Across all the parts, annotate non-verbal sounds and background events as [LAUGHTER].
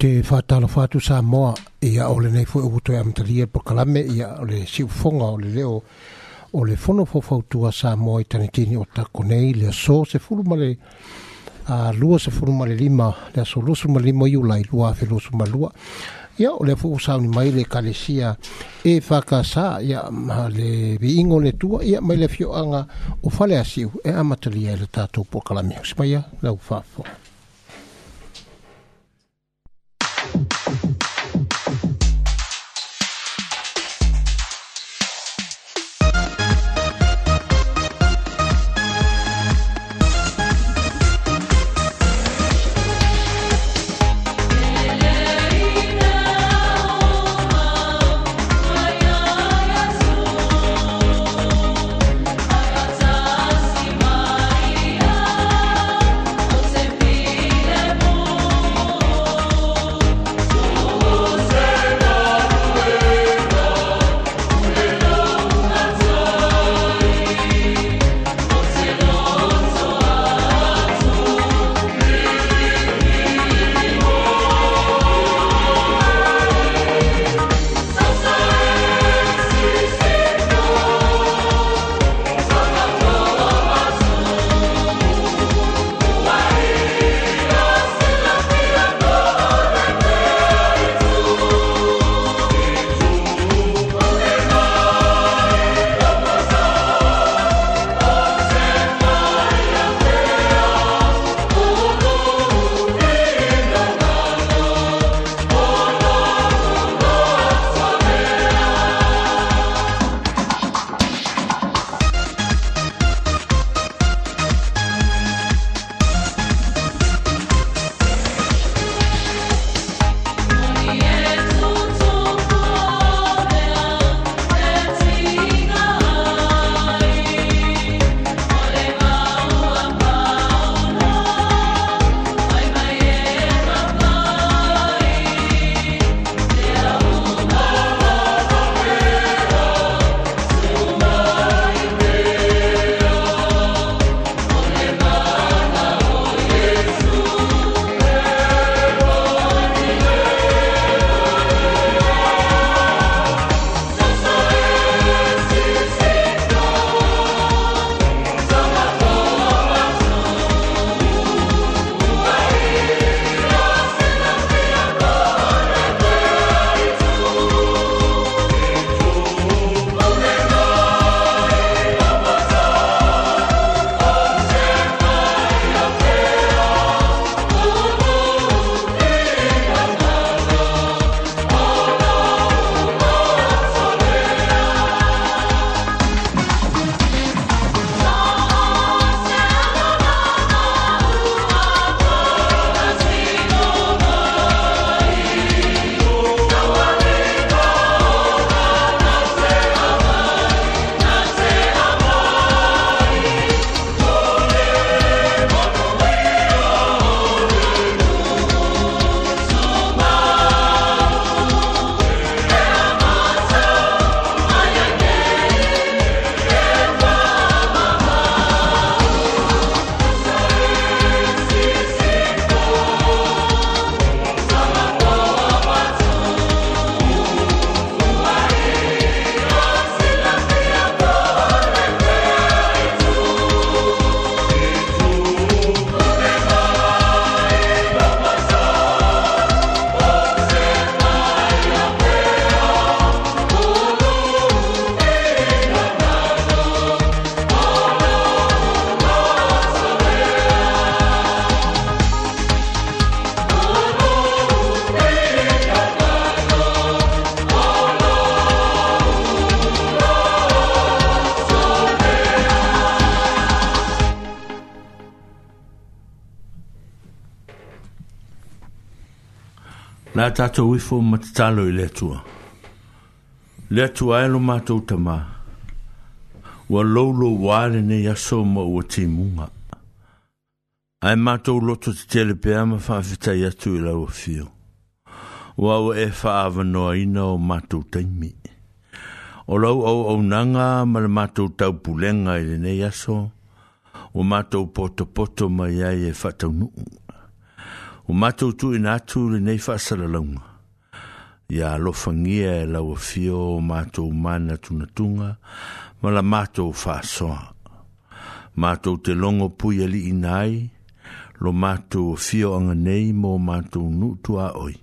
te whātala whātu sa moa ia o le nei fwe uto e amtalia po kalame ia o le siufonga o leo o le fono fofautua sa moa i tanitini o tako nei le so se fulu male a lua se fulu male lima le so lusu male lima i ulai lua fe lusu male lua ia o le fuu mai le kalesia e whakasā ia ma le viingo le tua ia mai le anga o fale asiu e amatalia i e le tatou po kalame o simaia lau whāfonga tātou wifo ma te tālo i lea Lea tua e lo mātou tamā. Wa loulo wāre nei aso ma ua tī munga. Ai mātou loto te tele ama ma whāwhitai atu i lau a whio. Ua ua e whāwa noa ina o mātou taimi. O lau au au nanga ma le mātou tau pulenga i le nei aso. Ua mātou poto poto ma ai e whātau nuu o matou tu ina atu le nei faasalalauga ia alofagia e lauafio o matou mana tunatuga ma la matou faasoa matou te logo pui aliina ai lo matou afio aga nei mo matou nuutu aoi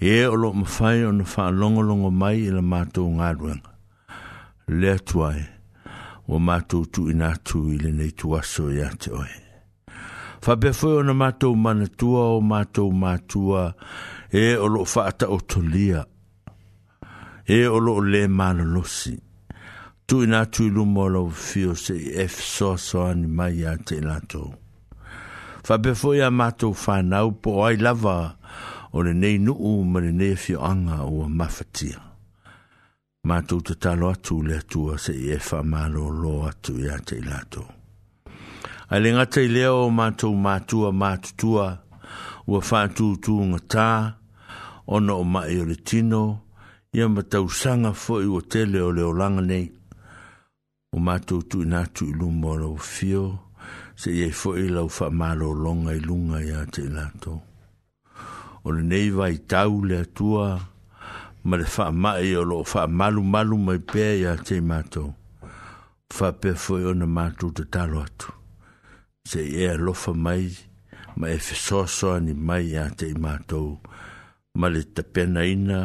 e o loo mafai ona faalogologo mai i la matou galuega le atu o ua matou tuuina atu i lenei tuaso iā te oe fa befo foi ona mato mana tua o mato matua e o lo fa ta o tolia e o lo le mana losi tu na tu lu mo lo fio se f e so so an mai ate lato fa befo ya a mato fa na o po ai lava o le nei nu u ma le nei fio anga o mafatia mato te talo atu le tua se e fa malo lo atu ate lato A le ngata i leo o mātou mātua mātutua ua tu ngā tā ono o mai o le tino ia matau sanga fo i o tele o le olanga nei. O mātou tu nātu i lumo o fio se iei fo i lau wha mālo longa i lunga i a te lato. O le nei vai tau le atua ma le wha mai o lo wha malu malu mai pēa i a te mātou. Wha pē fo i ona mātou te talo atu. se e lofa mai ma e fesoasoa ni mai a te i mātou ma le pena ina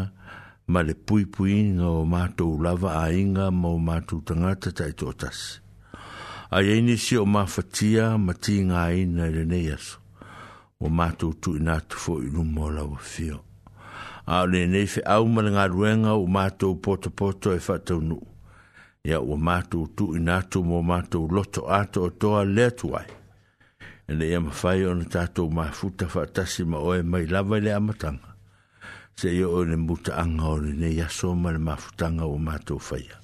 ma le puipuiga o mātou lava a inga e ma e o mātou tangata tai tōtasi a iai nisi o mafatia ma tigāina i lenei aso ua mātou tuuina atu foʻi luma o lava fio a o lenei feʻau ma le galuega ua mātou potopoto e faataunuu ia ua mātou tuuina atu mo mātou loto ato otoa le atu ai ne ia mawhai o na tātou mai futa whaatasi ma oe mai lawa le amatanga. Se ia o ne muta anga o ne ne yaso ma le mawhutanga o mātou whaia.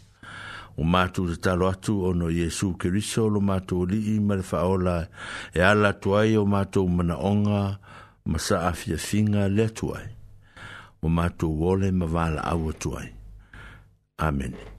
O mātou te talo atu o no Jesu ke riso lo mātou li i ma le whaola e ala tuai o mātou mana onga ma sa afia finga le tuai. O mātou wole ma wala awa tuai. Amen. Amen.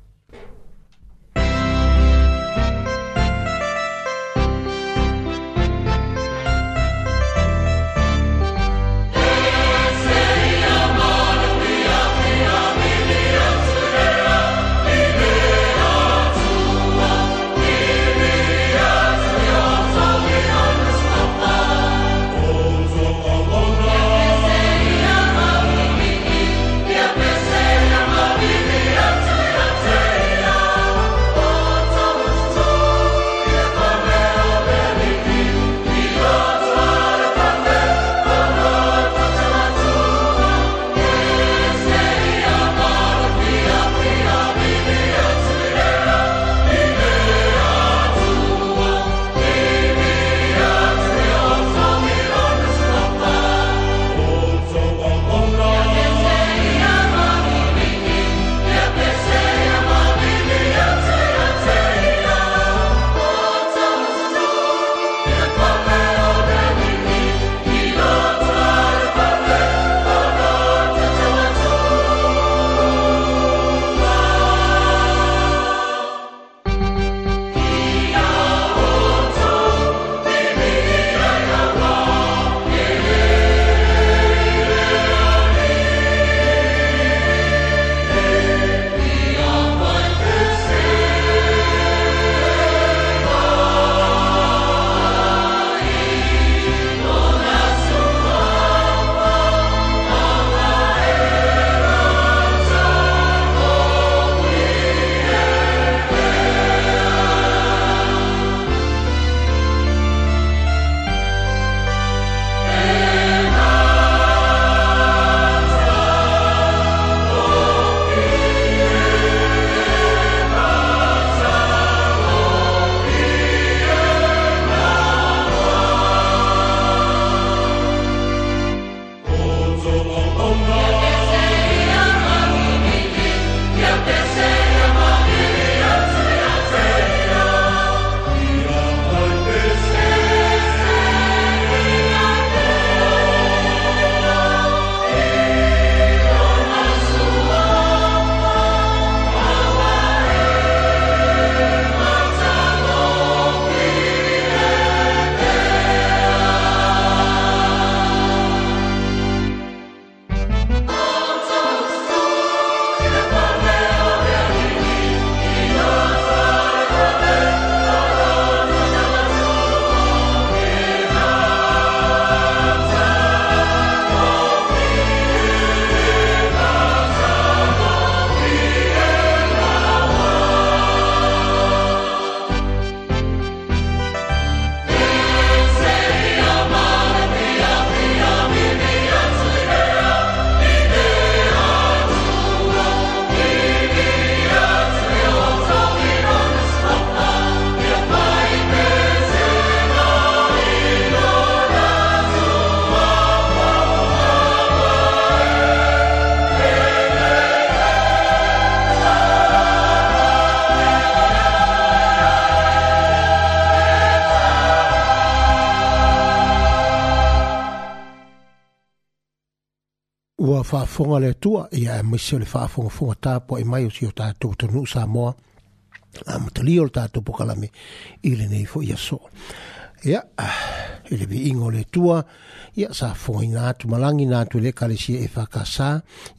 faafoga le atua ia e maisi o le faafogafoga tapua mai o si o tatou tonuu sa moa amatalia o le tatou pokalame i lenei foʻi aso ia i le viiga o le atua ia sa fogaina atu malagi na atu e lē kalesia e fakasā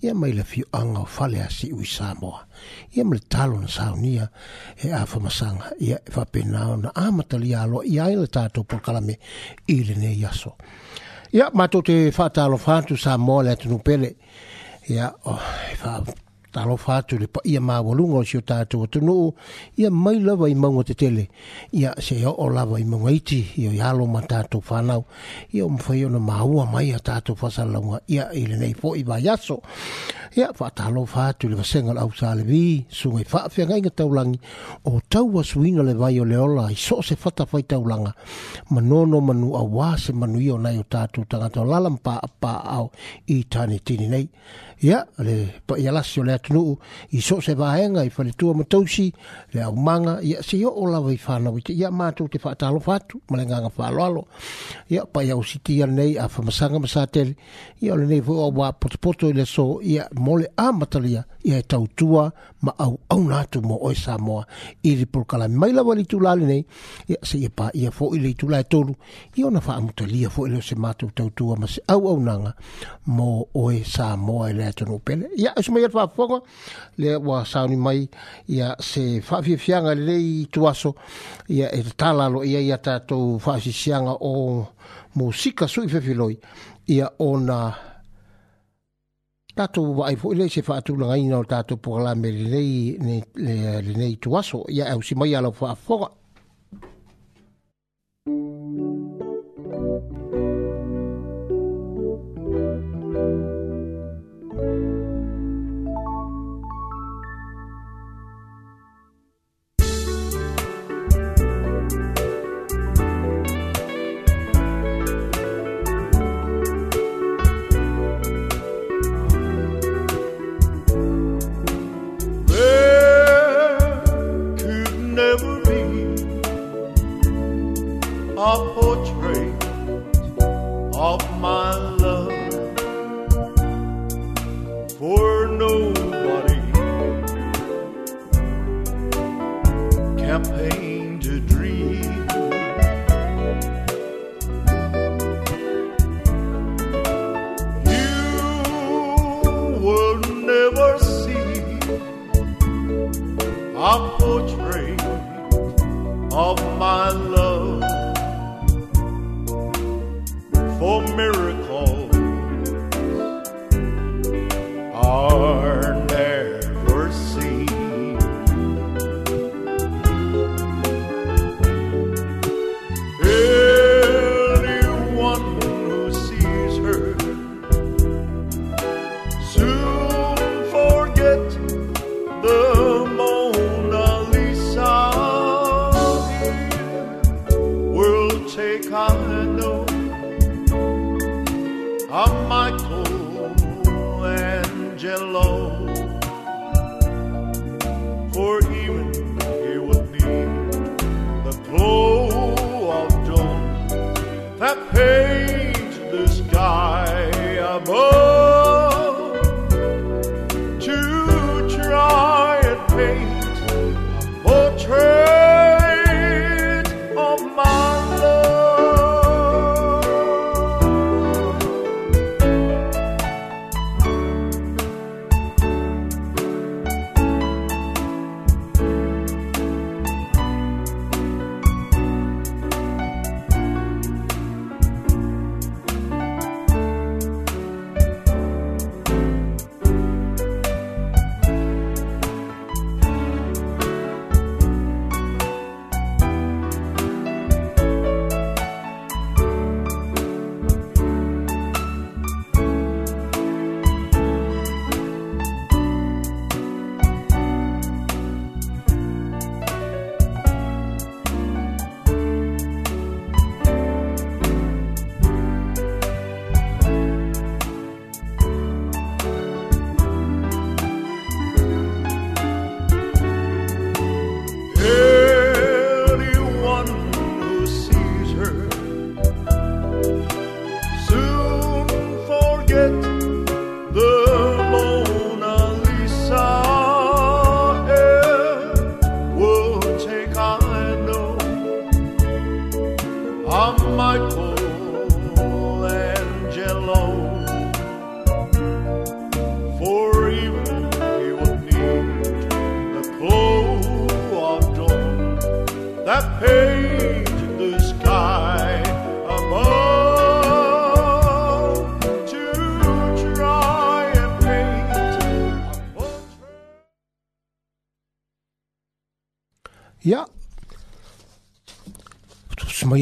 ia mai le fioaga o fale asiʻu i samoa ia ma le talo na saunia e a ia e faapena ona amatalia aloa ia ai le tatou pokalame i lenei aso ya matou te fatalo whātu sa mole tu pele. ya oh, talo fatu le pa ia ma walunga o si o tatu o tunu ia mai lava i maunga te tele ia se o o vai i maunga iti ia i halo ma tatu ia o mwhai ona maua mai a tatu whasalaunga ia i le nei po i vai ia wha talo fatu le vasenga au sa le vi sungai whaafia ngai taulangi o tau wa suina le vai o le ola i so se fata fai no manono manu a se manu i o nai o tatu tangata o lalampa a pa au i tani tini nei ia le paia lasi o le atunuu i so se vaega i faletua matausi le manga ia se oo lava i fanau ia matou te fa atu ma fa gaga faaloalo ia paia ositi lenei a famasaga ma satele ia o nei foi o aua potopoto i le so ia mo le a matalia ia e tautua ma au au na tu mo oi Samoa i ri por kala mai la wali tu lale nei ia e, se ia pa ia fo i le tu lae tolu i ona fa amuta lia fo i le se tu tau tua ma au au nanga mo oi Samoa le atu no ya ia esu mai atu fafonga le wa sa ni mai ya se fafia fianga le lei tu aso ia e ya ia ia tatou fafia fianga o musika sui fefiloi ia ya ona Tātou wa ai fuile se la ngaina o tātou nei, nei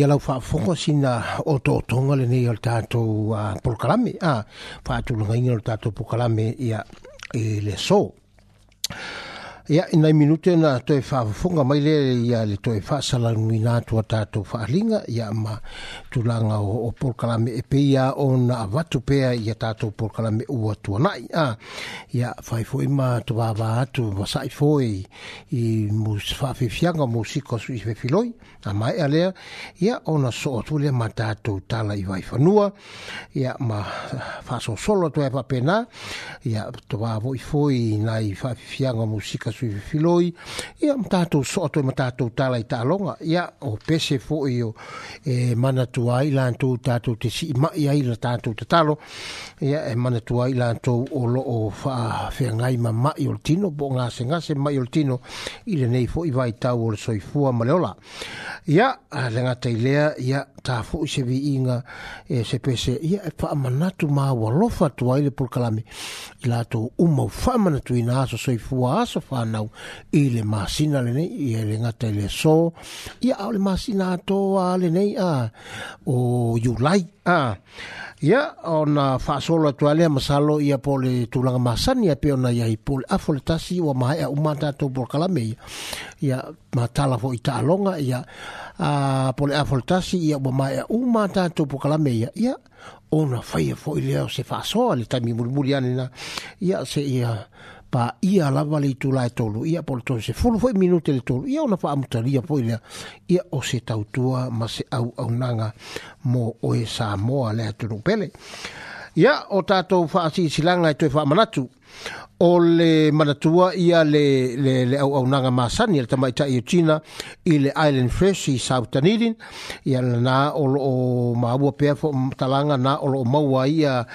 ia lau faafofoga sina o toʻatoga lenei o le tatou polokalame a faatulagaina o le tatou polokalame ia i e, le so ia ina minute na to e fa mai le ia le to e fa sala ngina to ta to fa linga ia ma tulanga o, o por kalame e pe ia on avatu pe ia ta to por kalame u atu na ia ia fa fo i ma to va va atu va sai fo i i mu fa fi fianga mu si ko su fe filoi a mai ale ia ona so tu le ma ta to ta la i vai fa nua ia ma fa so solo to e pa pena ia to va vo i fo i nai fa fianga mu si ko tasu filoi ia mtato so e mtato tala ita longa ia o pese fo io e mana tua ila to tato te si ma ia ila tato te talo ia e mana tua ila to o lo o fa fe ngai ma ma io tino bo nga se nga se ma io tino nei fo i vai tau o soi fu a maleola ia a lenga teilea ia tafu se vi inga e se pese ia e fa manatu ma wa tu ai le pulkalami la uma fa so fua fa nau i masina e le so ia le masina to a a o you like a Ya, ona faasolo atu ale masalo ia po tulang masan ya, a pe ona iai po le afo le tasi ua mahae auma tatou polokalame ia ia matala foi taaloga ia a po le afo le tasi ia ua mahae auma tatou polokalame ia ona faia foi lea o se faasoa le taimi mulimuli ana ia se ia pa ia la le itu lai tolu ia po le se fulu foi minute le tolu ia ona fa amutalia po ia ia o se tautua ma se au au nanga mo o sa moa le atunu pele ia o tatou fa silanga e toe fa manatu o le manatua ia le le le au au nanga masani le tama ita ia china i le island fresh i sau tanirin ia le na o o maua pea fo talanga na o o maua ia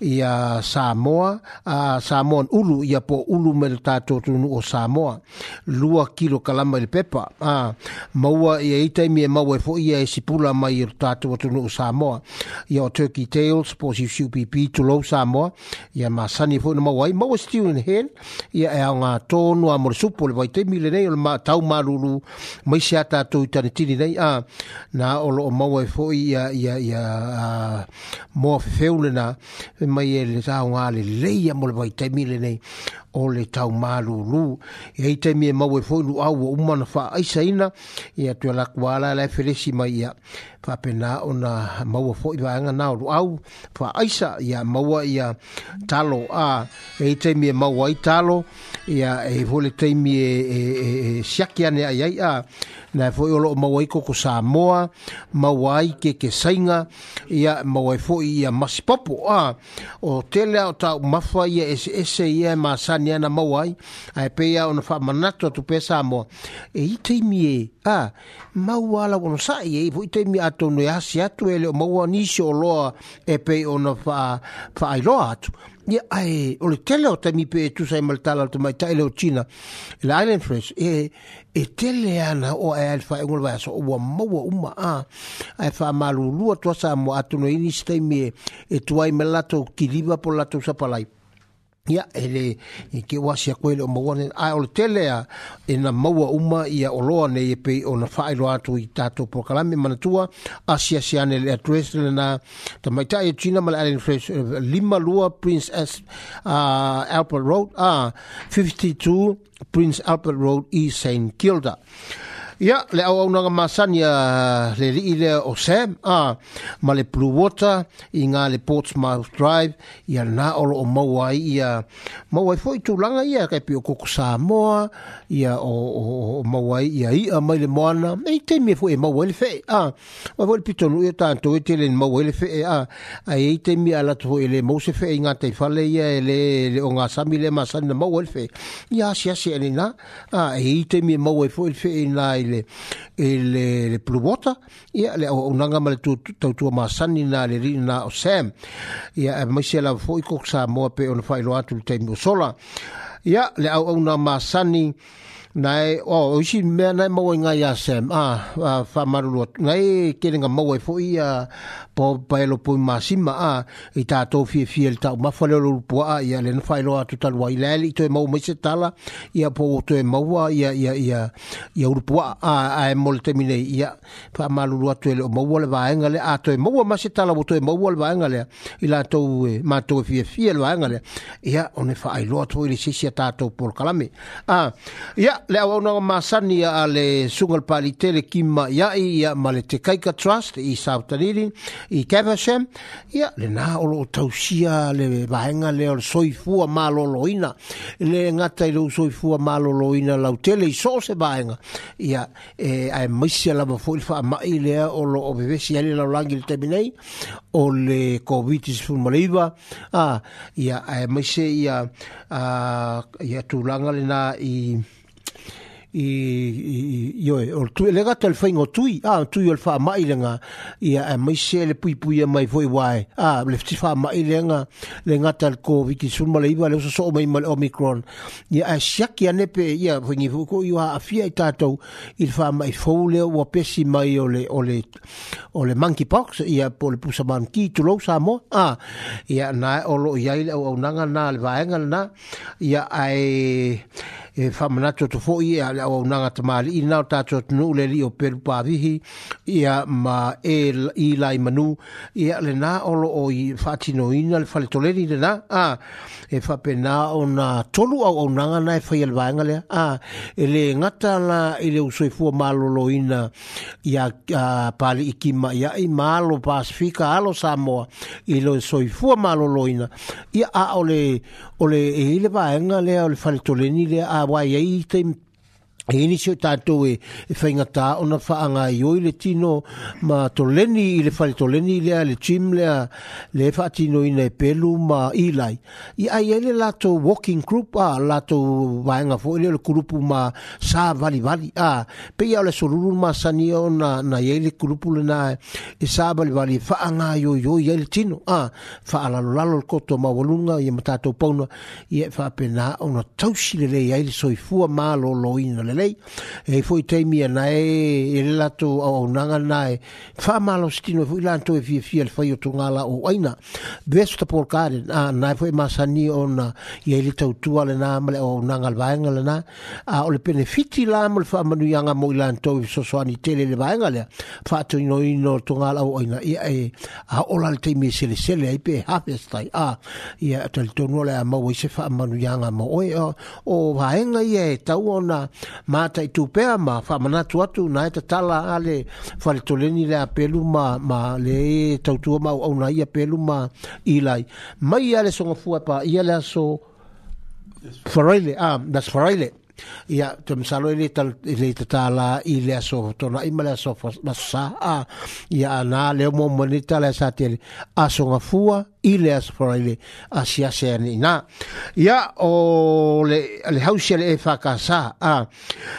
ia Samoa a uh, Samoa ulu ia po ulu me le tato tunu o Samoa lua kilo kalama le pepa a uh, maua ia ita i mie maua e fo ia e sipula mai le tato tunu o Samoa ia o turkey tails po si shupipi tulou Samoa ia masani e fo na maua i maua mau e stiu in hen ia e nga tonu a mori supo le vaite mile nei ma tau maruru mai se ata to tani tini nei a na olo o mau e foi ia ia ia mo feulena mai e le sa nga le leia mo le vaite mile nei o le tau malulu e te taimi e mau e foi lu au uma na fa ai saina ia tu la kuala la felesi mai ia fa pena ona mau foi va nga na lu au fa ai sa ia maua ia talo a e te taimi e mau ai talo ia e vole taimi e e e, e, e, e, e, e, e, na foi o lo mawai ko Samoa mawai ke ke sainga ia mawai foi ia mas popo a o tele o ta mafa ia es es ia ma sani ana mawai ai pe ia ona fa manato tu pe Samoa e ite mi e, a mawala ko sa ia i e, foi te mi ato no ia si ele o mawani si e pe ona fa fa ai loa atu ia ai o le tele o taimi pe e tusa e maletala o le tamaitaʻi le o tina le island fresh e e tele ana o ae ae le faaiʻuga le vaeaso ua maua uma a ae faamalūlua tuasa mo atinoini se taimi e tuai ma latou kiliva po latou sapalai ia e le ke wasi a koele o mawane a o le tele a e na maua uma i a oloa nei e pei o na whaero atu i tātou prokalame manatua a sia sia ne le adres le na ta maita e china ma le alien fresh eh, lima lua Prince S uh, Albert Road a uh, 52 Prince Albert Road i St. Kilda Ia, le au au nga masani a le li le o Sam, a, ma le Blue Water, i ngā le Portsmouth Drive, ia nā olo o Mauai, ia Mauai fo i tūlanga ia, kai pio koko Samoa, ia o, o, o Mauai, ia i a mai le moana, e i teimi e fo e Mauai le fe, a, ma fo le pitonu e tānto e te le Mauai le fe, a, a e i teimi a lato fo e le Mause fe, i ngā teifale ia, e le, le o ngā sami le masani na Mauai le fe, ia asia se ane nā, a, e i teimi e Mauai fo e le fe, i i le le le plubota ia le o unanga mal tu tu tu masani na le ri na o sam ia e mai se la fo i ko sa mo pe on fa i lo atu te mo sola ia le au au na masani nai oh, usi me nai mo e nga ya sem ah, ah, fa maru nai kele nga mo e fo po paelo po masima ah, a ah, ita to fi fi el ta ma fa le po a ya len fa lo atu tal wa ile ito e mo mo se tala ya po to e mo wa ya ya ya ya ur po a a e mo le termine ya fa maru lu atu le mo wa le va nga le atu e mo wa ma tala bo to e mo wa e le va nga le ila to e ma to fi fi el va nga le ya one fa ai lo atu ile se se ta to por kalame ah, a ah, ya yeah le au no masani a le sungal pali tele kima ya i ya male te kaika trust i sautaliri i kevashem ya le na o lo tausia le vaenga le o soifua maloloina le ngata i lo soifua maloloina lau tele i so se vaenga ya e a misia la mafulfa ma i le o lo o bevesi ali la langi le terminei o le covid is fun maliva ah ya a misia ya a ya tulanga le na i i i o o tu le gato el fingo tui a ah, yo el fa mai lenga i a mai sele pui pui a mai foi wai a ah, le fa mai lenga le gato el covid ki sul mai le so o mai mal omicron i a shaki ane pe i a fingi ko i a afia i tato il fa mai fo le o pesi mai o le o le o le monkey pox e i a pole pusa manki tu lo sa mo a ah, i a na o lo i o nanga na le vaenga na i a ai e fa to fo i au unanga nanga te maali i nao tātua tunu ule li o peru pāvihi ia ma e i lai manu ia le nā olo o i whātino ina le whale toleri le nā e whape nā o nā tolu au unanga nanga nai whai al vāenga lea a e le ngata la i le usoi fua mālolo ina i a pāli i kima i mālo pāsifika alo Samoa i le usoi fua mālolo ina ia a ole ole e i vāenga lea o le whale toleni lea a wai ai e te e inisi o tātou e, e whainga tā whaanga i oi le tino ma toleni i le whare toleni lea le tim lea le wha tino i nei pelu ma i lai i ai ele lato walking group a lato wāenga fo ele le kurupu ma sā vali vali a pe iau le soruru ma sani o na, na i ele kurupu le nā e sā vali vali whaanga i oi oi ele tino a whaalalo lalo le koto ma walunga i ma tātou pauna i e whaapena o na tausi le le i ele soifua ma lo loina le nei e foi teimi na e e lato au nanga na e fa malo stino foi lanto e fie fie foi o tungala o aina vesu ta por kare e na na foi masani ona e ele tau tu ale na male o nanga al vaenga le na a o le benefiti la mo fa manu yanga mo lanto so so ani tele le vaenga le fa tu no ino tungala o aina e e a o la teimi se le sele ai pe hafestai a ia tal tonu le a se fa manu yanga mo o o vaenga ye tau ona ma ta i tupea ma wha manatu atu na e tala a le whare toleni le a pelu ma, ma le e tautua ma au na i a pelu ma i lai. Mai a le songa fua pa i a le aso whareile, a, das whareile. Ia, te misalo i e le tatala i le aso tona i ma le aso masasa a, ia a nā leo mō manita e le aso tele. Aso ngafua, i le as fora ile a si ase ane ina. Ia o le, le hausi ale e whaka sa a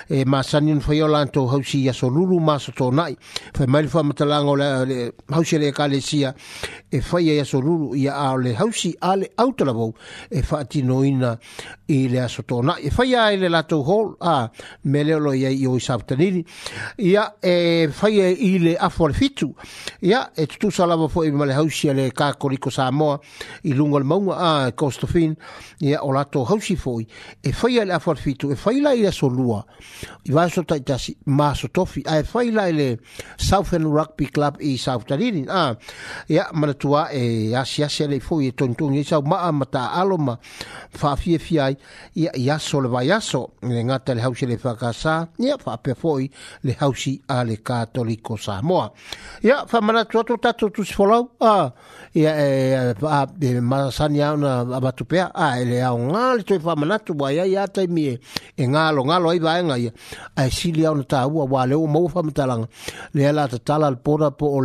e ma sanion fai o lanto hausi ia so lulu ma so tō nai. Fai maile fai matalanga o le, le hausi ale e ka le sia e fai ia so lulu ia a le hausi a le autalabou e whaati noina i le aso tō nai. E fai a e le lato hol a me leolo ia i oi sabtaniri. Ia e fai a i le afo le fitu. Ia e, e tutu salama fo e ma le hausi ale ka koriko sa Samoa i lungo le maunga a Costofin ia o lato hausi foi e whaia le awharfitu e whaila i aso lua i vaso tai tasi maso tofi a e whaila i le Southern Rugby Club i South Taririn a ia manatua e asi asi ale foi e tontongi i sau maa mata aloma whaafie fiai ia i aso le vai aso le ngata le hausi le whakasa ia whaapea foi le hausi a le katoliko Samoa ia whamanatua tatu tatu sifolau a ia e Eh, ah, e masasani au na avatupea a ah, ele au ngāli toi whamanatu wa ia ia tai mie e ngālo ngālo ai vāenga ia a silia sili au na tāua wā leo mau le ala tatala al pora po o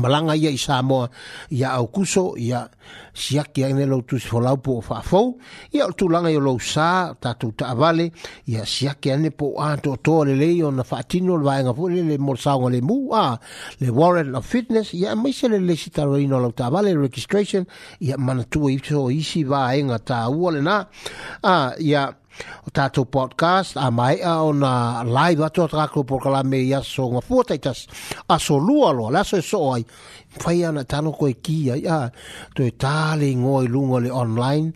malanga ia i Samoa ia au kuso ia siaki ai ne loutu si folau po o faafou ia o tulaga i o lou sā tatou taavale ia siaki ai ne po o atoatoa lelei ona faatino le vaega foʻi le molasaoga lemu a le warrant of fitness ia e maise lelesi taloina o lau taavale registration ia manatua i so isi vaega tāua lenā a ia o tatou podcast a mai a ona live atu atraklo pokalame i aso ma fuataitas aso lua loa laso e so ai fai ana tano koe ki ai a toe tāle ngoa lunga le online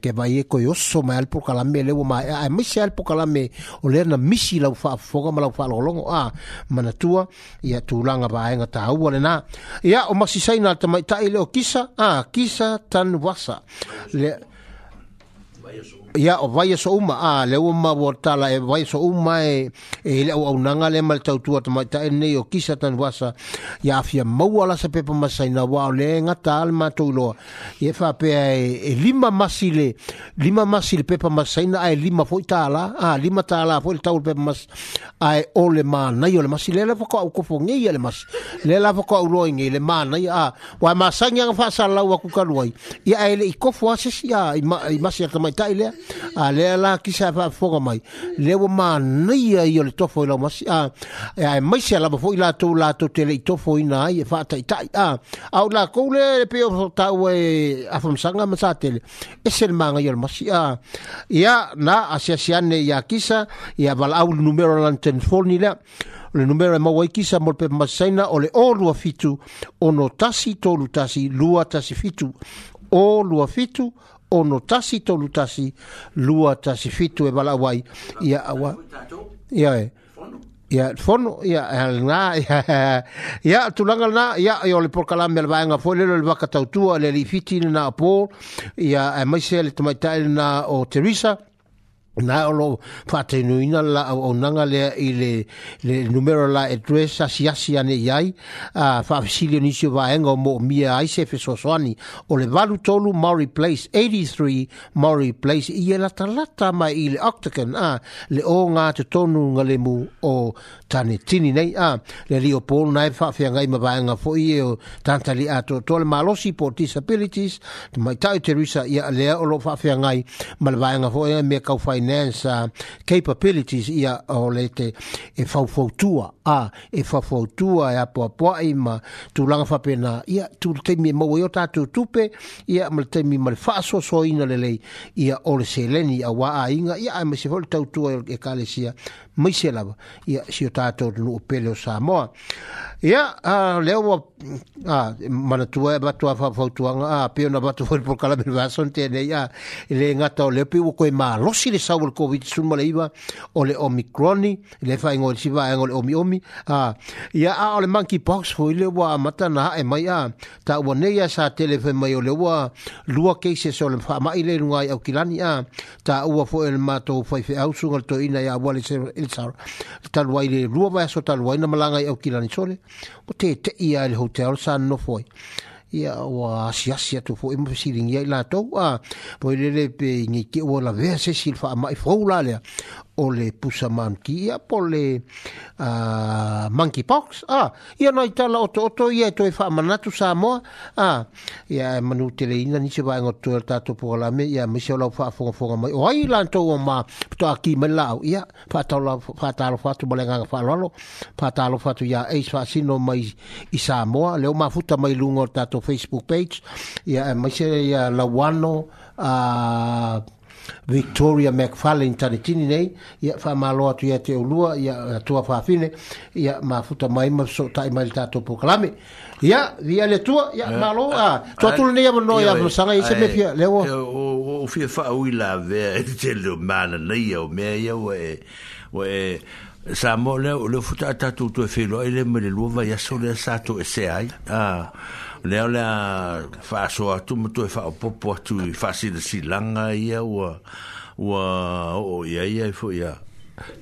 ke vai e koe oso mai al pokalame le ua mai a misi al me o le na misi lau whaafoga ma lau longo, a manatua ia tūlanga vaenga tāua le nā ia o masisaina tamaitai le o kisa a kisa tan wasa le Vai, eu ia o vai e so uma a ah, le o ma vo tala e vai so uma e e le o nanga le mal tau tu atma ta ene o kisa tan wasa ia afia mau ala se pepa masai na wa le nga tal ma tu lo e fa pe e lima masile lima masile pepa masai na e lima fo tala a ah, lima tala fo tau pe mas ai ole ma na yo le masile le fo ko ko fo nge ye le mas le la fo ko lo nge le ah, ma na ya wa masanya fa sala wa ku kalwai ia ele i ko fo asisi ya i masia tama tai a le la ki sa fa foga mai le wa ma nei ai le tofo la mas a e a mai sa la fo la to la to te le tofo ina ai fa ta ta a au la ko le pe o ta we a fom sanga ma sa te e le e ma nga yo mas a ya na a sia sia ne ya ki sa ya va au numero la telefone ni la le numero e mawai kisa mo pe masaina o le o lua fitu o no tasi tolu tasi lua tasi fitu o lua fitu ono tasi tolu tasi lua tasi fitu e wala wai ia awa ia e ia fono ia e na [LAUGHS] ia ia tu langa na ia i ole por kala mel vanga fo le le vaka tautua le li fiti na po ia e mai se le tomai tai na o Teresa na o lo fate nuina la o nanga le i le numero la address a si asi ane yai a fa silio ni va engo mo mi ai se fe so soani o le valu tolu mori place 83 mori place i e la talata ma i octagon a le o nga te tonu nga le mu o tane tini nei a le rio o pol nai fa fe ngai ma va engo fo i e o tanta li a to to le malosi po disabilities mai tau e te risa le o lo fa fe ngai ma va engo fo e me kau fai finance capabilities ia o le te e fawfautua a e fawfautua e apua pua i ma tūlanga fapena ia tūle teimi e maua i e o tātou tupe ia ma le teimi ma le whaaswa soina le lei ia o le seleni a waa inga ia ai ma se fawle tautua e kalesia mai se lava ia si o tātou tunu o pele o Samoa ia a leo a mana tua ba tua fa fa tua a pe na ba tua por kala ber vason te ne ia le nga ta le pe wo koi ma lo si le sa wo covid sun mo le iba o le omicron le fa ngol si va ngol omi omi a ia a le monkey box fo le wa mata na e mai a ta wo ne ia sa tele fe mai o le wa lua ke se so le fa mai le nga au kilani a ta wo fo el ma to fa fe au sun to ina ia wa le tau. Tau wai le rua vai aso tau wai na malanga i au kilani sore. O te te ia le hotel sa no foi. Ia o a siasi atu foi mo siringi ai la tau. Poi le le pe ngi ke o la vea se silfa ama i fau la lea o le pusa manki ia po le uh, monkey box ah, ia no itala o to to ia e to fa manatu sa mo ah, ia e manu tele ina ni se vai ngot to to po la me ia mi se lo fa fo fo mai o ai lan to ma to aki me la ia fa to la fa ta lo fa tu bole nga fa ia e fa sino mai i sa mo le ma futa mai lungo to facebook page ia e mi se ia la wano Victoria McFarlane tani tini nei ia fa malo atu ia te ulua ia uh, tua fa fine ia ma futa mai ma so tai mai ta topo kalame ia ia le tua ia eh, malo a to tu nei ia no ia no sanga ise me fia le e, o o fia fa uila ve [LAUGHS] te le mana nei o me ia o e o e sa mo e le o le futa ta tu tu fe lo ile me le lo va ia so le sa to e se ai a ah, le le fa so atu mo to fa popo atu fa si de si langa ia wa wa o ia ia fo ia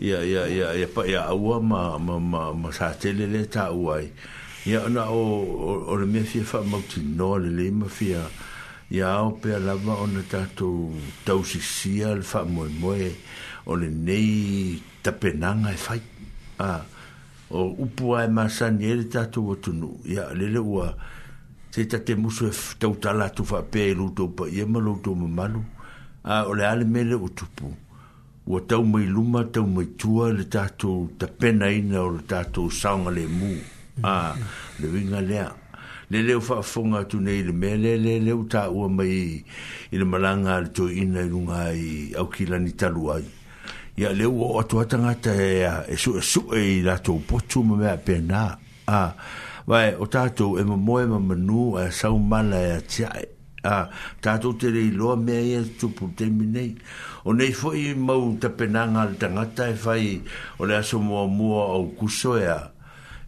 ia ia ia ia pa ia wa ma ma ma ma sa tele le ta uai ia na o o le me fa mo ti no le le me fa ia o pe la va o na ta to tau si si al fa mo mo e o le nei ta penanga e fa a o upua e masani ele tatu watunu ia lele ua se ta te musu e tau tala tu fa pe e luto pa i e malo ma malu a o le ale mele o tupu ua tau mai luma tau mai tua le tatou ta pena ina o le tatou saunga le mu a le winga lea le leo fa fonga tu nei le mele le leo ta ua mai i le malanga le to ina i lunga i au kila ni talu ai ia leo o atu atangata e, e su e su e i la tau potu me mea pena ah vai o tato e mo mo e manu a sa mala e tia a tato te rei lo me e tu pu te mine o nei foi mo te penanga al tangata e fai o le aso mo mo o kuso e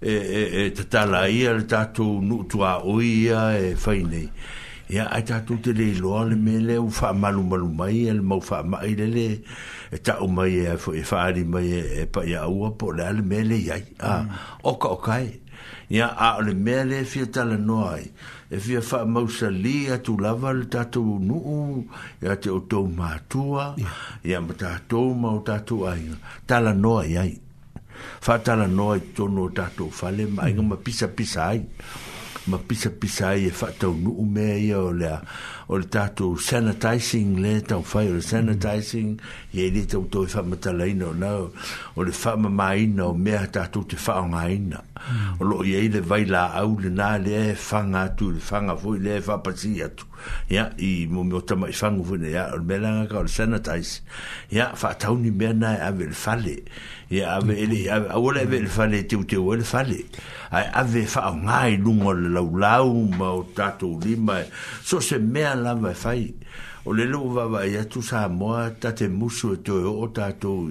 e e te tala ia le tato nu tu a oia e fai nei ia ai tato te rei lo le me le u fa malu malu mai e le mo fa mai le le e ta o mai e fai e fai mai e, e pa ia ua po le al me le ia a mm. o ka o ia a o le mea lea fia talanoa ai e fia faamausali atu lava le tatou nuu ia te outou matua ia ma tatou ma o tatou aiga talanoa i ai faatalanoa i tonu o tatou fale ma aiga ma pisapisa ai ma pisapisa ai e faataunuu mea ia o lea o le tatou sanitising le taufai o le mm. sanitising iai le tautou e faamatalaina o nau o le faamamāina o mea tatou te faaaogāina mm. o loo iai le vai laau lenā lea e faga atu le faga foi le e faapasi atu ia i mo tamai fagu foi na ia o le mea lagaka o le sanitise ia faatauni mea na e ave le fale ya ave ele ave ave le fale tu tu ele fale ave fa ngai lungo la lau ma o tato lima so se me la va fai o le lu va va ya tu sa mo ta te musu e to o tato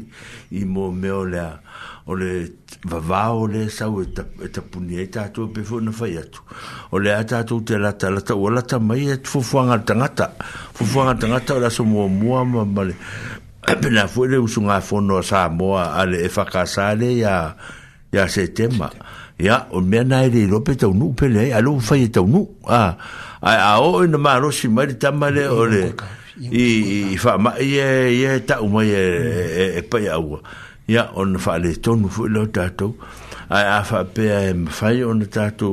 i mo me o la o le va va o le sa o e ta e ta punia tato pe fo na fai atu o le ata tato te la ta la ta o la ta mai e tu fo fo ngata ngata fo fo ngata ngata o la so mo mo ma pena fue le un fondo sa mo al fa casale ya ya se tema ya o me na ile lo peta un pe le alo fa eta un a a o en ma ro si mari tama le ore i i fa ma ye ye ta u mo ye e pa ya u ya on fa le ton fu lo tato a a fa pe em fa yo no tato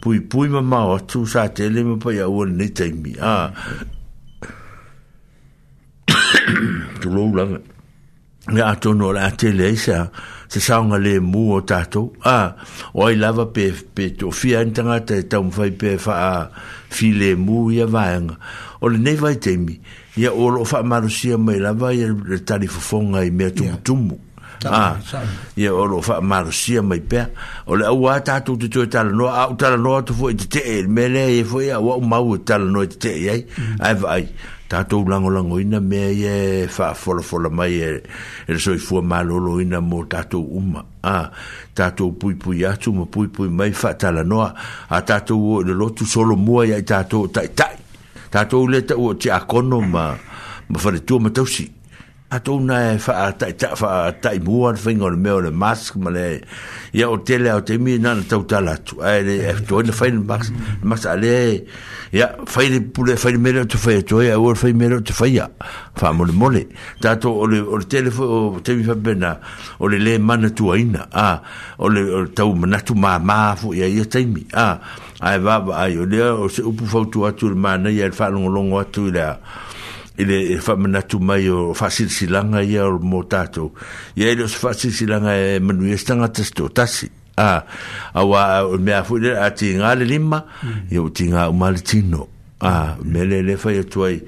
pui pui ma ma o tu sa tele mo pa ya u ni te mi a tu lo la ya to no la tele sa se sa nga le mu o tato a o i lava pe pe to fi antanga ta ta un fai pe fa fi le mu ya vang o le nei vai te mi ya o lo fa ma rusia mai la vai le tali fo fonga i me tu tu mu a ya o lo fa ma rusia mai pe o le wa ta tu tu ta no a ta no tu fo te te mele e fo ya wa ma u ta no te ye ai vai mm tātou langolango ina mea ia e wha fola fola mai e er, er soi fua malolo ina mō tātou uma. Ah, tātou pui pui atu ma pui pui mai wha tala noa. A tātou o le lotu solo mua ia i tātou tai tai. Tātou le tau o te akono ma, ma whare tua matausi. Tātou atu na e fa ta ta fa ta i mua le fingo le meo le mask ma le ia o tele au te mi nana tau tala tu e le e tu le fai mask le mask a le ia fai le pule fai le mele o te fai tu e au le fai mele o te fai ia fa mole mole ta o le o le tele o te mi fa o le le mana tu a ina a o le tau mana tu ma ma fu ia ia te mi a ai va ai o le o se upu fau atu le mana ia le fa longo longo atu le a ile e whamanatu mai o whasilsilanga ia o mo tātou. Ia ele o se whasilsilanga e manuia e stanga testo tasi. A, a wā mea fuile a ti ngāle lima, mm. ia o ti ngā umale tino. A, mele le whai atua i,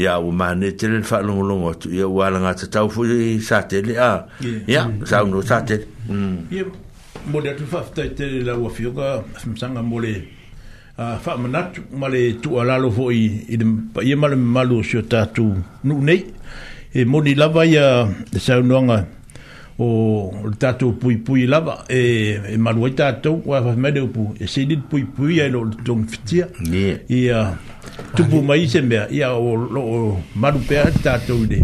ia o mane te le whalongolongo atu, ia o ala ngā te tau fuile i sātele. A, ia, mm. sauno sātele. Ia, mm. mole atu whaftai te la wafioka, whamsanga mole... a ah, fa manat male tu ala lo fo i de pa i male malu sio tatu nu nei e moni lava ia de sa o tatu pui pui lava e e malu ita to wa fa me de pu e se dit pui pui ia lo ton fitia ne ia tu pu mai se me ya o lo malu pe tatu de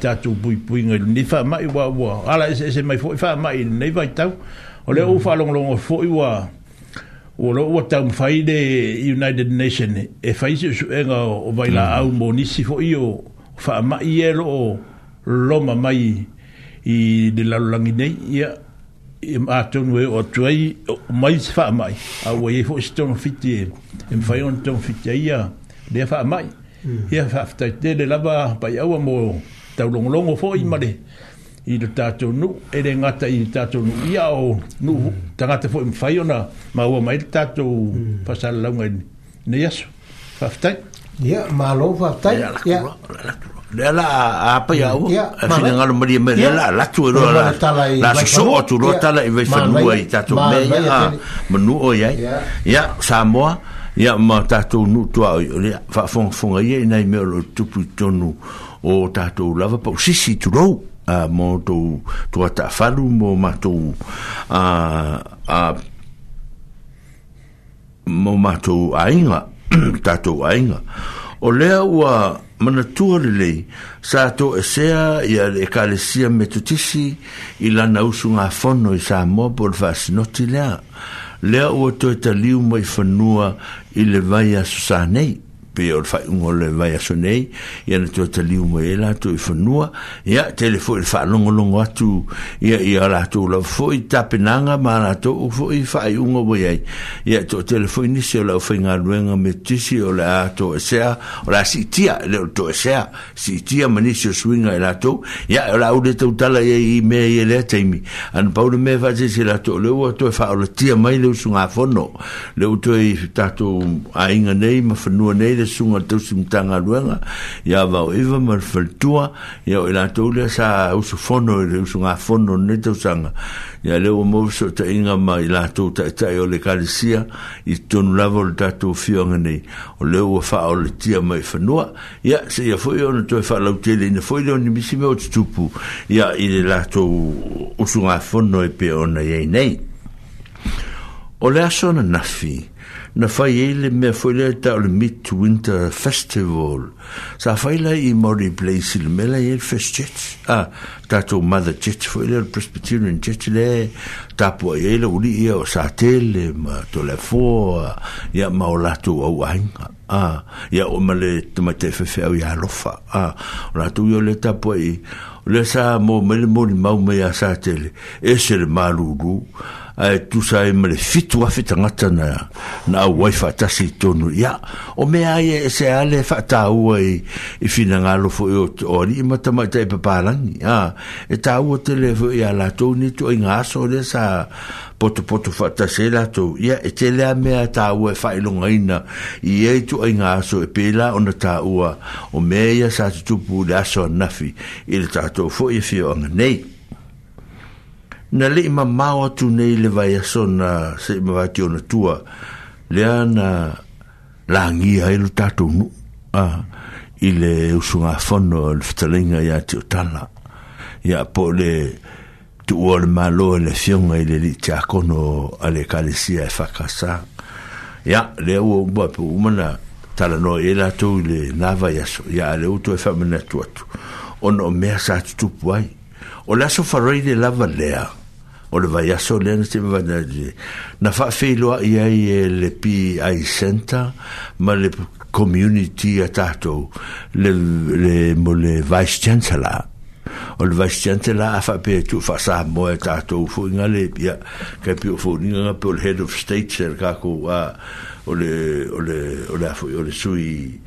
tatu pui pui ngai ni fa mai wa wa ala se se mai fo fa e mai ne vai tau o le o fa long long fo i wa o lo ua tau mwhai de United Nation e whai si usu o vai la mm. au mo nisi fo i o wha ma i e lo o loma mai i de lalulangi nei i a i ma tonu e o tuai o mai si wha mai a ua e fo si tonu fiti e, e mwhai on tonu fiti a i a de wha mai i a wha mm. aftai te de lava pai aua mo tau longolongo fo i ma mm i le tātou nu, e ngata i tātou nu, ia o nu, mm. tangata fo im whai ona, ma ua mai le tātou mm. pasala launga ni, ne yasu, whaftai. Ia, yeah, ma lo whaftai. Ia, la kura, yeah. la kura. Lea a apai ngalo mari me, lea latu e roa, la se o tu roa tala i vei whanua i tātou me, ia, manu nu o iai. Ia, Samoa, ia, ma tātou nu tua o iai, wha fonga fonga iai nei me o tupu tonu o tātou lava pa o sisi tu rou a mo to to ta falu mo ma a a mo ma to ainga ta [CLEARS THROAT] to o e le wa mana tu le sa to se a ya le kalesia me tu tisi ila na usu nga fono sa mo por vas no ti le le o to ta liu mo i fanua vai a susanei pe o fa un ole vai a sonei e na to te liu mai la to i fonua e a telefo e fa longo longo atu e a e a la to la foi tapenanga ma la to u foi fa i un o vai e a to telefo ni se la fa inga luenga me tisi o la to e sea o la si tia le o to e sea si tia manisi o suinga e la to e, e a la ude tau tala e i me e le taimi an paulo me fa se se la to le ua to e fa o la tia mai le usunga fono le u to e tato a inga nei ma fonua nei le sunga tau simtanga luenga ya vau iwa marifaltua ya o ila tau le sa usu fono ili usu nga fono ne tau sanga ya le o mouso ta inga ma ila tau ta ita i o le kalisia i tonu lavo le tatu o fio angani o le o faa o le tia mai fanua ya se ya fo iona tue faa lau tele ina fo iona ni misi me o tutupu ya ili la tau usu nga fono e pe ona ye nei o le asona nafi o le asona nafi na fai ele me foi le ta le mid winter festival sa fai le i mori place le mele e le fest jet a ta to mother jet foi le presbyterian jet le ta po ele uli e o sa tele ma to le fo ya ma o la tu au ai a ya o ma le te ma te fe fe au ya lo fa a o la tu yo le ta po le sa mo me le mo le ma o me ya sa tele e se le malu ae tusa ai me le fitu afe tagata na na wifi faatasi i tonu ia o mea ai e se ale faatāua i i finagalo foʻi o alii ma tamaʻi taʻi papalagi e a e tāua tele ya la latou ni tuaiga aso lea sa potopoto faatasi ai latou ia e telea mea tāua e faailogaina i ai tuaiga aso e pela ona tāua o mea ia sa tutupu le aso anafi i le tatou foʻi e fioaga nei na le ma mau atu nei le vai aso na se ma vati ona tua le ana langi ai lo tatou nu a i le usuga fono le fetaleiga iā te o tala ia po le tuua o le malo e le fioga i le lii tiakono a le ekalesia e fakasā ia lea ua uma pe uma na talanoa e latou i le lava i aso ia a le outou e faamanatu atu ona o mea sa tutupu ai o le aso farai lava lea o le vai aso le ana te vana le na fa fe lo i ai e le pi ai center ma le community atato le le mo le vice chancellor o le vice chancellor a fa pe tu fa sa mo atato e fu nga le pia ke pio fu nga pe o le head of state cer ka ko a o le o le o le o le sui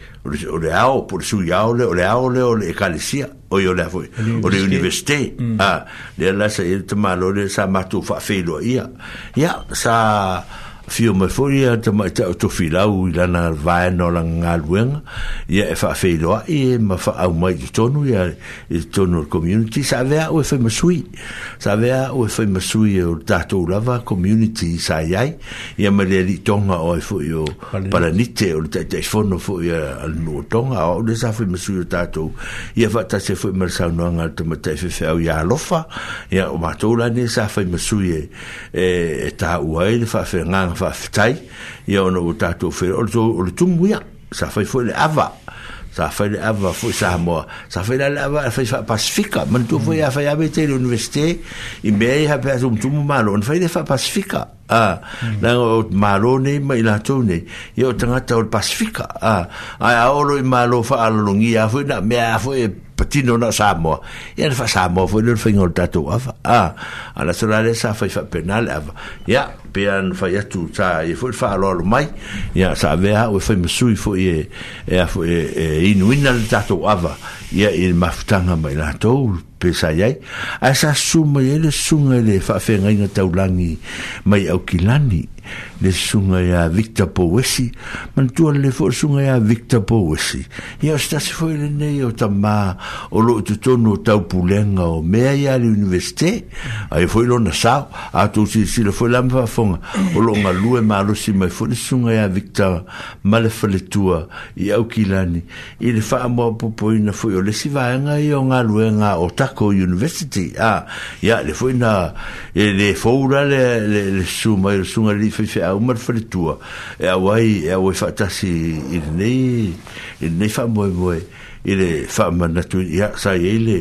o le ao por su ya o le o le ao le o le calicia o yo le foi o le universite mm. a ah, le la se il tma lo le sa matu fa filo ia ia sa fio mai fori a te mai tau to filau i lana vae no la ngalwenga i e wha fei loa i e ma wha au mai te tonu i a i te tonu o community sa vea o e whai masui sa vea o e whai masui e o tato lava community sa iai i a ma lea li tonga o e whai o paranite o le tai tai fono whai a alimu o tonga o le sa whai masui o tato i a wha tase whai marasau noanga te mai tai whai au i a lofa i a o matoulane sa whai masui e, e, e ta uai le wha whai ngang tanga faafetai ia ona ua tatou ça o le tumu ia sa fai foi le ava ça fai le ava foi sa moa ça fait le ava fa tu foi a fai ave te l'université il mea i hape a malo on fait le a ah, na o marone ma ina tone yo tanga ta o pasifika ah, a a o i malo fa a longi a fo na me a fo e patino na samo e na fa samo fo le fingol tato a a la sola le sa fa penal a ya pian fa ya tu sa e fo fa lo mai ya sa ve a o fa mesu fo e e a fo e, e inuina le tato a ya il maftanga mai na tole pesa yai a sa suma yele sunga le fa fenga ina taulangi mai au kilani le sunga ya Victor Powesi, man tua le fo sunga ya Victor Powesi. Ia o stasi fo ele nei o ta ma, o lo tu tonu o tau pulenga o mea ya le universite, a e fo ilo na sao, a tu si si le fo ilam fa fonga, o lo nga lue ma alo si mai fo le sunga ya Victor ma le fale tua, i au kilani, i le fa amoa popo ina fo i o le si vaenga i o nga lue nga o tako university, a, ya le fo ina, e le fo ura le, le, le, le suma, le sunga li fai fi au mara fai tua e au ai e au e fai tasi i nei i nei fai moe moe i le fai mana tu i a e le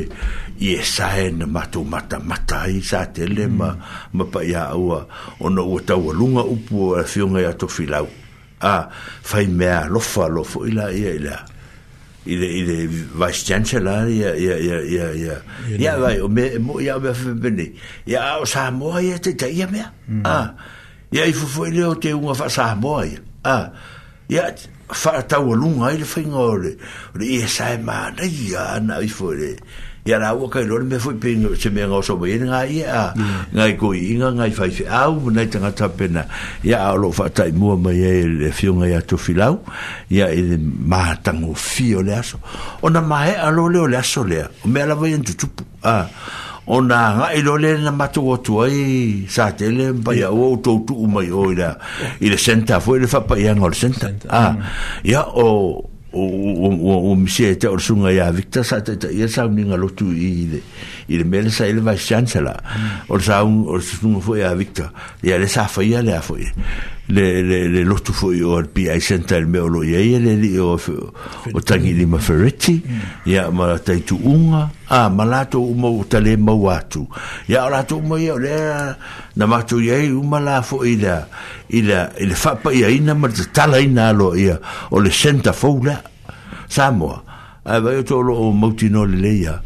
i e sae na mata mata mata i sa te le ma mm. ma pa ia aua o na ua tau alunga upu o la e fionga i ato filau a fai mea lofa lofo i la ia i la i le i le vice chancellor ia ia ia ia ia ia vai o me mo ia me fe bene ia o sa mo ia te ia me mm. a mm. ah. E aí foi i ele lea uma te uga Ah. E a farta o aluga ai le faiga ole ole ia sae manai ia ana i foi ele. E la ua que le mea foi pe se meaga o soma iele gaia a mm. gai koiiga gai faifeau manai tagata pena ia ao loo faataimua mai ai e le afioga to filau. E i le matagofia o fio, aso ona maeʻa lo lea o le aso lea o mea lava iana tutupu a ah. ona nga ilo le na matu atu ai sa tele pa ya o to tu mai o ila ile senta foi le fa pa ya ngol senta ah ya mm. o o o o o mse te orsunga ya victor sa te ya sa ninga lotu ile i le mele sa ele vai chancela o sa un o se un foi a victa e ele sa foi ele a foi le le le lo tu foi o pi ai senta il meu lo e ele li o o tangi di ma ferretti ya ma la tai tu unga a ma la tu mo ta le ma watu ya la tu mo io le na ma tu ye u ma la fo ida ida il fa pa ia ina ma ta la ina lo ia o le senta foula samo ai vai to lo mo ti no le ia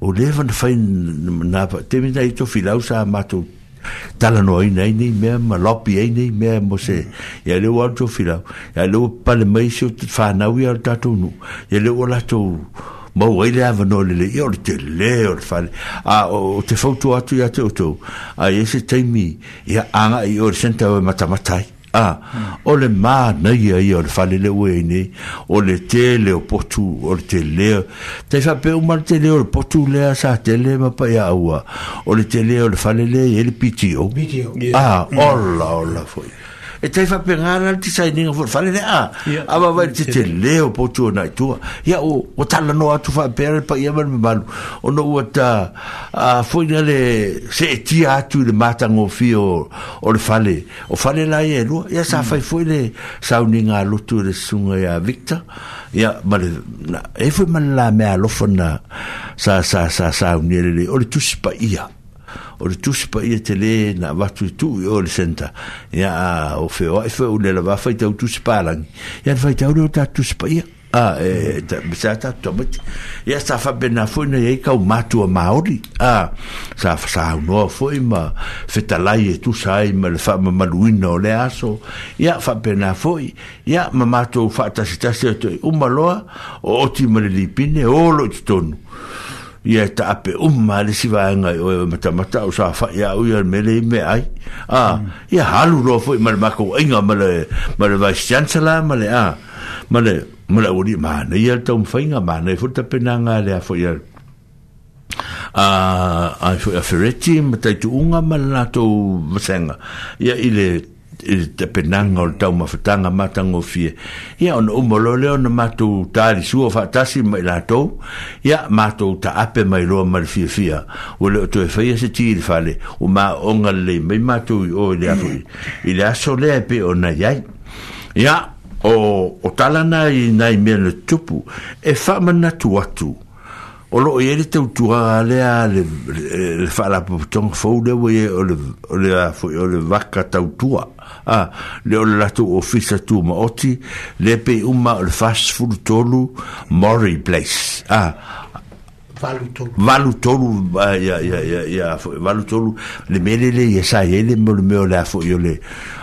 o le van fai na te mina i to filau sa matu tala no ai nei nei mea ma lopi ai nei mea mo se ia leo al to filau ia leo pale mai se o te whanau i al tatu nu ia leo al ato ma wai le ava no lele ia ori te le ori fale a o te fautu atu ia te oto a ese se teimi ia anga i ori senta o matamatai a ah, o le manaia ia o le faleleu ai nei o le tele o potu o le telea tai faapeu ma le tele o le potu lea sa tele ma paia aua o le tele o le falele e le pito a ah, mm. ola ola foi e tai fa pengara ti sai ninga fur fale de a aba vai ti te leo po tu na tu ya o o tala no atu fa per pa ia ber me balu o no uta a foi na le se ti atu le mata ngo fio o le fale o fale la ye lu ya sa fai foi le sa ninga lu tu le sunga ya vikta ya mal e foi man la me a lo fona sa sa sa sa unire le o le tu spa ia o le tusi pa ia te lē na watu i tuu i o le senta ia a o feo ai fe ule e lava faitau tusi palagi ia le faitau le o ta tusi pa ia a e sa ta tomati ia sa fa bena foi na ia kau matua maori a sa fa sa no foi ma feta lai e tu sa ma le fa ma maluina o le aso ia fa bena foi ia ma matua fa ta sita se to o ti ma le lipine o lo tonu ia ta ape umma le si va nga o mata mata o sa fa ya o ya me le me ai a ia halu ro fo mal ma ko inga mal mal va chancela mal a mal mal o di ma ne ia tom fa inga ma ne fo ta pena nga le fo ya a a fo ya feretim ta tu unga mal na to senga ia ile te penanga o le tau mawhatanga matanga o fie. Ia, ono umolo leo na matou tāri sua whaatasi mai lātou, ia, matou ta ape mai roa mara fia fia, o leo tue whaia se tiri whale, o mā onga le mai matou i o i le afu, i le aso lea pe o na iai. Ia, o, o talana i nai mea le tupu, e whamana tu atu, o lo ye te tu a le a le le fa la ton fo de o ye o le o le a fo o le va ka tau tu a le o la tu ofisa tu ma oti le pe uma le fas fu tolu mori place a ah valutolu valutolu le mele le ia saiai le mole meo lea foʻi o le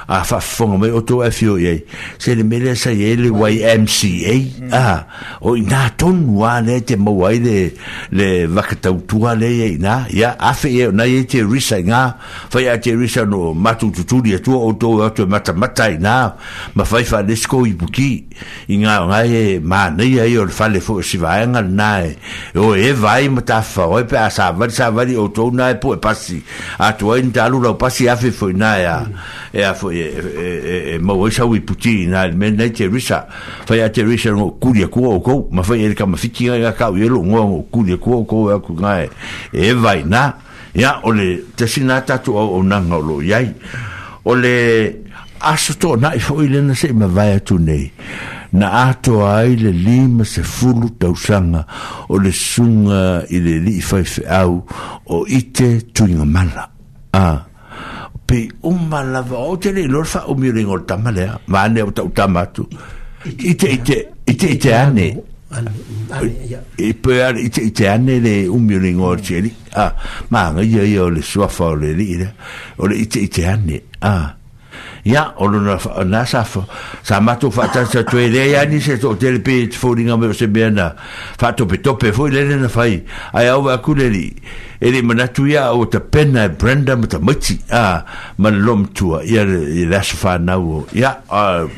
a faafofoga mai o tou e fioi ai se le mele a saiai le ymca mm. a ah, o inā tonu a lea te mau ai le vakatautua lei a inā ia afeia onai ai te risa igā fai a te risa no matututuli atua e outou e atu e matamata inā ma fai faalesi ko ipuki i gaogai e manei ai o le fale foʻi o e sivaega lenā e o eva vai mata fa o pe sa va sa va o to na po e pasi a to en ta lu lo pasi a fe fo na ya e a fo e e, e, e, e mo o sa wi puti na men na te risa fa ya te risa no ku dia ku o ko ma fa e ka ma fiki ya ka o lo ngo ku dia ku o ko ya ku na e vai na ya o le te sina ta tu o na ngo lo yai o le aso to na fo i le na se ma vai tu nei na ato ai le lima se fulu tausanga o le sunga i le li fai fe au o ite tuinga mala. Ah. Pe umma lava o te le lorfa o mi ringo tama lea, ma ane o tau tama atu. Ite, ite, ite, ite ane. E pe ar ite, ite ane le umi ringo o te li. Ah. Ma anga ia ia o le suafa o le li, o le ite, ite ane. Ah ya olona na sa sa matu fa ta sa tu ide ya ni se to tel pe fo ni ngam se bena fa to pe to pe fo le na fai ai au ba kuleri ele mana tu ya o te pena e brenda mata mati a man lom tu ya la sa fa na o ya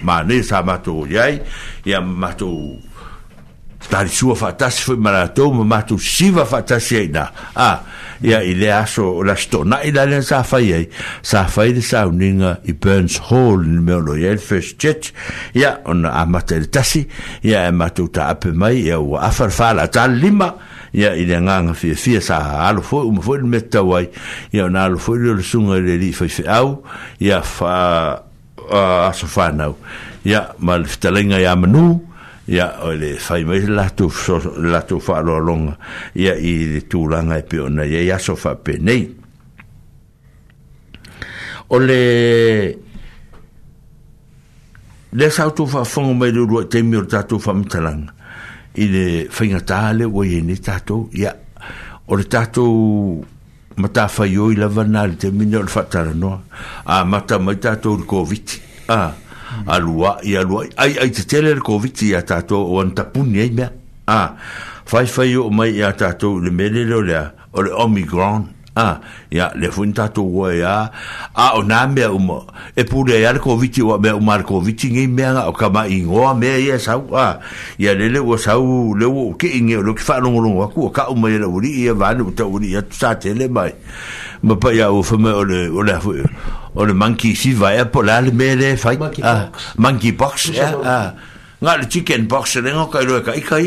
ma ni sa matu ya ya matu tari sua fa ta se fo mara to ma matu siva fa ta se na a ah. Ya, i le aso o la sitoʻanaʻi la lea sa fai ai sa fai le sauniga i burns hall i le mea olo iai le first church ia ona amata i le tasi Ya, e matou taape mai ia ua afa le faalaatalelima ia i le agaga fiafia sa alo foi uma foi le mea tau ai ia ona alo foi leo le suga i le alii faifeʻau fa aso fanau ia ma le fetalaiga iā manū ia o le fai mai la tu so la tu fa lo long ia i tu langa e pe ona ia so fa pe nei o le le sa tu fa fong mai lu te mi ta tu fa mitalang i le fai nga tale o ye ni ta tu ia o le ta tu mata fa yo i la vanal te mi no fa tala no a mata mai ta tu covid ah a lua e a lua ai ai te tele ko viti a tato o an tapuni ai mea a fai fai o mai a tato le mele leo lea o le omigron a ya le fun tato o ya a o na e pule a le ko viti o mea umar ko viti ngi mea o kama ingoa mea ia sau a ya le le o sau le o ke inge o lo ki fai nongo longo aku o ka umai la e ia vanu ta uri ia tu sa tele mai ma pa ya o fume o le o le o le monkey fever e po lale me le fai monkey ah, box ya. box, ah. nga le chicken box le ngo kai roe kai kai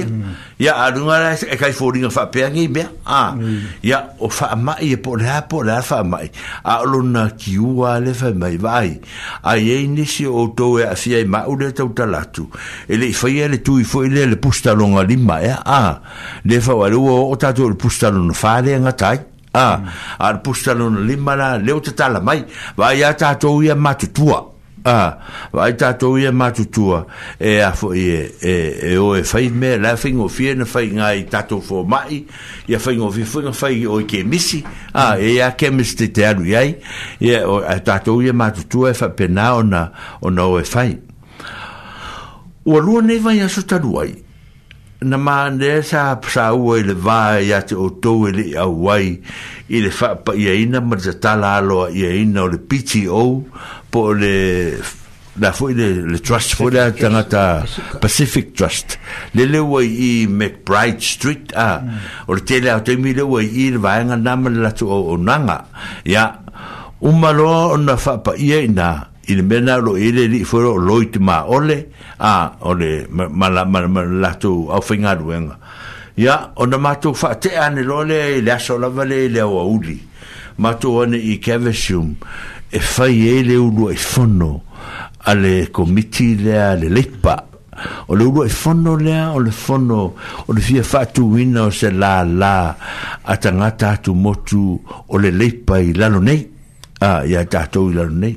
ya mm. adu nga e kai fo ringa fa pe ngi be a ah, mm. ya o fa ma e po le po le fa ma a lo na ki u le fa mai vai a ye ni si o to e a fi ma u le to talatu e le fa ye le tu i fo le le pusta lo nga li ma a le fa wa lo o ta to le pusta lo no fa le nga ah ar pusta non limala leo te tala mai vai ya ta ia matu tua ah vai ta to ia matu tua e a fo e e, e o e fai me la fin o fie na fai nga tato fo mai ia fai o fi fai fai o ke misi ah e ia ke misi te te anu e o a ia matu tua fa pena o na o na e fai o lua nei vai aso talu na ma ne sa sa u le va ya te to e le a wai i le fa pa ye ina ma ze tala lo ye ina le pichi o po le la fo de le trust fo la tanga pacific trust le le wai i mcbride street a mm. o te le o te mi le wai i va nga na la to o nanga ya umalo na fa pa ye ina il bena lo ele li foro loit ma ole a ole ma la ma la tu au finga duenga ya ona matu fa te ane lole le aso la vale le o uli matu one i kevesum e fai ele ulu e fono alle comiti le alle lepa o le ulu e fono lea o le fono o le fia faatuuina o se la a tagata atu motu o le leipa i lalo nei a ia tatou i lalo nei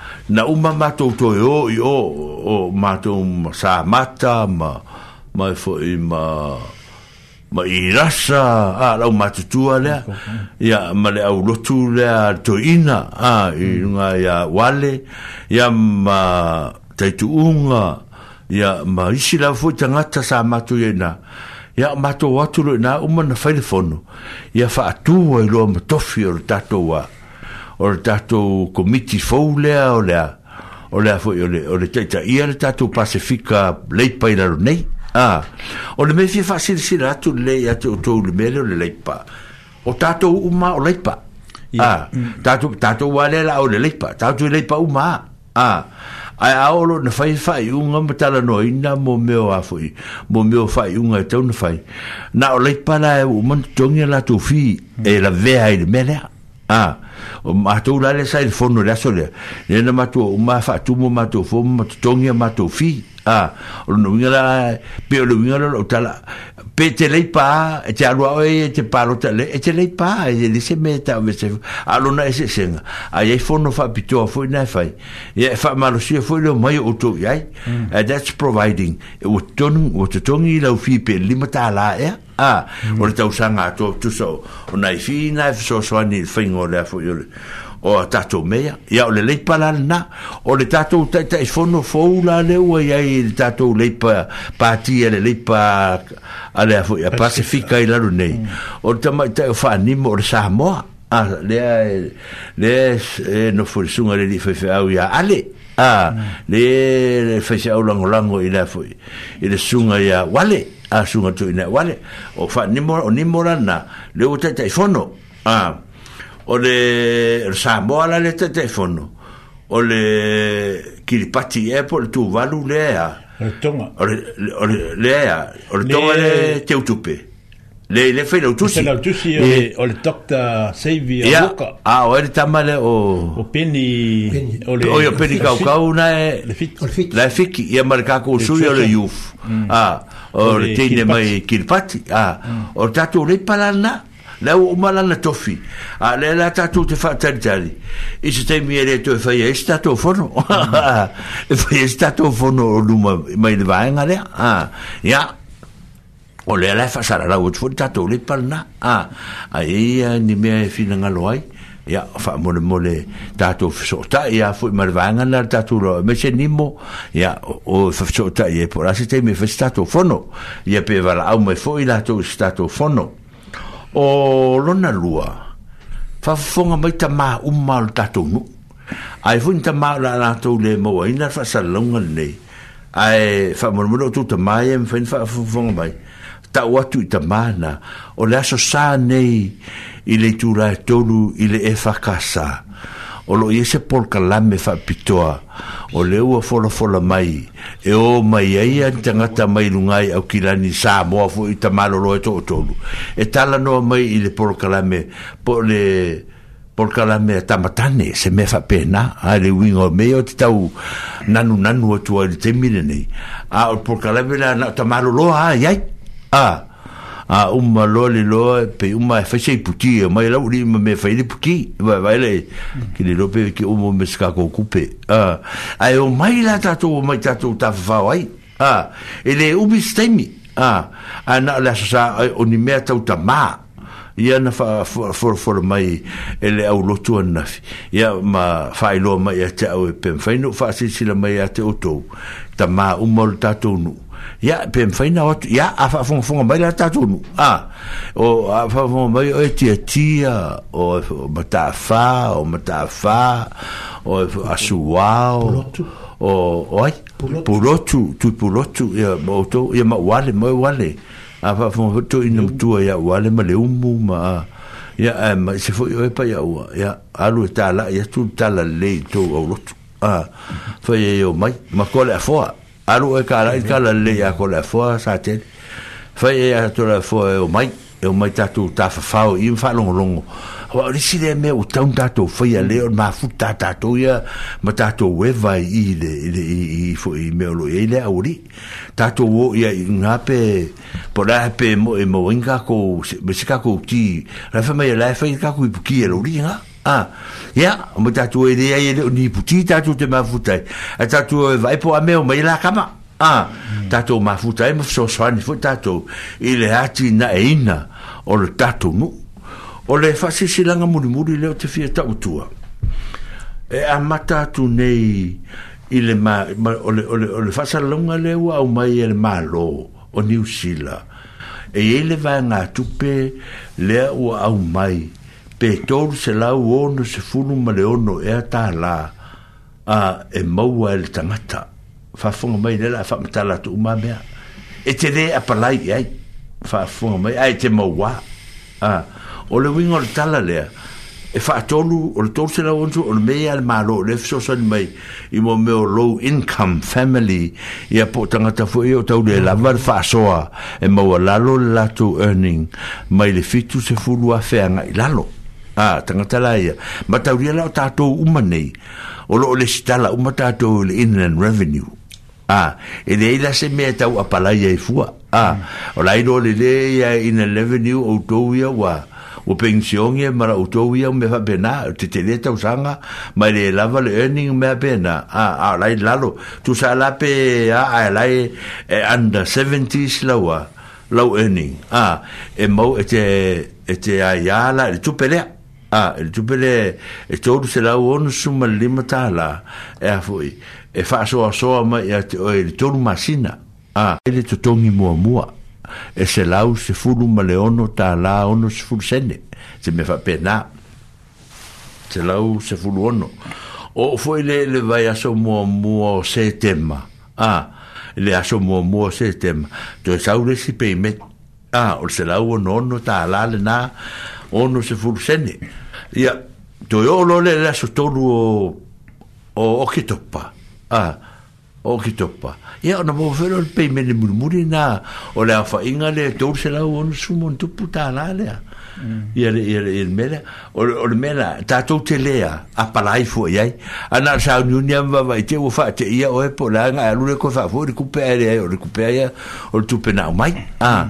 na uma mato to yo yo o mato sa mata ma ma e fo ima ma i rasa a la uma tutua le ya hm. ma le au lotu le to ina a i hm. nga ya wale ya ma taitu unga ya ma isi la fo tangata sa mato yena ya mato watu na uma na telefono ya fa atu wa lo mato fiur tatua o le tatou komiti fou lea o lea o lea foi o le o le taita ia le tatou pasifika leipa i lalo nei a o le mea fia faasilasila atu lele ia te outou le mea le o le leipa o tatou uu ma o leipa a mm. tatou tatou ua lea laʻao le leipa tatou i leipa uma a a ae aolo na fai faaiʻuga ma talanoaina mo meo a foʻi mo meo faaiʻuga e tau na fai na o laipa la e uu ma na totogi a latou fi e laveai le mea lea a ah. o ma tu la le sai fono le asole le na ma tu ma fa tu ma tu fo ma tu tonia ma tu fi Ah, o no vinga la pe o vinga la o tala pe pa e te alua oi e te paro te lei e te lei pa e te lise me me se alona e se senga ay ye fono fa pitoa fue na fai e fa malo si e fo ilo mai o to mm. and that's providing It e was tonu what te tongi i lau fi pe lima ta la e a mm. o le tausanga to tu so o nai fi na e fiso soani fingo le o tato mea ya o le le pala na o le tato ta e fono foula le mm. o ya il tato le pa parti le e, e, e le pa ale a foi a pacifica i la lune o ta ma ta fa ni mo sa mo a le le no fu su ngale di fe au ya ale a le le fe sa o lango lango i la foi i le su ya wale a su ngale wale o fa ni mo ni mo na le o ta e fono ah. ole Samoa la le este teléfono, telefono ole kiripati airport e tu valu lea o le ole lea ole tonga le te utupe le le fai l'autusi l'autusi e ole tokta seivi a buka ah o le tamale o o peni ole o io peni kau kau na e le fiki, y a la e fiki suyo le ko sui ole yuf mm. ah le tine mai kiripati ah mm. o tatu le palana lau o malana tofi a le la tatou te whaatari tari i se te mia re tō e whaia e se tatou whono e whaia se tatou whono o luma mai le vaenga rea ia o le la e whasara rau o tfori tatou le palna a ia ni mea e whina ngalo ai ia fa mole mole tatou fesota ia foi mal vanga na tatou lo me se nimo ia o fesota ia por asi te me fesota fono ia pe vala au me foi la to stato fono o lona lua fa fonga mai ta ma umal ta to nu ai fun ta ma la na to le mo ai na fa sa longa le ai fa mo mo to ta mai em fin fa fonga mai ta wa tu ta ma na o le so sa nei ile tu la to lu ile e fa casa o lo ye se kalame fa pitoa o le ua fola fola mai e o mai ai an tangata mai lungai au kilani sa moa fu i tamalo lo e to tolu e tala noa mai i le por kalame po le por kalame a tamatane se me fa pena a le wingo me o tau nanu nanu o tua i te mire a o por kalame la tamalo lo a iai ah a uma loli lo pe uma fa sei puti ma la uli me fa ile puti vai va ile ki le lope ki umo me ska ko kupe a a e o mai la ta to mai ta to ta va ai a ile e u bi a ana la sa o ni me ta uta ma ia na fa for for mai ele au lotu ana ia ma failo ma ya ate au e pe fa ino fa si si la mai ate o to ta ma nu ya pe mfai na ya afa funga funga mai la tatunu a o afa funga mai o tia tia o matafa o matafa o asuwa o o oi pulotu tu pulotu ya moto ya ma wale ma wale afa funga tu inu tu ya wale ma le umu ma ya eh, ma se foi yo pa ya wa ya alu e tala ya tu la le to e, o lotu a fo ye yo mai ma kole afoa 佢話：佢卡拉，卡拉咧，佢拉鋒，甚至，所以拉鋒，佢唔係，佢唔係太拖太浮，佢唔浮隆隆。話呢次咧，我打唔打拖？所以咧，我馬虎打打拖，我打拖會唔會？依啲，依啲，依依，依個路，依啲係 ori，打拖我，我唔怕嘅，唔怕嘅，冇冇因果，冇因果，唔知因果點，反正咪係，反正因果唔知嘅 ori 㗎。Ah, ya mo ta tu e dia ye ni puti ta tu te mafuta a ta tu e vai po ame o mai la kama Ah, ta tu mafuta e mo so so ni fu ta ile ati na e ina o le ta tu mu o le fa si si langa muri muri le o te fia ta tu e a mata tu nei ile ma o le o le o le fa sa longa le wa o mai e le malo o ni usila e ile va nga tu pe le o au mai pe tolu se lau ono se funu ma le ono ea tā la a e maua e le tangata whafunga mai le la whamitala tu umamea e te re apalai ai whafunga mai ai te maua a o le wingo le tala lea e whaatolu o le tolu se lau ono o le mea le malo le fisosani mai i mo meo low income family i a po tangata fu i o tau le lava le whaasoa e maua lalo le latu earning mai le fitu se fulu a whea ngai lalo a ah, tangata la ia ma tauria la o tātou uma nei o lo o le sitala uma tātou le inland revenue a ah, e le eila se mea tau apalaia i e fua a ah, o la ino le leia inland revenue o tou ia wa o pensionia mara o tou ia me fa bena te te le tau sanga ma le lava le earning mea bena a a la i lalo tu sa la pe a a la i e under 70s lawa low earning a e mau e te e te a iala e tupelea a ah, e tupe le e tōru se lau ono suma lima la e a e wha soa soa mai e, te, e le masina a ah, e le tōtongi mua e se lau se fulu ma le ono la ono se furu sene se me fa pena se lau se fulu ono o foi le le vai aso mua mua o se tema a le aso mua mua o se tema tō e saure si pei met a o se lau ono ono tā la le ono se fulsene. Ia, to yo lo le la so tolu o o o ki topa. Ah, o ki topa. Ia, ona mo fero pe me ne murmuri na o le afa inga le tolu se la o no su mon tu puta la le. Ah. Mm. ia le ia le ia mele o o le mele ta to te le a palai fo ia ana sa ni ni va va te o fa te ia o e po la nga lu le ko fa fo le ku pe ia o le ku pe e e ia o tu pe na mai a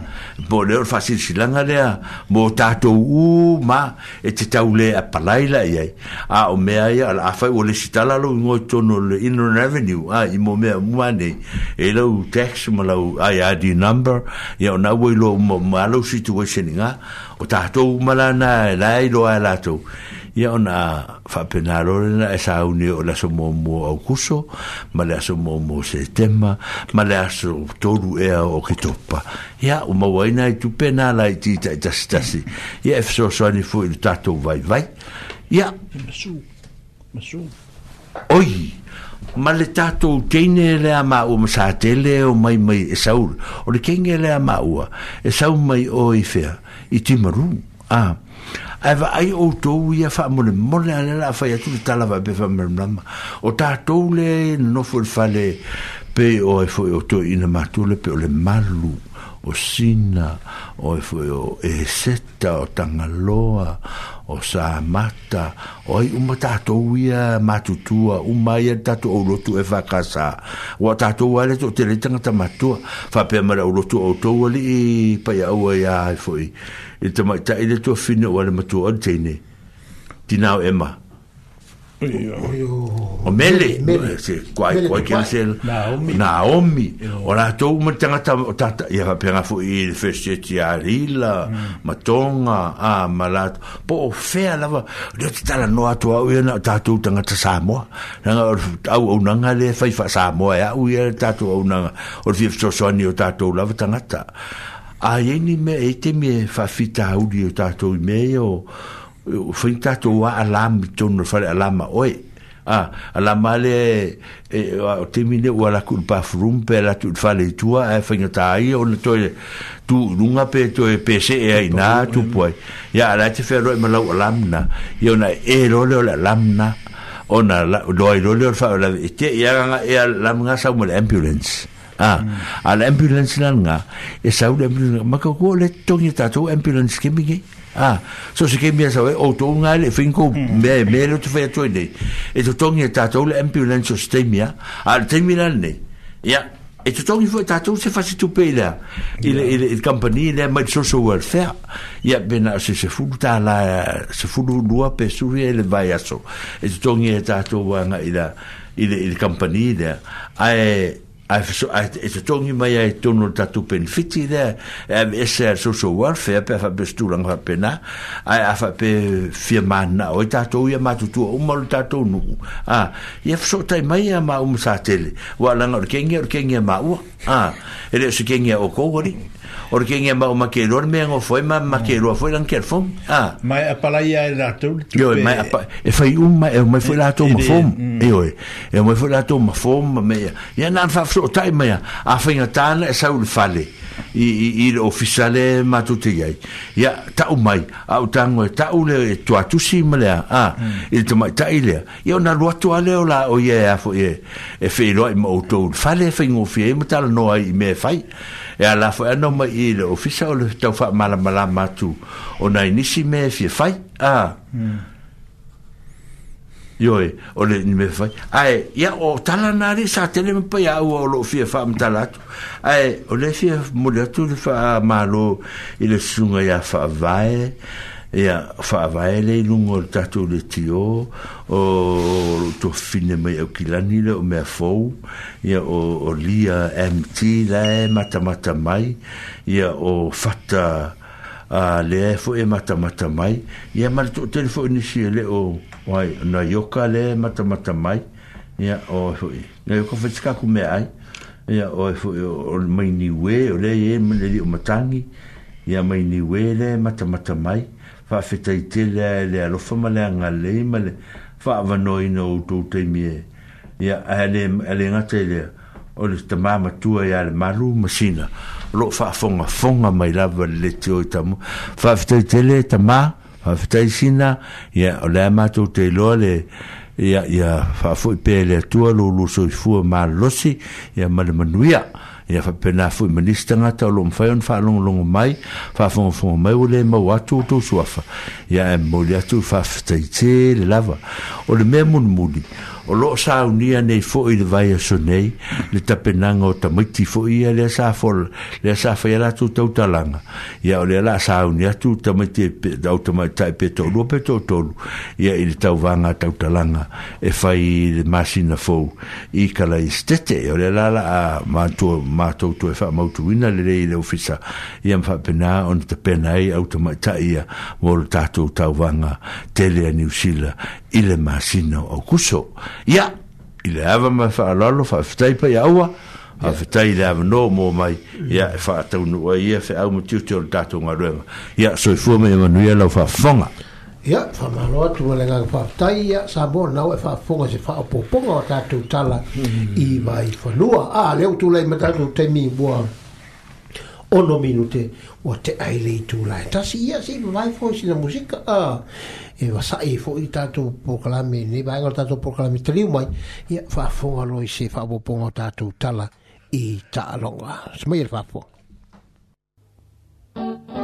bo le o fa si si la nga le a mo ta to u ma e te ta le a palai la ia a o me ia a fa o le sita la lo ngo to no le in revenue a i mo me mane e lo tax mo ai a di number ia na we lo mo ma lo situation nga ko tātou malana e lai loa e lātou ia o nā whapena rorena e sā uni o laso mō mō au kuso ma le aso mō mō se tema ma le aso tōru ea o ki topa ia o mawaina i tupe nā lai tīta i tasi tasi ia e fso soani fu i tātou vai vai ia masu masu oi ma le tātou teine e lea māua ma sā tele o mai mai e saur o le kenge e lea māua e saur mai o i fea i timaru a ai va ai o to u ia fa mo le e mo le ala la fa ia tu tala va be fa mrama o ta to le no fo fale e pe o e fo o to ina ma tu le pe o le malu o sina o e fo e seta o tangaloa o sa mata o ai uma tato uia matu tua uma ia tato o lotu e fakasa o tato uia le to tele tanga ta matua fa pe mara o lotu o to wali i pa ia ua ia e foi e tamai ta ele to fina o ale matua o tine tinao ema o mele eh, se kwai kwai kensel naomi ora to uma tanga ta ta ia pe nga fu i feste ti arila mm. matonga a malat po fe la va de ta la noa to au na tatu tu tanga ta samo na nga au au na nga le fa fa samo ya e u ia ta tu au na or fi so so ni ta tu la tanga ta a ni me e te me fa fita au di ta tu me o foi tatou a alami tonu fale alama oe a ah, alama le e o temi le ua laku pa furum pe la tu fale tua e fainga tai o na toe tu nunga pe toe pese e na tu poi ya la te fero e malau alamna i ona e role o la alamna ona doi role o fa la e te i e aranga e alamna sa mo ambulance ah mm. al ambulance langa e sa o ambulance ma ko le tongi tatou ambulance kemi Ah, so se ke mea sawe o oh, tō ngā le whinko hmm. me e mea le tu whea toi nei. E tō tōngi e tātou le ambulance o steimia, a ah, le teimi rane nei. Ia, e tō tōngi se whasi tūpe i lea, i le, i le, i le company i lea mai social welfare. Ia, bena se se fulu tā la, se fulu lua pe suri e le vai E tō tōngi e tātou wanga i le, i le, le company i lea. ai fa so ai e se tongi mai ai tono ta tu pen fiti da e, e se so so war fe pe fa bestu lang fa pena ai a fa pe firma na o ta e to ye ma tu tu o mal ta to nu a ye fa so tai mai ya ma um sa tele wa lang or kengi or kengi ma u a e le se kengi o ko gori or ke ngem ba o makero me ngo foi ma makero foi lan kerfo ah ma a pala ya era to yo e um, e e- ma e foi un ma e ma foi la to ma fom mm. e oi e ma foi la to ma fom me ya na fa so tai me a fin tan e sa ul fale i i i lo ofisale ma tutti gai ya ta o mai au tango e ta o le to atu si ma mm. le ah E to mai tai le io na lo atu ale o la o ye a fo ye e fe lo mo to fale fin o fe e ma tal no ai me fai e ala fo ano e ma i le ofisa o le tau fa mala mala matu o nai nisi me fie fai a yoi o le ni me fai ai ya o tala nari sa tele me pai au o lo fie fa mtalatu ai o le fie mulatu le fa malo i le sunga ya fa vae ia faavae lei luga o le tatou le tio o tofine mai au kilani le o mea fou ia o, o lia mt lae matamata mai ia o fata a uh, e foʻi e matamata mai ia ma le toʻatele foʻi e lē o ai naioka le e matamata mai ia o e foʻi naioka faitikaku mea ai ia oe foʻi o mainiuē o lea iai le lii o matangi ia mainiuē le e matamata mai ia, faafetaitele ae le alofa ma le agalei ma le faavanoaina outou taimie ia a le gata i lea o le tamā matua iā le malu masina loo faafogafoga mai lava le leti oe tamu faafetaitele tamā faafetaisina ia o le a matou teiloa le ia ia faafoʻi pea i le atua loulu soifua malolosi ia ma le manuia ia faapena foi ma lisi tagata o loo mafai ona faalogologo mai faafogafoga mai ua lē mau atu a suafa ia e moli atu faafetaitē le lava o le même un muli. o lo sa unia nei fo i vai a sonei le tapenanga o tamaiti fo i le sa fol le sa fai la tu tau talanga ia o le la sa unia tu tamaiti au e tamaiti pe tolu pe tolu ia i le tau vanga tau talanga e fai le masina fo i kala i stete o le la la a mātua mātou tu e fai mautu ina le rei le ofisa ia mfa pena on tapenai au tamaiti ia mo le tatou tau vanga tele a niusila ile masina o kuso ya ile ava ma fa lalo fa ftai pa ya wa a ftai le ava no mo mai ya fa tau no wa ya fa au mutu tu dato nga re ya so i fu me ma nu ya lo fa fonga ya fa ma lo tu le nga fa ftai ya sa bo na e wa fa fonga se fa po po nga ta tu tala i hmm. mai fa lo a le tu le ma ta tu te mi bo ono minute o te aile tu la ta si ya si mai fo si na musika a ah. e va sa e fo ita to proclami ne va ngol e tato proclami tri mai e fa fo lo i se fa bo po tato tala i ta longa smir e fa fo mm -hmm.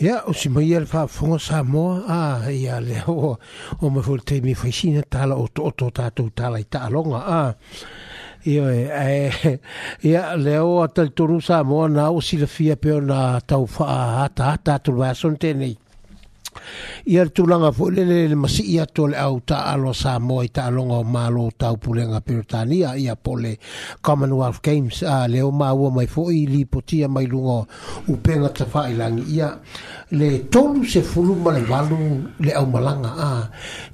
Ia, o si mai ele faa fonga sa moa, a ia le o, o me fol te mi faisina tala o to to tatou tala i taalonga, a. Ia, e, e ia, le o atal toru sa moa na o si la fia peo na tau faa hata hata atul vaya son tenei ia le tulaga foʻi le masii atu o le au taaloa sa moa i taaloga o malo taupulega peretania ia po le commonwealth games a leo maua mai foʻi lipotia mai luga upega tafaailagi ia le tolu sefulu ma le valu le au malanga a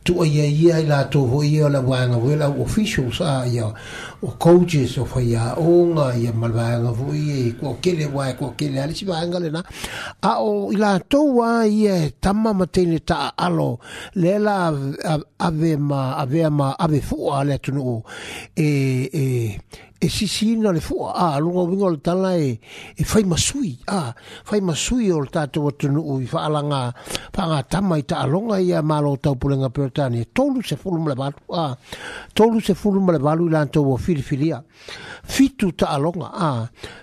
tuaia ia ia i latou hoi ia o le auaega foi officials a ia o coaches o faiaoga ia ma le vaega foi e kuaokele uae kuaokele a lesi le na a o i latou a ia e ma teine le ta alo le la ave ma ave ma ave fua le tunu e e e na le fua a ah, lunga winga le tala e, e fai masui a ah, fai masui o le tatu watunu ui whaalanga whaanga tama i taalonga i a malo tau pulenga peretani tolu se fulu mle balu a ah, tolu se fulu mle balu i lanto wa filifilia fitu taalonga a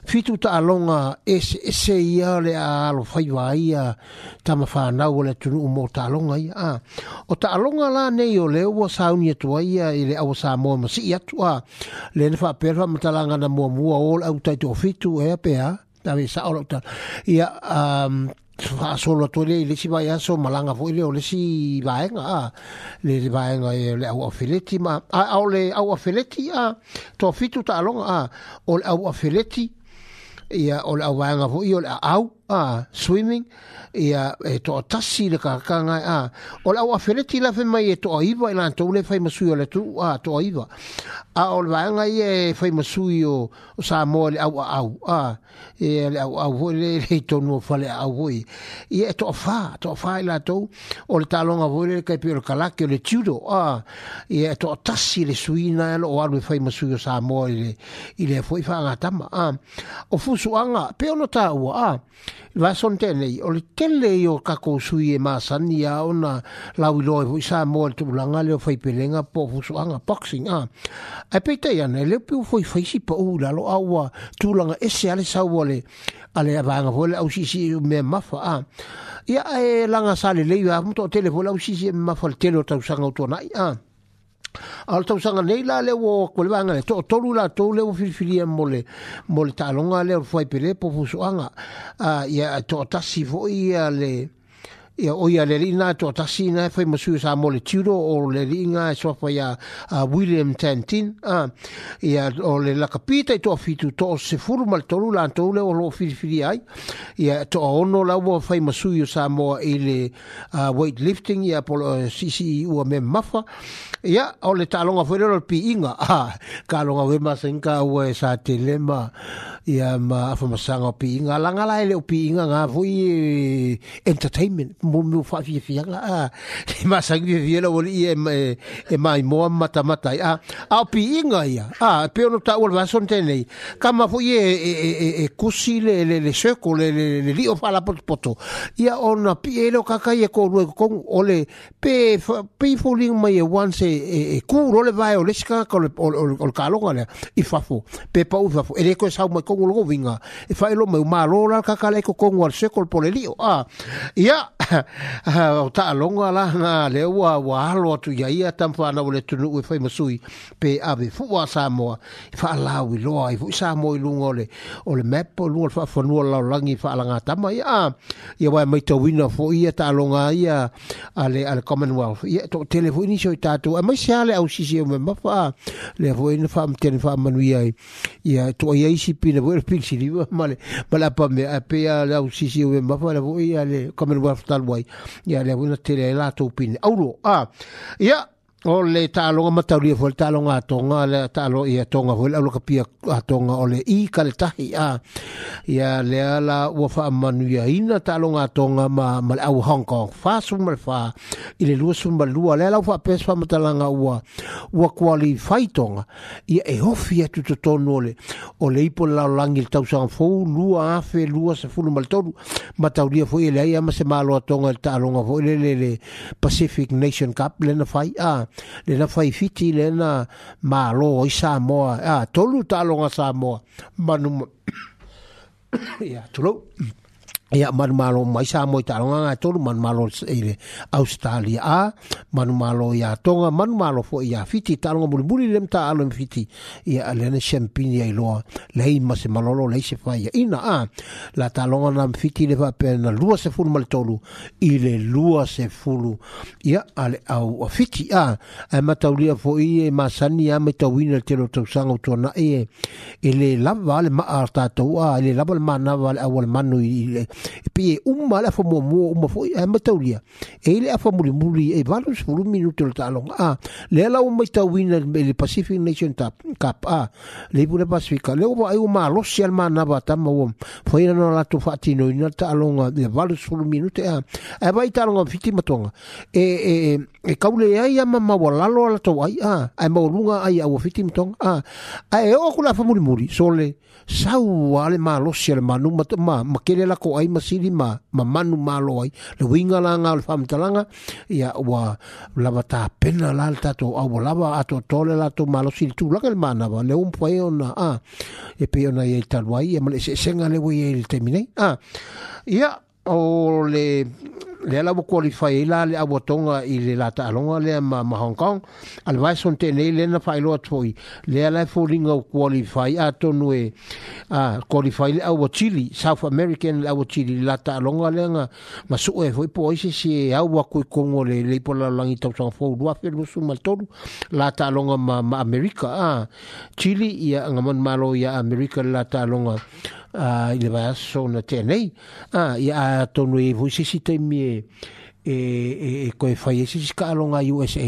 fitu taalonga e se e se ia le a lo fai wai a tama o le tunu umo taalonga i a o taalonga la nei o leo wa sauni atua ia i le awa sa mo si ia tua le fa per whamatalanga na mua mua o au tai tō fitu e a pēa, tā wei sa ora uta. Ia, um, Ha solo to le le si vai a so malanga fo le o le si vai nga le le vai nga le au afeleti ma a o le au afeleti a to fitu ta long a o le au afeleti ia o le au vai nga fo i o le au a swimming ia e to tasi le kakanga a o la wa fereti la fe mai to iva e, e lan to le fai masui o le tu a to iva a o le vanga i e fai masui o sa mo le au au a e le au au hoi le le to nuo fale au hoi e to fa to fa e la to o le talonga hoi ke kai pio le kalake o le tudo a e to tasi le suina e lo o alu e fai masui sa mo le i le fo i fa ngatama a o fu anga pe no ta ua a va son tenei o le tele i o kako sui e māsani a ona lauilo e fuisa mo e tupulanga leo fai pelenga po fusuanga boxing a ai peitei ana e leo piu fai fai si pa ula lo awa tupulanga ese ale sa wale ale avanga wale au sisi e me mafa a ia e langa sale leiwa muto tele wale au sisi e mafa le tele o tausanga utonai a ah. Ao tau sanga nei la leo o kwele wanga, to tolu to le leo filifilia e mole, mole talonga leo fwai pere po fusuanga, ya to tasi fo ia le, ia o ya le rina to tasi na fai masu sa mole tiro o le rina e so fai a William Tantin a ia o le la capita to fitu to se fur mal to lula to le o lo filifili ai ia to ono la wo fai masu sa mo ile weight lifting ya po si eh, si e u me mafa ia o le talonga fuere lo piinga a ka longa we masenka o sa telema ia ma afa masanga piinga langa la ele piinga nga fui e entertainment mo mo fa fi fi nga a ma sa gi vi lo i e, e, e mai mo mata mata a a ah, piinga ia a ah, pe no ta o va son tenei ka ma fui e e e kusi le le le seko le le le li o fala pot poto ia ona pielo kakai e ko lu ko ole pe pe fuling mai e one e, e ku lo le vai o le sika ko le o, o, o le kalonga le i fafo pe pa u fafo e ele ko sau mai kongo lo vinga e fa lo mai malo la ka kala ko kongo al sekol pole li a ia [LAUGHS] o ta longa la na le wa wa lo tu ia ia tam fa na le tunu e fa masui pe ave fu wa sa mo fa la wi lo ai fu sa mo i lungo le o le map o lungo fa fa no la langi fa la ngata mai a ia wa mai to wina fo ia ta longa ia ale al commonwealth ia to telefoni so ta tu mai se ale au sisi o e me mafa a le a fwoi na wha amtene wha amanui ai i a to a iaisi pina fwoi na pingsi ni [LAUGHS] male male apa me a pe a le au sisi o e me mafa le a fwoi e a le kamen wafu talwai i a le a fwoi na tere a lato pina auro a ia o e le taaloga matauria foi le taaloga atoga le taalo i atoga foi le aulakapia atoga o le ikaletahi a ia lea la ua faamanuiaina taaloga atoga ma ma au hong kong fasuma le fa i le lua suma lelua lea lau faapea se faamatalaga ua ua kualifaitoga ia e ofi atu totonu ole o le ipo le lalolagi i le tausagafou lua fe lua se ma le tolu matauria foi e leai a ma se malo atoga i le taaloga foi le le le pacific nation cup lena fai a le na fai fiti le na ma lo i Samoa a ah, tolu talo talonga Samoa manu [COUGHS] ya tolu ia manumalo maisa mo i talonga ngā tolu manumalo i le Australia a manumalo i Atonga manumalo fo i a fiti talonga muri muri le mta alo fiti i a champagne ai loa lei ma malolo lei se fai ina a la talonga na fiti le vape na lua se fulu mal tolu i lua se fulu ia ale au a fiti a a mataulia fo i e masani a metawina te lo tausanga tona e ile e e le lava le ma artatou a le lava le manawa le awal manu ile pe uma la fo eh, mo mo fo e ma taulia e le afa muri muri e valu sfuru minuto le talong a le la o mai tawina le Pacific Nation Cup Cup a ah, le pura Pacifica le o ai o ma lo sial ma na ba tam o fo ina no la tu fa tino ina talong ah, le valu sfuru minuto a ah, e eh, vai talong fiti matonga e eh, e e kaule e ia ia ma ma wala lo la tau ai a ai ma ulunga ai au fitim tong a ai e o kula fa muri muri sole sau ale ma lo sia ma nu ma ma ma kele la ko ai ma sili ma ma manu ma lo ai le winga la nga alfa mtalanga ia wa la bata pena la alta to au wala ba ato tole la to ma lo sili tu la ke ma na ba le un poe ona a e pe ona ia talwai e, e ma le se senga le wi e il termine a ia o le le ala wa qualify e la le awa tonga i le lata alonga le ma, ma Hong Kong al vai son te nei le na fai loa tfoi le ala e o qualify a tonu e a qualify le awa Chile South American le awa Chile le lata alonga le nga ma su e foi po isi si e awa kui kongo le le ipo la langi tau sanga fau lua fia lusu mal tolu la alonga ma, ma America a uh, Chile ia ngaman malo ia America le lata alonga a uh, ile vaso na ah, ya tonu e vo sisi te mi e e e ko e fai sisi ka USA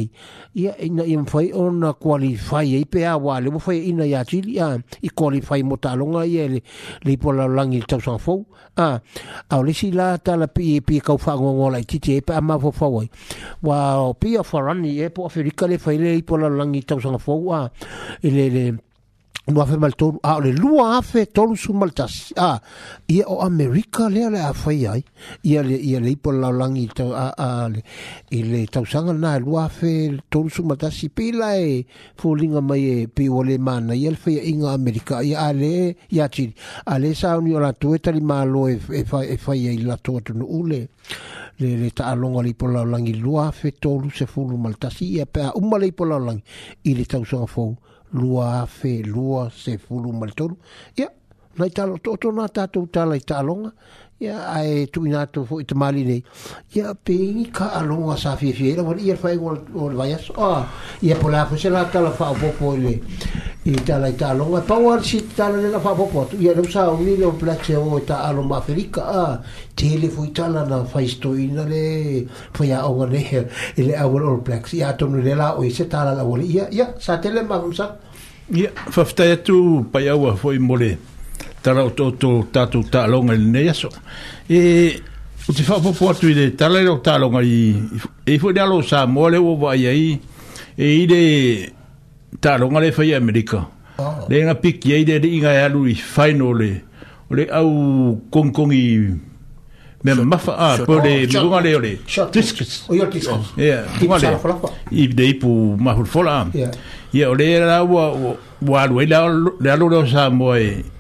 ia ina im fai ona qualify e pe awa le mo fai e ina ia chili a i qualify mo ta longa ia le le pola langi tau sa fo a au le si la ta la pi e pi e kau fa ngo ngo la ti pa ma fo fo wa wa pi a forani e po afrika le fai le pola langi tau sa fo a ile le, le no afe mal tolu a le lua afe tolu su mal tas a ia o america le le afe ia ia le ia le ipo la langi to a a le i le tau sanga na lua afe tolu su mal tas pe la e fo linga mai e pe o le mana ia le fai inga america ia a le ia chi a le sa uni o la tueta li ma lo e fai e fai i la tueta no ule le le ta longa le ipo la langi lua afe tolu se fulu mal tas ia pe a umma le ipo la langi i le tau sanga fo lua fe lua se fulu maltolu ia yeah. nai talo to to na tatou talai taalonga ia ae tuuina atu foʻi tamali nei ia peigi ka aloga sa fiafiaila ua leia lefai o le vaiaso ia pola fose la tala faapopo i le i tala i taaloga pauasi tala lela faapopo atu ia leusauli leo plaseo e taalo ma aferika a tele foi tala na faistoina le faiaoga nehe i le auale ol plax ia atonu le la oe se tala lauale ia ia sa tele mamsa ia faafetai atu paiaua foi mo le tala o tōtō tātou tālonga i nei aso. E, o te whapopo atu i le tala i tālonga i, e fwe ni alo sā mōle o wai ai, e i le tālonga le whai Amerika. Ah. Le inga piki e i le inga e alu i whaino le, o le au kongkongi me mafa a po le me unga le ole tiskis o yo tiskis ya unga le i dei pu mahul fola ya ole era wa wa lo ela le alo sa moe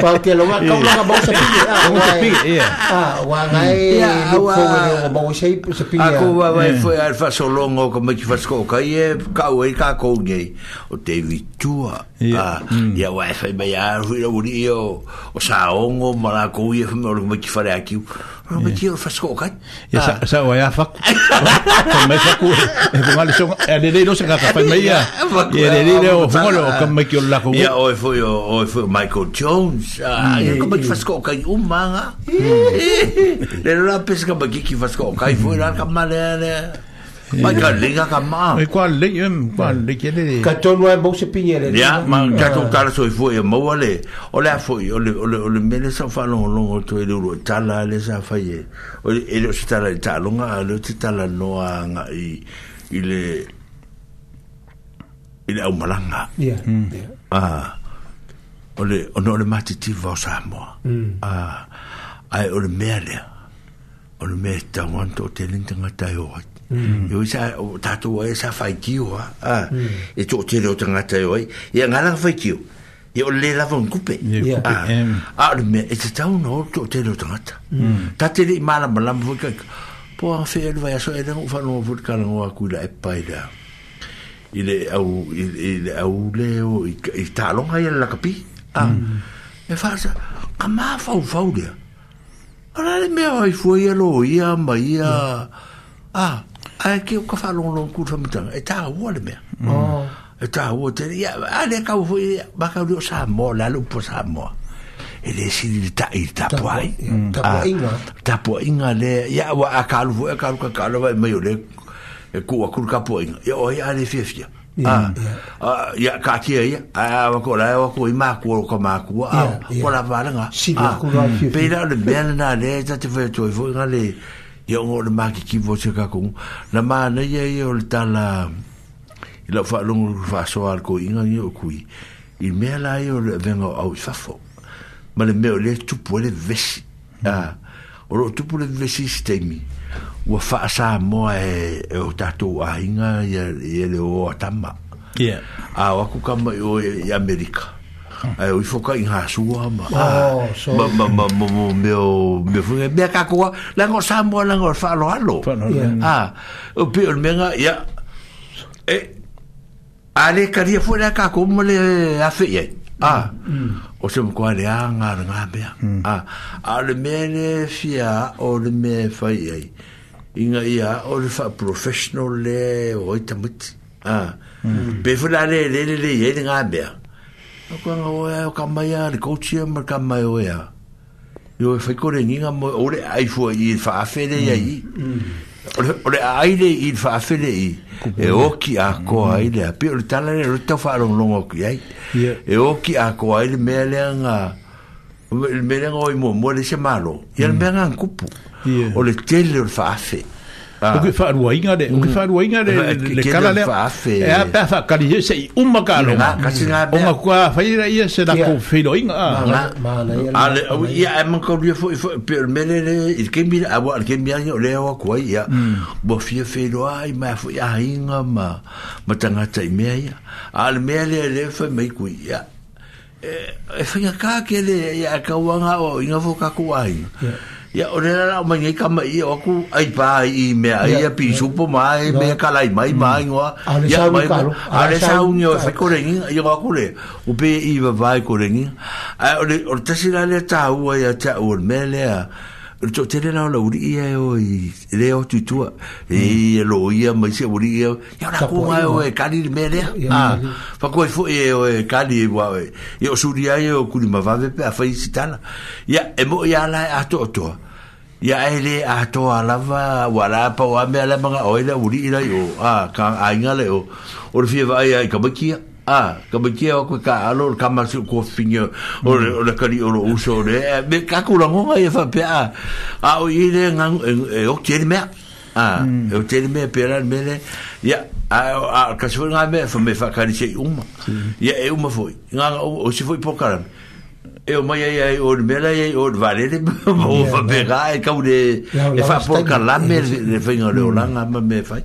Pau te longa kau longa bau sa pili. Ah, wa pili. Ah, wa ngai look forward o bau sei sa pili. Aku wa vai foi alfa solongo ko mai fas ko kai e kau e ka ko ngai. O te vitua Ya, ya wa fa ba ya ru ro ri o o sa ongo ma la ko ye fa mo ki fa ra ki. Ro me ki o fa sko ka. Ya sa ah. sa wa ya fa. Ko me fa ku. E ko mali son e de de no se ka fa me ya. E de de o fa lo ko me ki o la ko. Ya o fo yo o fo Michael Jones. Ya ko me ki fa sko ka u ma nga. Mm. Le [LAUGHS] ra pes ka ba ki ki fa sko ka i fo ra ka ma le. Mai ka lenga ka maa. E kua le, em, kua le ke le. Ka tonu ai mou se pinge le. Ia, ma kato kala soi fue e maua le. O lea fue, o le, o le, o le mele sa whanongo longo to e le uro tala le sa fai e. O le, e le o se tala i talonga, a le te tala noa nga i, i le, i le au malanga. Ya. Ah, o le, o no le matiti vau sa mo. Ah, ai o le mea O le mea ta o te linta ngatai o hati. Mm. Yo sa o tatu o sa fai Ah. Mm. E to te lo tanga te oi. Ya nga la fai kiu. Ya o le la von ah, kupe. Ya. Ah. Ah, me e tau no te lo tanga. Mm. te di mala mala mo ka. Po a fe el vai so e no fa no vut kala no aku la e pai da. Ile au ile au le o i ta long ai la kapi. Ah. Mm. E fa sa kama fa Ora le me oi fu ia lo ia ma ia. Ah ai ke o ka fa long long kur famita e ta wo le me mm. o oh. e ta wo te ya ale ka fo ba ka lo sa mo la lo po sa mo e le si di ta i ta po ai mm, ta po ah, inga ta po inga le ya wa a ka lo ka ka ka lo me yo le e ku a kur ah, ka po inga e o ya le fi fi ya ka ki e ya a wa ko la wa ko i ma ku o ko ma ku ah, a ko la va la nga si la ku la fi fi pe la le ben na le ta te fe to i vo nga le ia ogo o le makikivo se kakogu na manaia ia o le tala i lau faalogo faasoa a le koiga ia o kui i mea la ia o le avega o au i fafo ma le mea o lea tupu ai le vevesi o loo tupu le vevesi se taimi ua faasamoa e, e o tatou ahiga ia le o atama a o aku kama i o i amerika ai o foka in ha sua ma ma ma ma ma meu me foi me acaco la ngor sambo la ngor fa lo allo ah o pior menga ya e ale caria foi la caco mo le a fe ye ah o sem qua le anga nga be ah ale mene fia o le me fa ye inga ia o le fa professional le o itamut ah be fo la le le le ye nga be ah A kua ngā oea o kamaia, le kouchia ma kamaia oea. Yo e whaiko re nginga mo, ore ai fua i e whaafere ia mm, mm. i. Ore ai re i e whaafere i. E oki a koa ai le, api ore tala re rota wharong longa ki ai. E oki a koa ai le mea lea ngā, mea lea ngā oi mua, mua le se maro. Ia le mm. mea ngā kupu. Ore tele ore whaafere o ah. mm. [LAUGHS] ke faru ai nga de o ke faru ai nga le kala le e a pa fa kali e se i un ma kalo o ma kwa fa ira ia se da ko fe lo nga ale o ia e ma ko ri fo fo per mele le i ke mi a wa ke mi a yo le o ko ia mm. bo fi fe lo ai ma fo ia ai nga ma ma tanga tai me ia al mele le fa me ku ia e fa ka ke le ia ka wa nga o nga fo ka ku ai yeah ya orera la mangi kama i aku ai pa i me ai a pisu po mai me kala i mai mai mm. ngwa ya mai ale sa unio fa koreni i wa kure u be i va vai koreni a ore ortesi la le ta u ya ta u mele a Le tō tere nao la uri ia e o i le o tu tua. E mm. i e lo ia mai se uri ia. Ia na kua mai o e kani me lea. Fa kua i fu e o e kani e wa o e. Ia o suri ai e o kuri ma vave pe a fai si tala. Ia e mo ia la e ato o toa. Ia e le ato a lava wa la pa wa mea le manga o e la uri ila i o. Ah, ka a inga le o. O le fie vai ai kamakia. Ia ah ka me kia koe ka alo ka masu ko finga o le o le kari o lo uso le eh, me ka ku la ngonga e fa pe a a ah, o i le ngan e, e o kia le mea a ah, hmm. e o kia le mea pe ran me le ya a a ka su nga me fa me fa kari se uma hmm. ya e uma foi nga o se foi pokaran e o mai ai ai o le mea ai o le vare [LAUGHS] le o fa pe ga e ka u le e fa pokaran me le fa inga le o langa me fa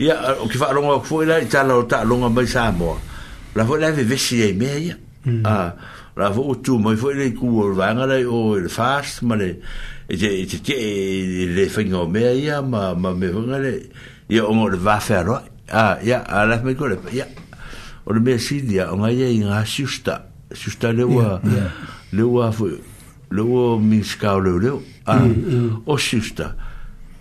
ya o ki fa longa foi la i tala o ta longa mai sa moa la fo la ve si e me ya a mm. ah, la fo tu mo fo le ku o vanga le o le fast ma le e te e te e le fingo me ya ma ma me vanga le ya o mo le va fa ro a ah, ya a la me ko le ya o le me si dia o ma ye nga susta susta le wa le wa fo le wa mi ska le le a o susta ah, mm -hmm.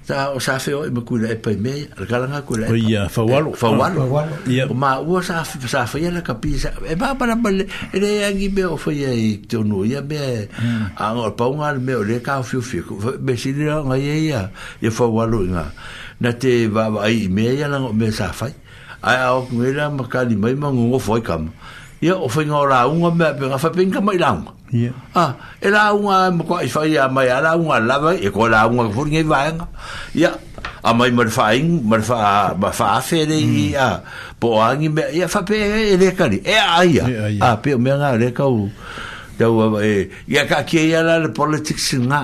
Ta o sa feo e maku la e pai me al gala nga kula o ia fa walo eh, fa walo ia ma o sa fa sa fa la kapisa e ba para ba le e le angi be o fa ia i to no ia be a ngor pa un al me o le ka fiu fiu be si le nga e ia ia e fa walo nga na te va ai me ia la me sa fa ai au ngela ma ka di mai ma ngo fo kam ia o fainga o launga mea penga whapenga mai launga. Ia. Ah, e launga mo kua i whaia mai ala launga lava, e kua launga kua ringa i vaenga. Ia, a mai marifa ing, marifa a marifa a fere i mm. a po angi mea, ia whapenga e reka ni, e, e, e a Ah, peo mea ngā reka u, dau a e, ia ka kia ia la le politics ngā,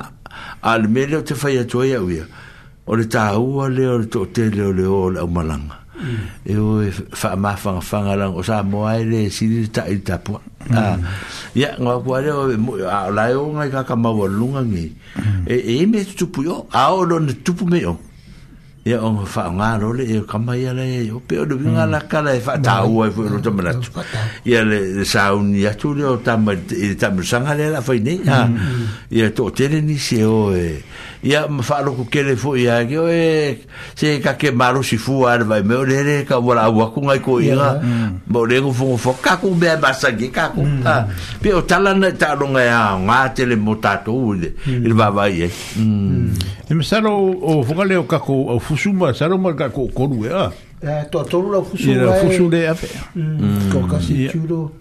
a le mele o te whaia toia uia, o le tāua le o le tōtele le o le o malanga e o e fa ma fa fa ngala o sa mo ai le si di ta i ta po ya ngo ko ale o mo a la o nga ka ka ma lunga ngi e e me tu pu yo a o lo ne tu pu me yo ya o fa nga ro le e ka ma ya le o pe o bi nga la ka la e fa ta o e fo to mena tu ya le sa un ya tu le o ta ma ta mo sa nga le la fa ni ya to te ni se o e eh. ia mafalo ku kele fo ia ki o e se ka ke malu si fu ar vai me ore re ka wala wa ku ngai ko ia mo mm. le ku fo fo ka ku be ba sa ki ka ku ta mm. pe o tala na ta lo ngai a nga tele mo ta to mm. le il va vai e e me salo o fo ka le o ka ko o fusu ma salo ma ka ko ko lu e a eh, to to lu e. fusu le fusu le a pe ko ka si chudo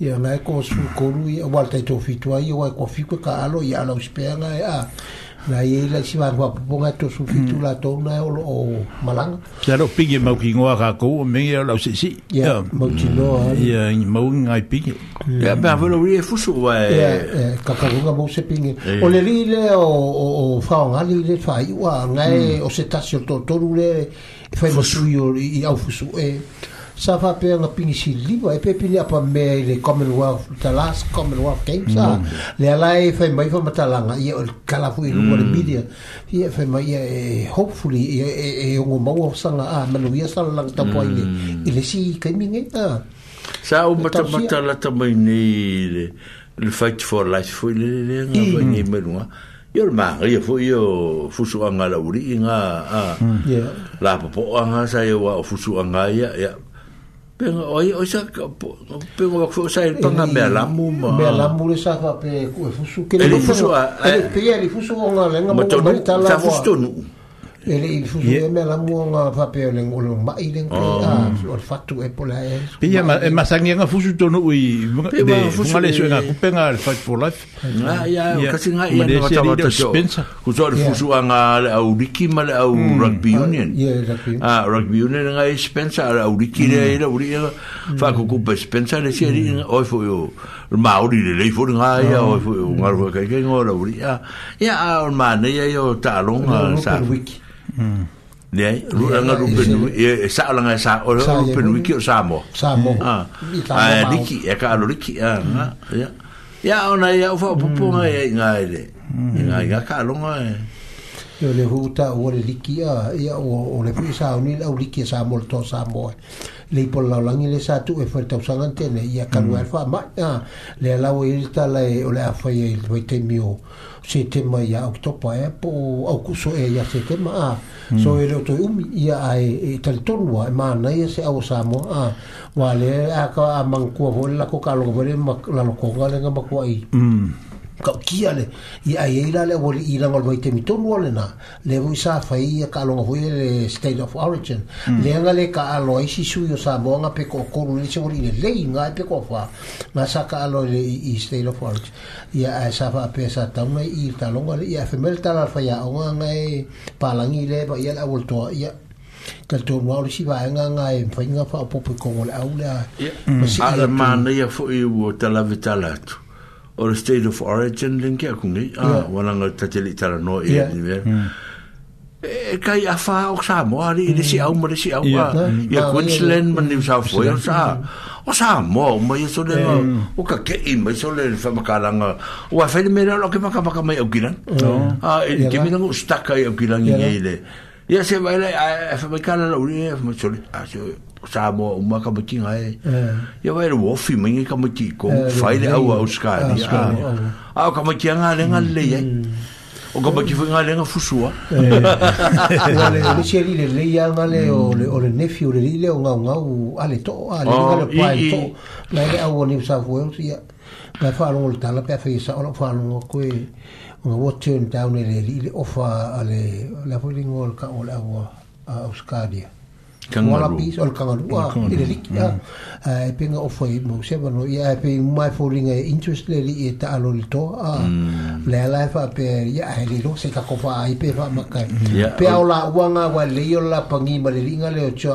ia ngai ko su ko lu ia wa to fitu ai ko fiku e ka alo ia ala uspenga e na ye la si va va ponga to su mm. fitu la to na e o o malang ya lo pigi mau ki ngoa ka ko me ya e lo si si ya mau ki lo mm. ya mau ngai pigi ya ba va lo rie fu su wa ka e- ka ngoa mau se pigi o le li le o o o fa nga li le fa i wa ngai mm. o se ta si to to le fa mo su yo i au fu su e sa fa pe nga pinisi libo e pe pili apa me le commonwealth the last commonwealth games mm. le ala life fa mai fa mata la nga ye kala fu mm. media ye fa mai hopefully e e o mo mo sa nga a manu ye sa la ta po ye ile si ke mi nge ta sa o fight for life for mm. le le nga ba ni me Yo ma, yo fu yo fu su anga la uri nga a. Ya. La popo anga sa wa fu su anga ya. Pengo oi oi sa pengo wa fo sa il panga me la mu ma. Me la mu le sa fa pe ku e fu su ke le fu su. Ele pe ele fu su ona lenga mo ta la. Sa fu su Ele i fufu e me la mua ngā papeo le ngolo mai le ngolo oh. ah, a fatu e pola e. Pia, e masangi e ngā fufu tonu i mga le sue ngā e- kupenga le fight for life. Ah, ia, kasi ngā i ane wata wata spensa. Kuso le fufu a ngā le au riki ma le au mm. rugby ah, union. Ia, rugby union. Ah, rugby union ngā i e spensa, le au riki le e mm. la uri e ngā. Fa kukupa spensa le sia ringa, oh. oi fo yo, maori le leifo ringa ia, oi fo yo, ngā rua kai kai ngā la uri. Ah, ia, a, ma, ne, ia, ia, ta, longa, sa. Ia, Hmm. Nei, ruanga rupenu, e, e sa alanga e sa, o rupenu iki o sa mo. Sa mo. A e riki, e ka alo riki, a ah, hmm. nga. Ia, o nei, au fa opopo nga hmm. e nga e le. Nga e nga ka alo nga e. Yo le huta o le riki, a ah, ia o le pui sa, o nila au riki e sa mo, le to sa mo e le i pola laulangi le sa tu e fwere tau sangan tene i a kalu mm. alfa ma a le alawa i rita la e o le a fai e le te mio se te ma i a oktopa e po au kuso e i a se te ma a mm. so e reo toi umi i a e tali tonua e ma ana i a e se au sa mo a wale a ka a mangkua vore lako ka longa vore ma lalokonga le nga makua i mm ka kia le ia ai e ila le wali ila ngol mai temi tonu ole na le wui sa fai ia e ka longa hui le state of origin hmm. le anga le ka alo isi sui o sa moanga pe ko koru le se wali le le inga e pe ko fa ma sa ka alo le i state of origin ia ai sa fa pe sa tauna i ta longa le ia femel tala fai a onga ngai palangi le pa ia la wulto ia ka to wa ri ba nga nga e fa nga fa popo ko le au le a hmm. ma na ia fo i wo tala vitala tu or the state of origin link ya kung ni ah wala nga tatili tara no e ni ver hmm. e kai afa o sa mo ari ni si au mo si au ya ya ah, Queensland man ni sa foi o sa o sa mo mo ye so le o ka ke i mo so le fa maka la nga o a fele mera lo ke maka maka mai au kiran ah e ke mi nga ustaka au kiran ni ye le ya se vai la fa maka la uri fa mo so le ah so sa mo uma ka mati ngai ya eh. wa ro fi mi ka mati ko fai le au au ska ni ska a ka mati nga le nga le ye o ka mati fi nga le nga fusua le le cheri le le ya nga le o le o le nefi o le le o nga nga u ale to ale nga le pa to la le au ni sa fu o sia ka fa lo le tala pe fa isa o fa lo ngo ko e o ngo turn down le le ofa ale la fu lingol ka o la o Australia. Uh, kangaroo or kangaroo wa ile liki ya e pinga o foi mo se bano ya e pe my falling eh, interest le li eta eh, alo le to a ah, hmm. le la fa pe ya e le se ta ko fa i pe fa makai ya, pe ola oh. wanga wa le yo la pangi ma le ringa le o cho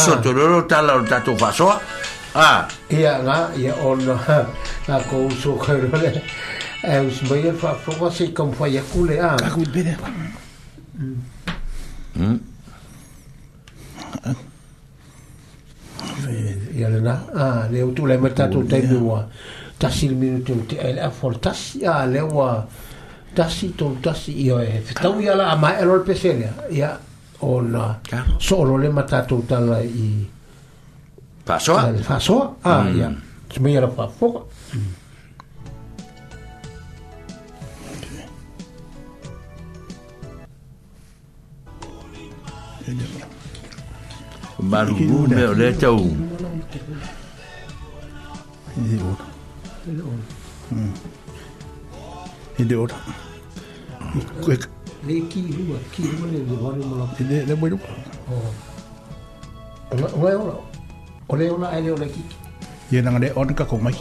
so ah. tororo tala o tatou fa'asoa ah. ia ga ia ona la ko eh, ah. mm. eh, ah, te la olla solo le matato tala i fasoa fasoa ah mm. ya semira fa fo Marubu me o le tau. Ele ora. Ele ora. Ele mm. ora. Ini ki rua, ki rua ni dia baru malam. Ini ni mui rupa. Oh. Oleh oleh oleh oleh oleh ki. Ia nang ada on kaku mai.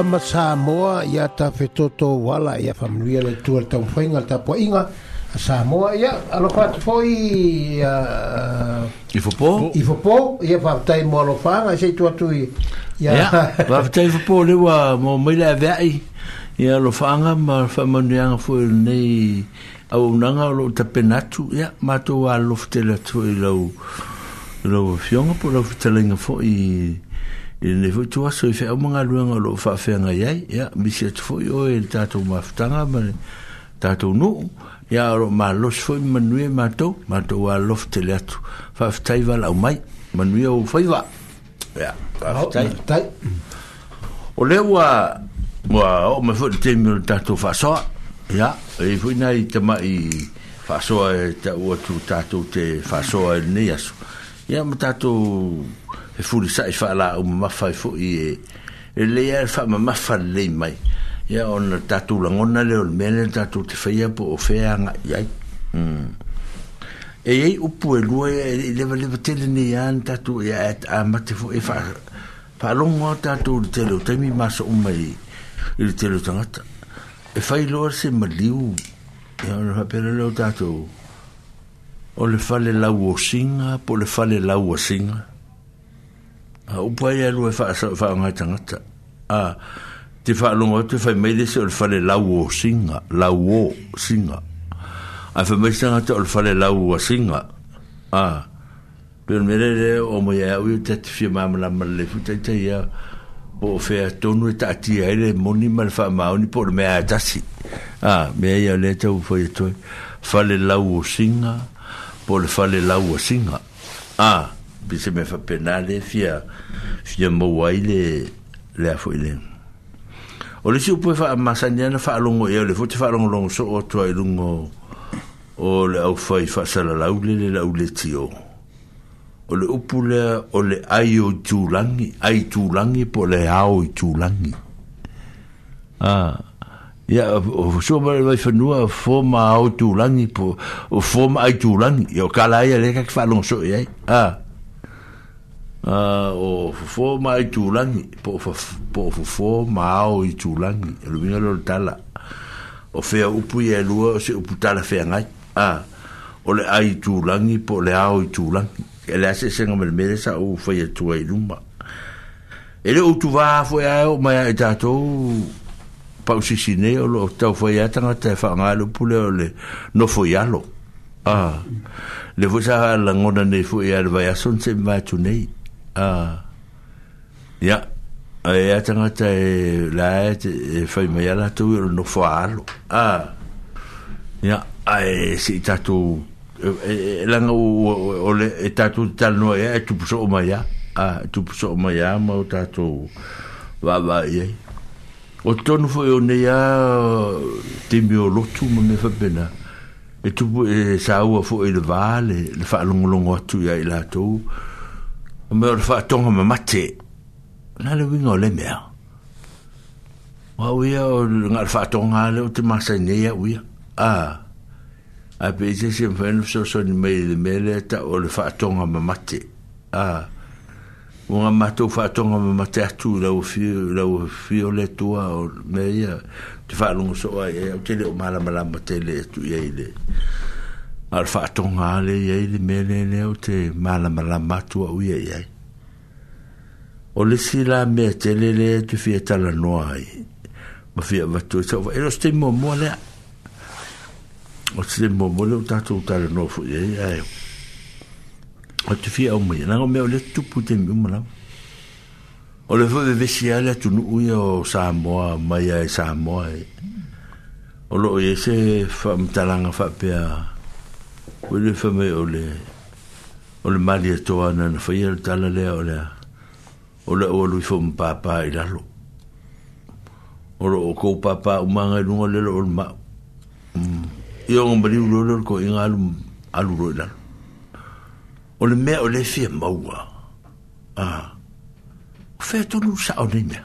tama sa moa ia ta fetoto wala ya familia le tuar tau fainga ta po inga sa moa ia alo fat foi ia uh, ifopo ifopo ia fa tai mo lo fa ma sei tuatu ia ia fa tai ifopo le wa mo mai la vei ia lo fa nga ma fa mo ni nga foi nei au nanga lo ta penatu ya ma to wa lo fte la tu lo lo fionga po lo fte la nga foi e ne fu tua so fe mo nga luanga lo fa fe nga yai ya mi se tfo yo e ta e ma fta nga ma ta no ya ro ma lo so ma nue ma to ma to a lo fte le tu fa fta va la mai ma nue o fa va ya fa fta o le wa wa o ma foi te mi ta fa so ya e foi na i te ma i fa so e ta o tu ta te fa so e ne ya ya ma tato e fuli sa i fa'a la u mafa i fu'i e e le e fa'a ma mafa le mai ia on na tatu la ngona le on mele tatu te fa'i apu o fea nga iai mm. e ei upu e lua e lewa lewa tele ne ian tatu ia e et a mate fu'i e fa'a fa'a longo a tatu li tele o taimi masa umma i li tele o tangata e fa'i loa se maliu ia on fa'a pera leo tatu o le fa'le lau o singa po le fa'le lau o singa a ah, upo ai alu e faa e saa faa ngai tangata a ah, te faa lunga te fai meile se o le fale lau o singa lau o singa a fai meile tangata o le fale lau o singa ah, a pero mire re o mo ia ui te te fia mama la mala le futa ita ia po o fea tonu e taati ai le moni ma le faa maoni po le mea atasi a mea ia le te ufo ia toi fale lau o singa po le fale lau o singa a ah pise me fa penale fia fia mo waile le a foile o le si upo fa masanya na fa longo e le foti fa longo longo so o to ai longo o le au fai fa sala la ule le la ule tio o le upo le o le ai o tu langi ai tu langi po le ao i tu langi a ia o so ma le fa nua fo ma ao tu langi po o fo ma ai tu langi yo kala ia le ka fa longo so ye a ah o fofo ma i tūlangi po o fofo ma ao i tūlangi e luinga lo tala o fea upu i e lua o se upu tala fea ngai a o le ai tūlangi po le ao i tūlangi e le ase senga mele mele sa o fai e tua i luma e le utu vā fo e ae o mai a e tātou pau sisi nei o lo tau fai e atanga tae wha ngai lo pule o le nofo i alo a le fo sa ha langona nei fo e ae vai asonse mai tu nei ya ai ata nga te la te fai me ya la tu no fo alo a ya e e e ai si ta tu la no o le ta tu tal no e tu so ma ya a tu so ma ya ma ta tu va va ye o tonu fo yo ne ya te mi o lo tu me fa bena e tu sa o fo il vale le fa lo lo ngo tu ya ila tu o me ora whaatonga ma mate, nā le winga o le mea. Wa uia o ngā ora whaatonga ale o te masai nei a uia. A, a pe i te se mwhenu so so ni mei le mele ta o le whaatonga ma mate. A, o ngā matou whaatonga ma mate atu lau fio, lau fio le tua o mea ia. Te whaalongo so ai, e au te le o malamalama te le tu iei le. Te le o malamalama te le tu iei le ar fa tonga le ye le mele le o te mala mala matu o ye ye o le sila me te le le te fia tala noa ai ma fia watu e tau eros te mo mo le o te mo mo le o tatu o tala noa fu ye ye o te fia o mea nga o mea o le tupu te mi umana o le fwe vesi ale tu nu uya o Samoa mai ai Samoa o lo ye se fa mtalanga fa pia o le fa me o le o le mali e toa na na fa yel tala le o le o le o lu fo m papa i la lo o le o ko papa o manga i lunga mm, le lo o le ma i o ngombari u lo lo ko inga alu alu ro i la lo o le me o le fi e maua a o fe to lu sa o le me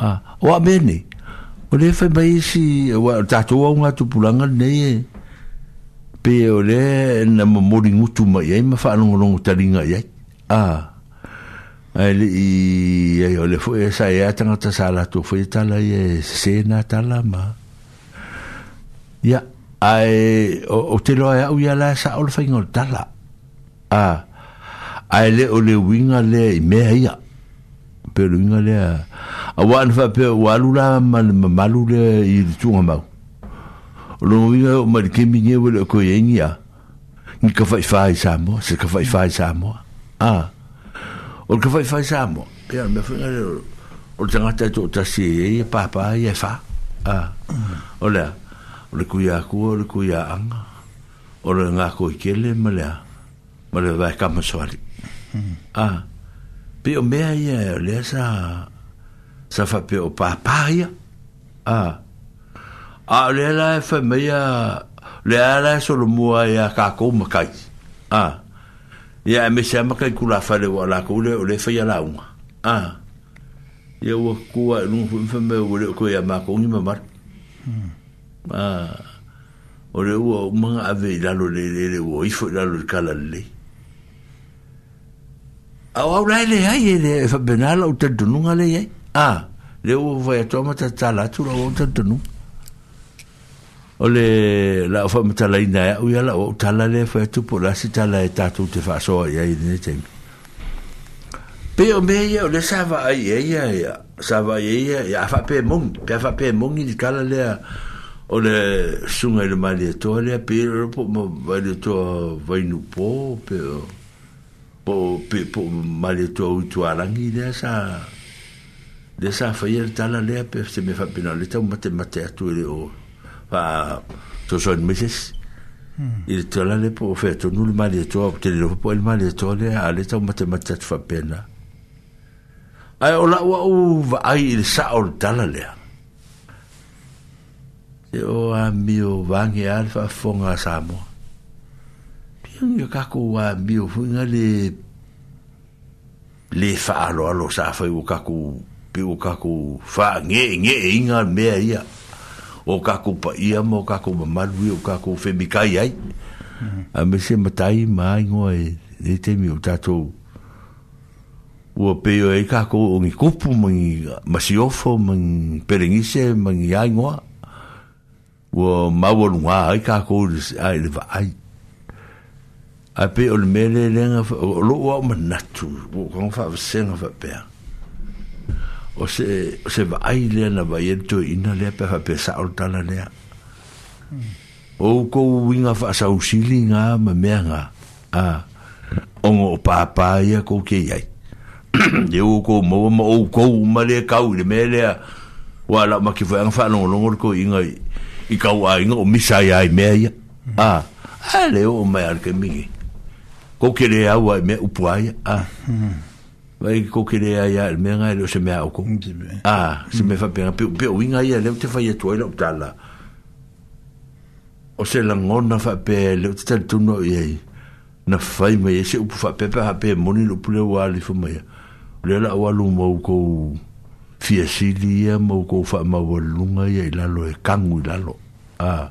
a o a me ni o le fa ba isi o tatoa unga tupulanga ne ye pe le na mo mori ngutu mai ai ma fa no no tari nga ai a ai le i ai o le fo e, e sa e e ia tanga ta sala tu fo ita la ye se na ta la ma ya ai o, o te lo ai au ia la sa o le ngol ta la a ai le o le winga le i me ai ya pe le winga le a wan fa pe wa malu le i tu ma o lo vinga o mar ke minge o ko yenia ni ka fai fai sa mo se ka fai fai sa mo a o ka fai fai sa mo pe a me fanga o o tanga ta to ta si e pa pa e fa Ah. o la o le kuia ku o le kuia anga o le nga ko kele ma le ma le vai ka ma soali a pe o me a ye le sa sa fa pe o pa pa ya a a le la e fa me ya le la so lo mo ya ka ko mo kai a ya me se ma kai ku la fa le wa la ku le le fa ya la un a ye wo ku wa lu fu fa me wo le ku ya ma ko ni ma ma hmm. a o le wo ma a ve la lo le le le wo i fo la lo ka la le a wa la le ya ye le fa benala o te dunu ngale ye a le wo fa ya to ma ta ta la tu lo o te dunu a o le la fa mata la ina ya e uya la o tala le fa tu po la sita la ta e tu te fa so ya i ne te pe o me ya le sa va ai ya e ya sa va ya ya ya fa pe mong pe fa pe mong ni kala le o le sunga le mali to le pe ro po mo va le to va inu po pe po pe po mali to u to ala ni le sa le sa fa ya tala le pe se me fa pe no le ta mate mate atu le o oh pa to son misses il te la le po fait nous le mal de toi te le po e le mal de toi à le ta matematique fa pena ai ola wa u va ai il sa or dala le e o a mio vangi alfa fonga samo pian yo kako wa mio funga le le fa alo alo sa fa yo kako pi o kako fa nge nge e inga mea ia o ka ko pa ia mo ka ko ma mal wi o ka ko fe mi kai ai a me se matai mai ngo e e te mi o tato o pe o e ka ko o ni ko pu mo ni ma si o fo mo ni perengi se mo ni ai ngo o ma wo lu wa ai ka ko ai le va ai a pe o le mele le nga lo o ma natu o ko fa se nga fa pe a o se o se vai le na vai e to ina le pe pe sa o tala le hmm. o ko winga fa sa usilinga ma merga a o o papa ia ko ke ai de hmm. [COUGHS] o ko mo mo o ko ma le ka le me le wala ma ki fa fa no no ko inga i ka wa inga o misa ia hmm. ai me ia a ale o ma ar ke mi ko ke le au ai me upuai a vai ko que le aya el mega el se me ako ah se me fa pe pe pe winga ya le te fa ye to el optala o se e la ngona fa pe le te tal tu no ye na fa me ye se u fa pe pe ha pe moni lo pule wa le fo me le la wa lu mo ko fie si li ya mo ko fa ma wa lu nga ya la lo e kangu ah. la lo ah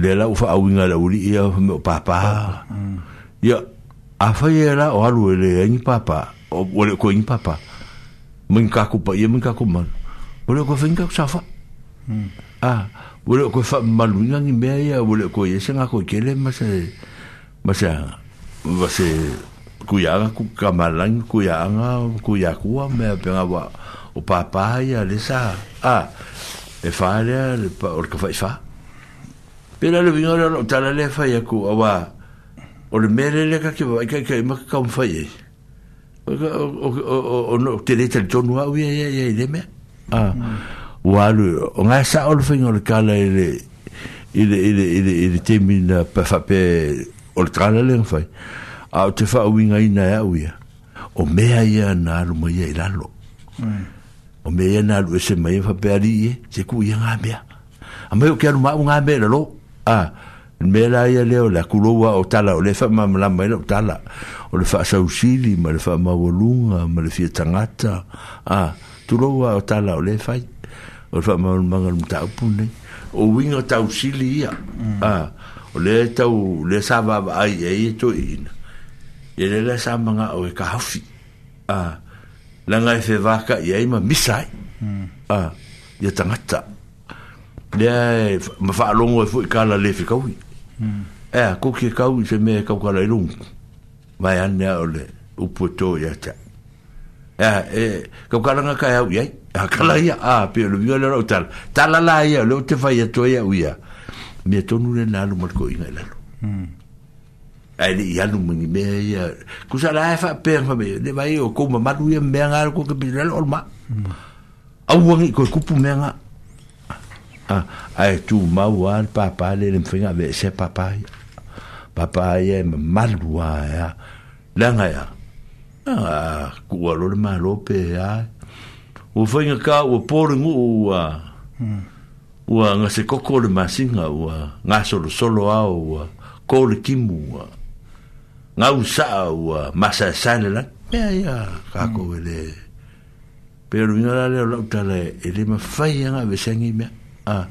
le la u fa winga la u li ya me papa ya mm. yeah. a fai la o alu e e ni papa o wale ko ni papa mwen kako pa ye mwen kako man wale ko fai nkako safa hmm. ah, wale ko fa malu nga ni mea ya wale ko ye se nga ko kele masa masa masa kuyanga ku kamalang kuyanga kuyakua mea penga wa o papa ya le sa a ah, e fai le pa orka fai fa e pera le vingore tala le fai ya ku awa o le mea lele ka kewa, ikai kai maka kao mwhai e. O, o, o, o, o, o, o, o, te le tali tonu au ia ia ia ia mea. Ah. Mm. A, o alu, o ngai sa o le whainga o le kala i le, i le, i le, i le, i le temi na pafape o le kala le mwhai. A, o te wha au inga ina e au ia. O mea ia na alu mai ia ilalo. O mea ia na alu e se mai e whapea ri e, se ku ia ngā mea. A mai o ke alu mau ngā mea lalo. A, ah. o mea me la ia leo la kuloa o tala o le fa ma la mai o tala o le fa sa usili ma le fa ma volunga ma le fia tangata a tu o tala o le fa o le fa ma ma ngal mta o pune o winga ta usili ia mm. a o le ta u le sa va ai e i to in e le le sa ma o e ka hafi a la nga e fe vaka ia i ma misai mm. a ia tangata Ya, e mafa longo e fu kala le fikawi. Mm. Eh, ko koki kau i se mea e kau kala i rung mai ane a ole upu e tō i a ta e a e kau kala nga kai au iai a kala ia a pe o le vio le tala la ia leo te fai ato ia u ia mea tonu le nalu mariko inga Ai lalu a ele i anu mingi mea ia kusa la fa e pēng fa mea le vai o kouma madu ia mea ngā rako ke pina lalu orma au wangi koe kupu mea ngā a ai tu mau al papa le le mfenga ve se papa papa ye malua ya langa ya a ku alo le malo pe ya o fenga ka o por ngu a ua nga se koko le masinga ua nga solo solo ah, ah. Ah. a ua ko hmm. le kimu ua nga usa ua masa sale la ya ya ka ko le pero ina le lo tala ele mafai fai nga ve sangi mea Ah. Ah,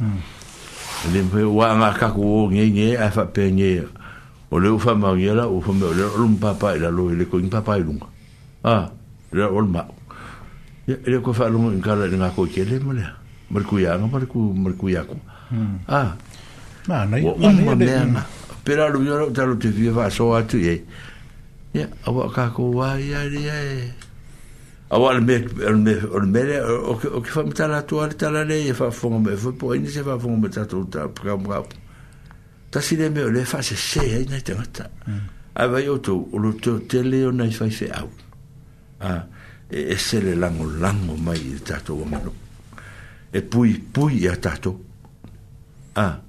e a le me wa com ka ku nge nge a fa pe o le fa ma o fa me le rum papa la lo le ko papa i lunga a le o ma le ko fa lu nge ka le nga ko mole. le mo le mar ku ya nga mar ku mar a ma nei ma le pera lu yo ta lu te vi va so a tu ye ya a wa com ku wa ya ye a wale me o le mele o ke whamata la tua le tala le e whafonga me fwepo e ni se whafonga me tato uta pika mga apu ta si le me o le wha se se e nei te ngata a mm. vai o tau o lo teo te leo nei whai se au a e, e se le lango lango mai i tato o mano e pui pui a tato a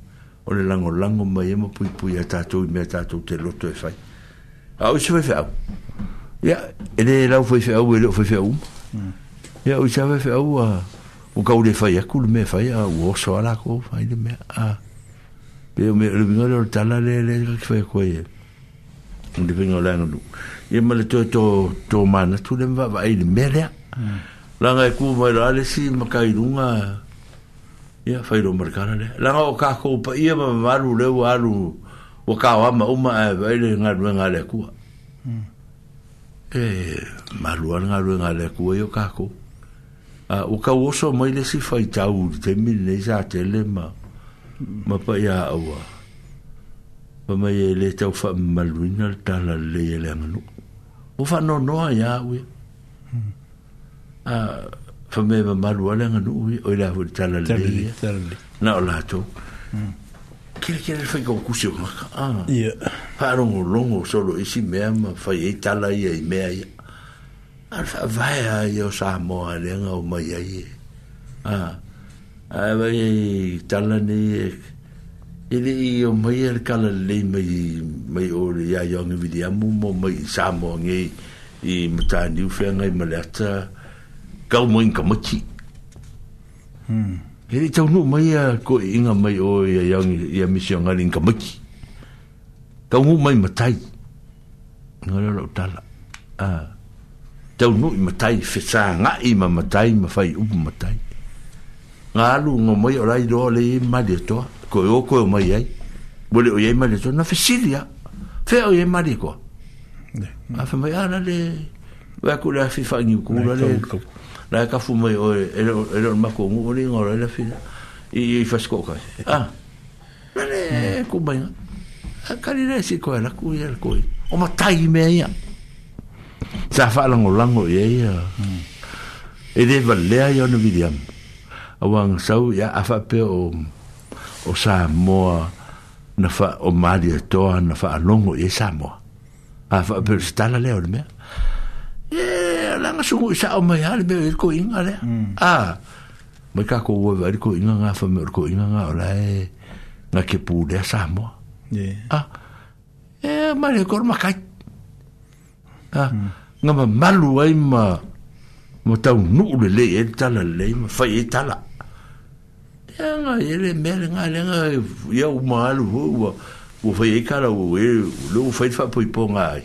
o le lango lango mai e mo pui pui a tato i mea tato te loto e whai a o se whai whai au ya ele la fo fe au ele fo fe au hmm. ya o chave fe au o ka ule fa ya kul me fa ya o so ala ko fa ile me a Be o me le vino le tala le le ke fe ko ye de vino la no lu mal to to to man tu le va va ile me la ngai ku va la le si makai dunga. ya fa ile marcar le la nga o ka ko pa ye ma va lu le wa lu o ka wa uma e va ile nga le ku e malua nga lu nga le ku yo ka ko a u ka wo so mai le si fai ta u te min le za te le ma ma pa ya au ma mai e le te fa maluina le ta la le e le manu u fa no no ya u a fa me ma malua le u o le ha ta la le na o la to mm kere kere fai kong kusi o maka. Ah. Ia. Fai rongo longo solo isi e mea ma fai e tala ia i e mea ia. Ara fai vai a ia o saa moa lenga o mai ai e. Ha. Ah. Ai vai e tala ni e. Ile e i o mai e kala lei mai mai o le ia yongi vidi amu mo mai saa moa ngei i mutani ufea ngai maleata. Kau moin kamachi. Hmm. Hele tau no mai a ko inga mai o ia yang ia misio ngari inga maki. Tau ngu mai matai. Ngara rau tala. Ah. Tau no i matai, whetsa ngā i ma matai, ma whai upu matai. Ngā alu ngā mai o rai roa le e mare toa. Ko e o koe o mai ai. Bole o iei mare toa, na whesiri a. Whea o iei mare koa. A whamai ana le... Wea kura a whiwhangi ukura le... Kau la ka fu mai o e lo ma ko ngu ni ngora la fina i i fas ko ka ah ale ku mai a ka ni resi ko la ku ya ko o ma tai me ya sa fa la ngolango ye ya e de valea ya no vidiam awang sau ya afa pe o o sa moa na fa o mali toa na fa longo e sa moa afa pe stala le o me Yeah langa sungu i sao mai hale me e ko inga lea. Ah, mai ka ko uwe wari ko inga ngā whame ori ko inga ngā o lai ngā ke pū lea Samoa. Ah, e mai le koro makai. Ah, ngā ma malu ai ma ma tau nuu le le e tala le ma whai e tala. Ea ngā e le mele ngā le ngā e ia umalu hua ua whai e kala ua e lo whai whapoi po ngā ai.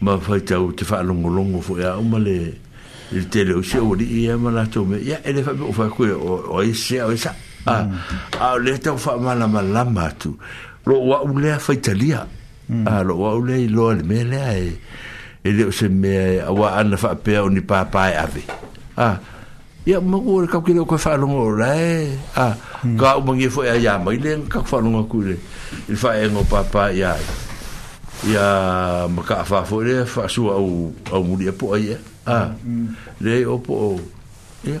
ma fai tau te wha longo longo fo ea uma le il te leo se ori i e ma lato me ia ele fai o fai kue o, o e se o e sa a, a le tau wha ma lama lama atu lo wa ulea fai talia a lo wa ulea i loa le mele e e leo se mea e a wa ana fai pea o ni papai ave a ia ma kua le kau kire o kua wha longo o rae a ka umangie fo ea ia ma i le kau wha longo kure il fai e ngo papai ia maka fa fo le fa su au au mu dia po ai a le mm, mm. o po ia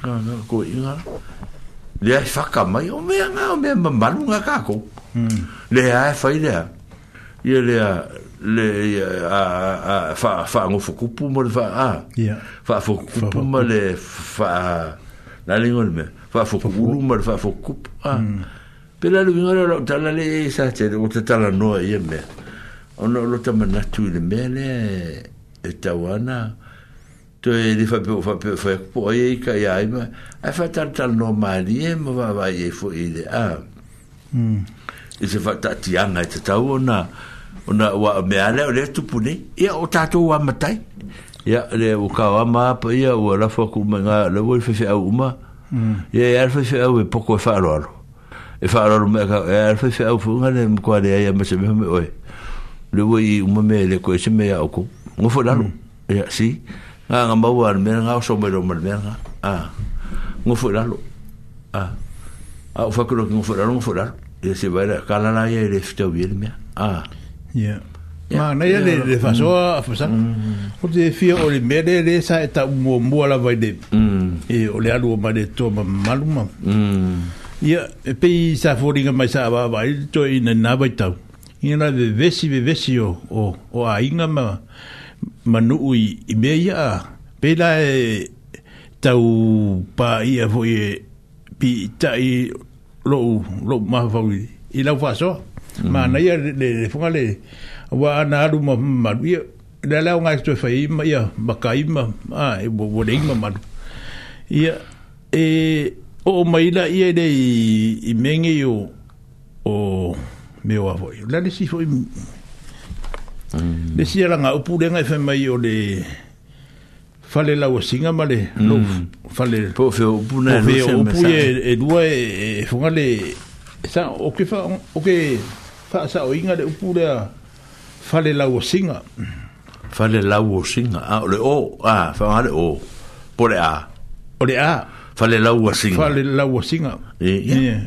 ka na ko ia le ai fa ka mai o me nga o me ma malu nga ka ko mm. le ai fa ile ia le le a a fa fa ngo fo kupu mo le fa a fa fo kupu mo le fa na le ngol me fa fo kupu mo le fa fo kupu a pe la lui ngora lo tala le sa te o te e e e tala no e me ona lo te mana tu le me le e ta to e li fa pe fa pe fa po e ka ya i ma e fa tar tal no ma li e mo va va e fo i le a mm e se fa ta ti ana te ta wana ona wa me ale o le tu pune e o ta to wa matai ya le o ka wa ma pa ya wa la fo ku ma le wo fe fe au ma ya ya fe fe au e poko fa lo e whaararo mea ka e ar whai whiau funga le mkware aia ma se meha me oe le wai uma mea le koe se mea oko ngofo lalo ya mm. e, si ngā ngā maua ar mea ngā o so mero mar mea ngā a ngofo lalo a a o whakuro ki ngofo lalo ngofo lalo e se vaira kalala ia i le whitau i le mea a yeah Ma na ia le le fasoa a fasa. Mm. Mm. O te fia o le mele le sa e mo mo la vai de. E o le alu ma le to ma maluma. Mm. Ia, e pei sa fōringa mai sa awawa, e to i na nāwai tau. Ia nā vevesi vevesi o, o, o a inga ma, ma nuu i, i mea ia a. Pei la e tau pā ia fō i e pi ta i lou, lou maha fau i, i lau whāsoa. Mm. Ma nā ia le, le, le fonga le, wā ana aru ma maru ia. Le lau ngā kito e whai ima ia, maka ima, a, e wadeima maru. Ia, e... Eh, o maila ia ele i, i menge o o meu avô lá le si foi mm. le si era nga upu lenga é fe mai o le fale la o singa male mm. Hum. no fale po fe upu na fe upu e e dua e, funga le sa o ke fa o que fa sa o inga le upu le fale la o singa fale la o singa ah le o ah fa le o po le a o le a Fale lau a singa. Fale lau a singa. E, ia.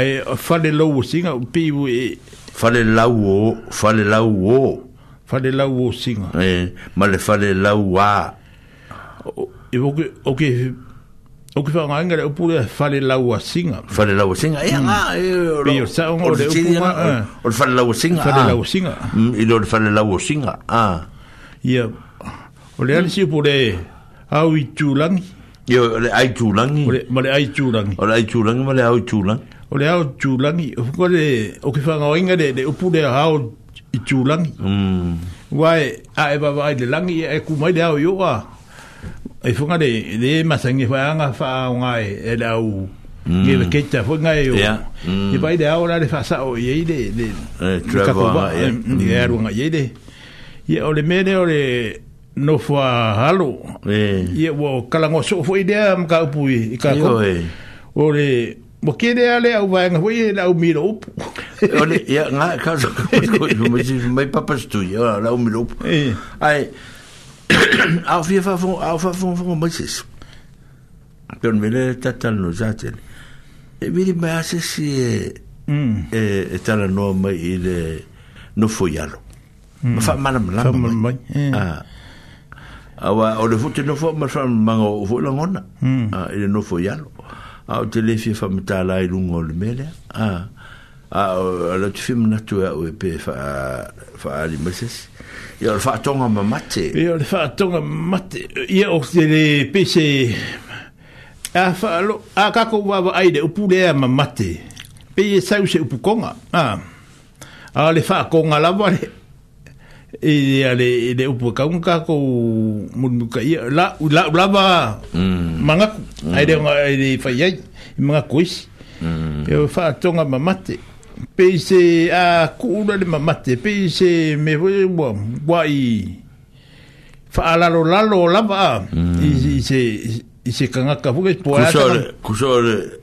E, fale lau a singa, pivu e... Fale lau o, fale lau o. Fale lau o singa. E, ma le fale lau e, mm. a. E, oke, oke, oke whangainga le fale lau a singa. Ah. Fale lau a singa, e mm, anga, e... Pio sa onga, o le upuma, o le fale lau a singa, Fale lau a singa. I lo le fale lau a singa, a. Ah. Ia, o le alisi upure, au i tūlangi. Yo le ai chulangi. Ole ma le ai chulangi. Ole ai chulangi ma le au chulang. Ole au chulangi. Ko le o ke fanga oinga de de upu de hao i chulangi. Mm. Wai a e baba ai le langi e ku mai de au yo a. E funga de de masangi fa anga fa nga e, e le au. Ye mm. e mm. le ke ta funga e yo. E pai de au la le fa sa o ye de de. Eh, travel. Ye runga ye de. Ye ole mele ole no fo halo eh ye wo kala ngo so fo idea am ka pu i ka ko ore mo ke de ale au ba ngo ye la u miro up [LAUGHS] ole ya nga ka so ko mo si mai papa stu ya la u miro up ai [COUGHS] au fi fa fo au fa fo fo mo si pero me le tatal no zaten e vi di ma se si eh mm. e, e tala no mai ile no fo yalo Mm. Fa mana mana. Fa mana eh. Ah awa o le fute no fo ma fa mango o fo langona hmm. ah, ah, ah, a ile no fo yalo a o tele fi fa mta la ilu ngol mele a a la tu fim na tu o pe fa fa ali meses ya fa tonga ma mate ya fa tonga ma mate ya o tele pe se a fa lo a ka ko wa wa ide o pou le ma mate pe ye sa u se u pou konga a a le fa konga la wa e e ale mm. mm. mm. e upo ka un ka ko mun ka i la la la ba manga ai de ai de fa ye manga ko is e fa tonga ma mate pe se a ku una de ma mate pe se me vo bo wa i fa la lo la lo la ba i se i se kanga ka fuge po ala ku so ku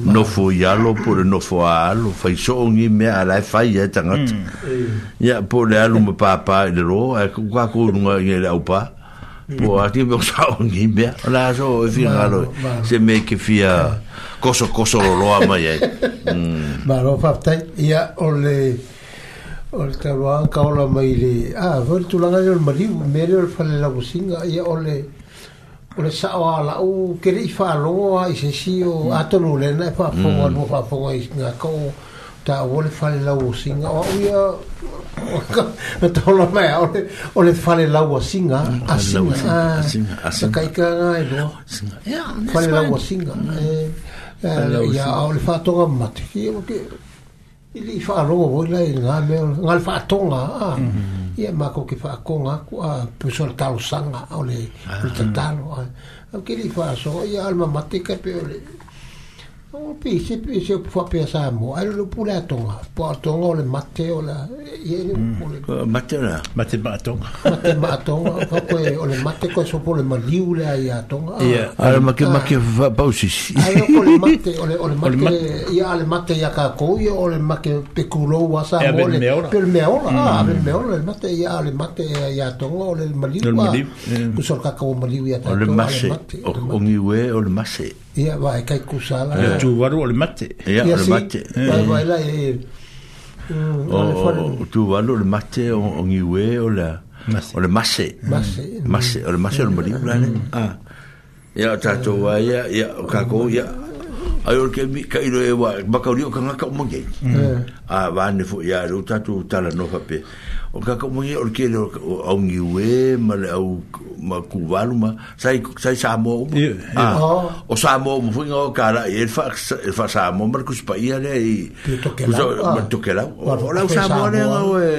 no foi alo lo, le no fo alo fai so ngi a la fai e tangata ya por le alo pues mm. me papa de ro e ku ka ko nga ye le upa po ati me so un me ala so e fi alo se me ke fia Coso, coso, lo lo ama ye ba lo fa ya ole ole ka lo ka ola mai le ah ver tu langa le marido. mere le fa le la businga ya ole ona sa'o ala'u kele'i fa'aloa i se sio mm. atolu lena e fa'afogo anua fa'afogo mm. ai gako'o tauā le falelau osiga o au ia tolamae [LAUGHS] o le falelau asiga asigakaikaga eloa falelau asiga ia ao le fa'atoga mamatekia i li fa ro vo la i nga me tonga a mhm. i ma ko ki fa ko ku a pu sol ta lo sanga o le ta ta lo a ah. ki li alma matika pe o pi se pi se fo pe sa mo ai lo pou la tonga po tonga le mate o la e le pou mm. le mate la mate ba tonga mate ba tonga fo ko o e, le mate ko e, so pou le maliu le ai a tonga ia ah. ara ma ke ma ke ah. va pou si ai o le mate o le o le mate ia le mate ia ka ko ia o le ma ke pe ku lo wa sa mo le pe le meo la ave ah, mm. meo le mate ia le mate ia tonga o le maliu ko so ka ko maliu ia tonga o le mate o ngi we o le mate ia vai kai kusala ya tu varu al mate ya al mate vai eh. la eh. o tu varu al mate o ngi we o la o le mase mm. mase o le mase o le mori mm. ah ya ta to wa ya ya ka ko ya ai o ke mi kai e wa ba ka ri o ka nga ka mo mm. ge ah va ne fu ya ru ta tu ta la no fa pe o ka ka mui o ke le au ngiwe ma le au ma kuwalu ma sai sai sa mo o sa mo mo foi ngau kara e fa e fa sa mo ma kus pa ia le i kuso ma tokela o la sa mo le o e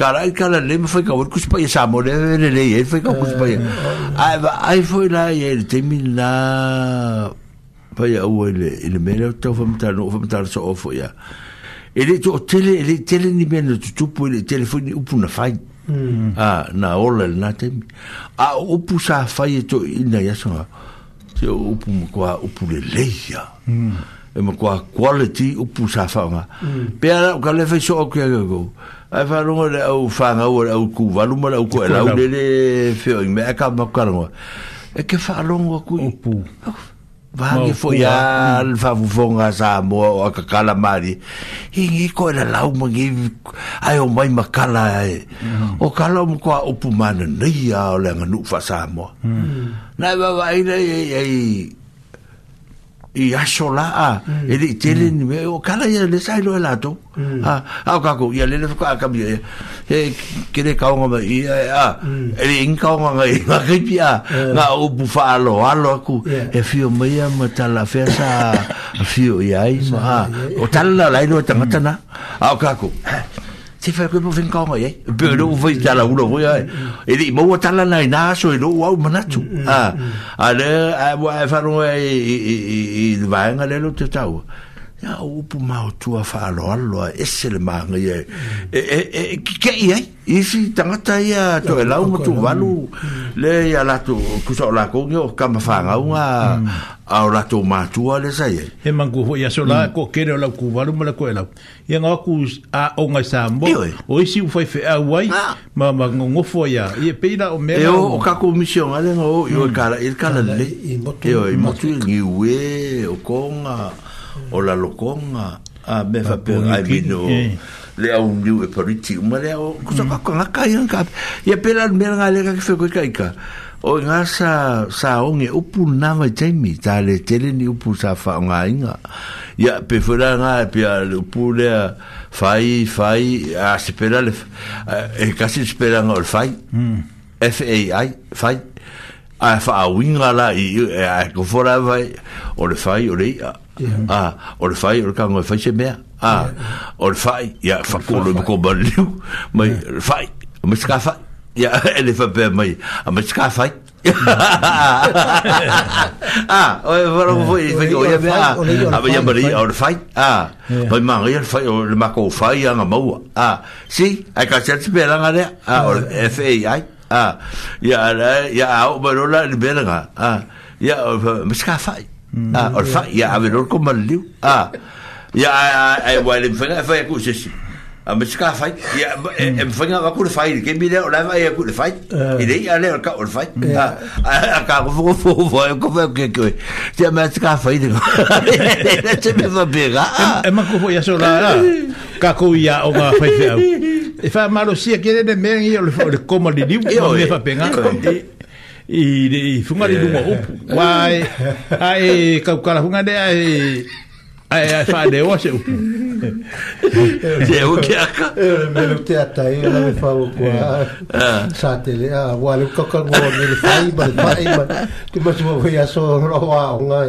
kara i kala le ma foi o kus pa ia sa mo le le le e é, foi ka kus pa ia ai ai foi la e te min la pa ia o le le mele to fa mta no fa mta so ofo ia ele to tele ele tele ni men to to po ele telefone upu na fai ah na ola na te a upu sa fai e to ina ya so te upu mo kwa upu le leia mm. e mo kwa quality upu sa fa nga mm. pe ala ka le fai so ok ya go ai fa e no le au fa nga o au ku va lu mo le au ko la u le fe me ka ma ka e ke fa longo ku upu Vangi foi a mm. alfa vufonga sa mo o akakala mari. Hingi ko na lau mangi ai o mai makala ae O kala mo kwa upu mana nei a o le nganu fa sa mm. Na wa wa Ah. Mm. Mm. Mm. Ah, i aso laa e lei tele ni mea o kala ia le sai loa latou ao kako ia lele fakaakami ia e kele kaoga ma ia a e leiga kaoga gai makaipi a ga upu faaaloalo aku e fio maia ma talafea sa afio i ai ma o tala lalai na tagatana ao kako te whai koe mo whenkonga e pēr rō whai tala ura whai ai e di maua tala nai nā so e rō au manatu a le a wā e whanonga i vaenga lelo te tau a ya upu ma o tua fa lo allo e se le ma e e e ki ke ye e si tanga ta ya to e la mo tu valu le ya la tu ku so la mm. ko yo ka ma fa nga a a la tu ma tu le sa ye e man ku ya so la ko ke la ku valu ma la ko la ya nga ku a o nga sa mo o si u fa fe a wai ma ma ngo ngo fo ya e pe la o me e o ka ku mission ale no yo ka la il ka la le e mo tu mo tu ni we o mm. ko nga o la lokonga a me fa pe ai vino e. le a un e pariti ma le mm. o cosa fa con la caia in cap e pe la mer ngale ka fe ko kaika o nga sa sa on e upu na ma jaimi ta le tele ni upu sa fa nga inga ya pe fora nga pe a le upu le fai fai a se pe le e kasi se pe la nga le fai mm. f a i fai a fa a winga la i e a e ko fora vai o le fai o le ia a o le fai o le kango fai se mea Ah, o fai, ya, fa fakolo e ko baliu. mai le fai o mai ska fai ia ele fa pe mai a mai ska fai ah o e varo fo foi, fai o ya mea a mai amari o le fai Ah, mai ma ia le fai o le mako fai anga maua Ah, si ai ka se tse langa rea a o fai ai a ya, ia au mai rola le berenga Ah, ya, o mai ska fai Ah, mm. orfa, ya haber orko maliu. Ah. Ya ai e wa le fenga fa e ku sesi. A me ska fa. Ya em e mm. fenga wa ku fa, ke mi le ola va ya ku fa. Ide ya le eh. ka orfa. Mm. Ah, ka ku fu fu fu ku fa ke ke. Ya me ska fa ide. Te me va bega. Ah. Em ku fu ya so la. Ka ku ya o ma fa fa. E fa malo si ke le de men yo le fa le koma le diu. Ya me fa penga i de i funga ni lunga upu ai kau kala funga de ai ai ai fa de wase upu de o ke aka e me lu te ata e la me fa o ko sa a ah, wale kaka ngo me le fa i ba i ba ti ma so ro ngai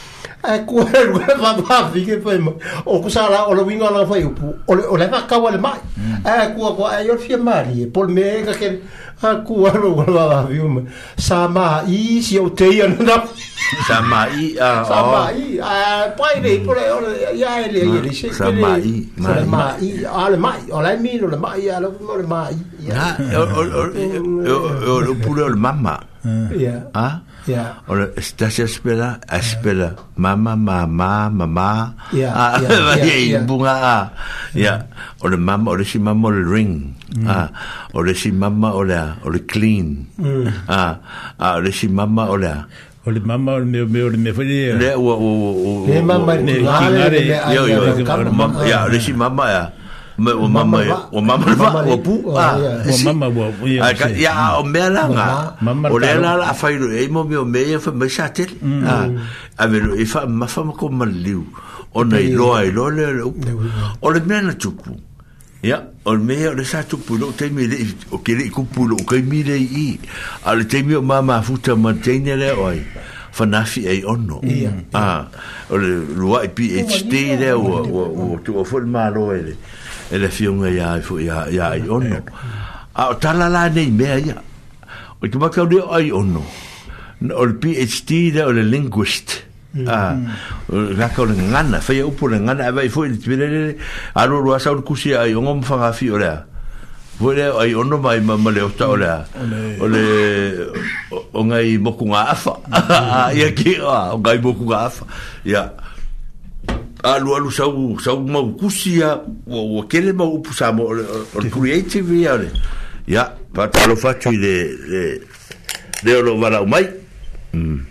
ai ku e ru e va va fi ke fai ma o ku sa la o lo vingo la fai u o le o le va ka wa le mai mm. ai ku ku ai o fi ma ri e, pol me ka ke a ku a ru ku va va fi u sa ma i si o te i an da sa ma i a sa ma i a pai le po le ya le ya le se sa mai mai mai ah, ale mai ole mi no le mai ale mo le mai ya o o o o pure le mamma ya ah ya ole sta se spela spela mamma mamma mamma ya ya ya ya bunga ya ole mamma ole si mamma le ring mm. ah ole si mamma ole ole clean mm. ah ah ole si mamma ole o le mama me me o le me fai le le o o o o le mama le kingare yo yo ya le si mama ya me o mama o mama le o pu a o mama o ya ya o me la nga o le la la fai le mo me o me ya fai me sa tel a a ver e fa ma fa ma ko ma liu o nei lo ai lo le o le me na tupu Ya, o me o le satu pulo te mi le o ke le ku pulo o ke mi le i. A te mi o mama futa ma te ne le oi. Fanafi ai ono. Ya. Ah, o le lua i pi et ste le o o o tu o fol ma lo ele. Ele fi un ya fu ya ya ai ono. A o tala la nei me ya. O tu ma ka le ai ono. O le pi et ste le o le linguist. Ya. a ah, la ka le ngana fa ia upu le ngana ava i fo i tibirele a lo lo asa ur kusi ai ongo mfanga fi olea Vole ai ono mai ma le ota olea ole o ngai moku ngā afa ya [LAUGHS] ki o ngai moku ngā afa ya a lo alu sau sau mau kusi ia o kele ma upu sa mo o creative ia ole ia pa talo fatu le le le o lo varau mai mm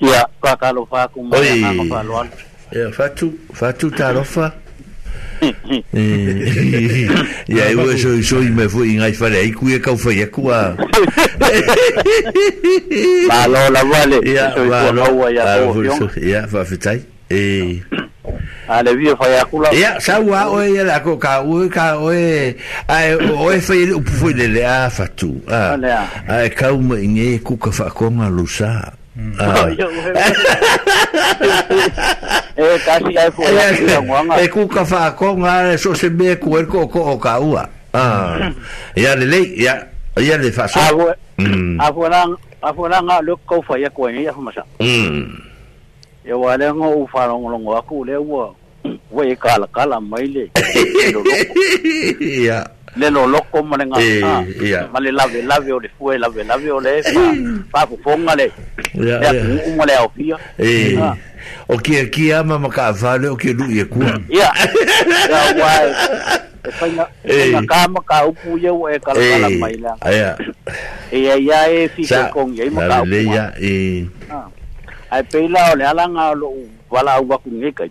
ia kakalo fakumaa talofa ia e ua soisoi mai foi gai faleaiku ia kaufai aku a malo ia faafetai e ale ia sau a oe ia lako ka oe ae oe fai upu foi lele a fatu ae kau mai nge kuka faakoga lousa [LAUGHS] e kasi ai ko ya ngwanga e ku ka fa ko nga so se be ko er ko ko ka ua ah ya le le ya ya le fa so a ko mm. a ko lang a ko lang a lo ko fa ya ko ya fa masa mm ya wa le ngo fa lo ngo ngo a ku le wo we ka la ka la mai le ya [LAUGHS] le lo loko mo le ngā ma le lave lave o le fue lave lave o le pa fu fonga le le ku mo le au pia o kia kia ma ma ka vale o kia lu ye ku ya ya wai e faina na ka ma ka upu ye o e kala kala mai la ya ya ya e fi kong ye ma ka upu ya e ai pe la o le alanga lo wala au wa ku ngai kai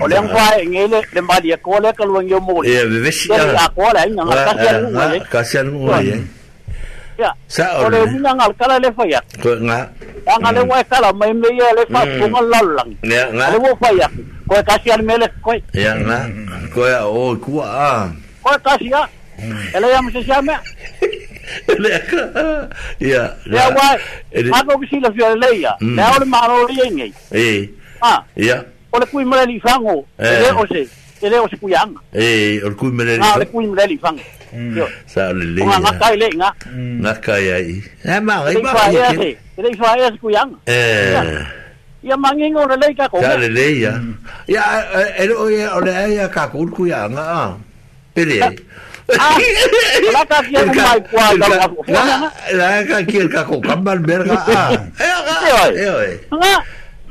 o le angwa e ngele le mbali e kole ka luang yo mole e be shi ya ya kole Ya, ka sia nga ka sia nga ya ya sa o le nga ngal kala le faya ko nga nga le wa kala mai me ya le fa ko nga lal lang ya nga le wo faya ko ya nga ko ya o ya mse sia me ele ka ya ya wa ma ko ki sila fiole ya le ma ro le ngai eh ah ya o le kui mele li eh. ele ah, mm. o se ele o se kui anga e le kui le kui mele li fango sa le ele i fa ai ia manginga o le le ia ele o ia o le ia ka ko kui a pele La la La ka kia ka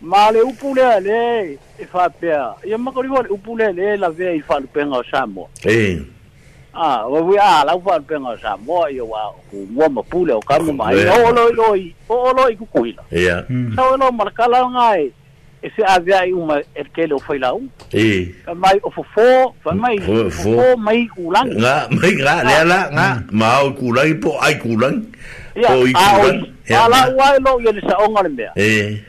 male upule e fa pea ia ma ko le upule le la ve i fa penga o samo eh ah wa we a ah, la fa penga o samo ia wa ku mo ma pule o kamu mai o lo lo i o lo i ku kuila ia hmm. sa lo mar kala ngai e, e se ave ai uma e ke lo foi la u e mai o fofo fa mai fofo mai ulang nga mai nga le la nga hmm. ma o kulai po ai kulang o i kulang ala wa e lo ia sa onga le eh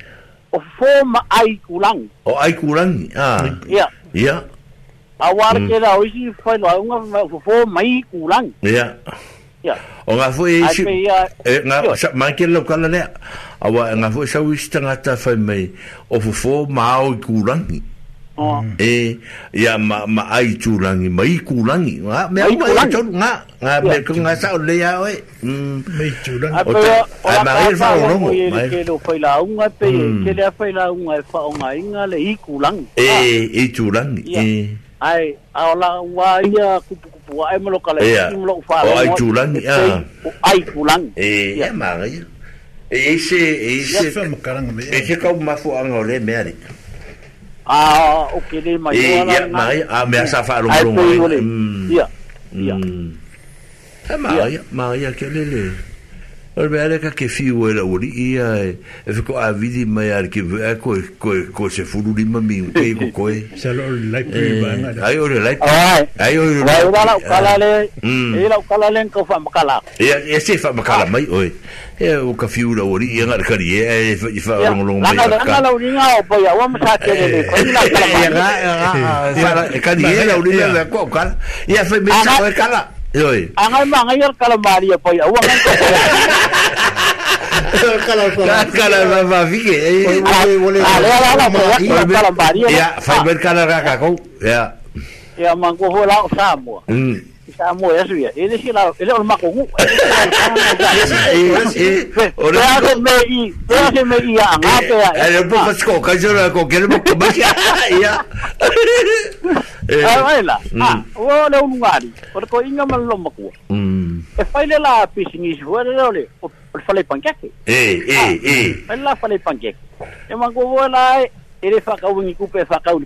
o forma ai kurangi. O ai kurangi, ah. Ia. Ia. A wāra mm. ke rā, oisi whai noa, unga forma ai kurangi. Ia. Ia. O ngā fu e isi, e ngā, sa, mai ke lau kala lea, a wā, ngā fu e sa uisi tangata whai mei, o fu forma ai kurangi. Ia. Oh. E ia ma ma ai chulangi, mai kulangi. Nga me ai mai chot nga. Nga me ko nga sa le ya oi. Mai chulangi. O ta ai ma à, ai fa no mo. Mai ke lo fai la unga pe ke le fai la unga fa unga inga le i kulangi. E i chulangi. E. Ai ala wa ia kupu kupu ai mo lo kala i mo lo fa. O ai chulangi. Ai kulangi. E ma ai. E ese ese. E ke ka mafu anga le me ari. Ah, ok, le mai. E, eh, ia, mai, a me a safa lo mai. Ia, ia. Ta mai, mai, a ke le le. Ia. Or me are ka ke fi o era uri ia e fiko a vidi mai ar ki e ko ko ko se furu ni mami u ke ko ko e. Sa lo lai pri ba na. Ai ore lai. Ai ore. Ai ora la kala le. E la kala le ko fa makala. Ia e se fa makala mai oi. E o ka fi ora uri ia ngar kari e e fa long long mai. Na na la uri nga o po ia wa msa ke le. Ko ni la kala. Ia ga ga. Ia ka ni la uri la ko kala. Ia fa sa kala. Yoi. Angai mangayar kalamari apa ya? Uang kan Ya, fiber kalah kakak kau. Ya. Ya, mangkuhulang sama. Hmm. 모양이야. 얘네시 나 얘네 얼마 공부. la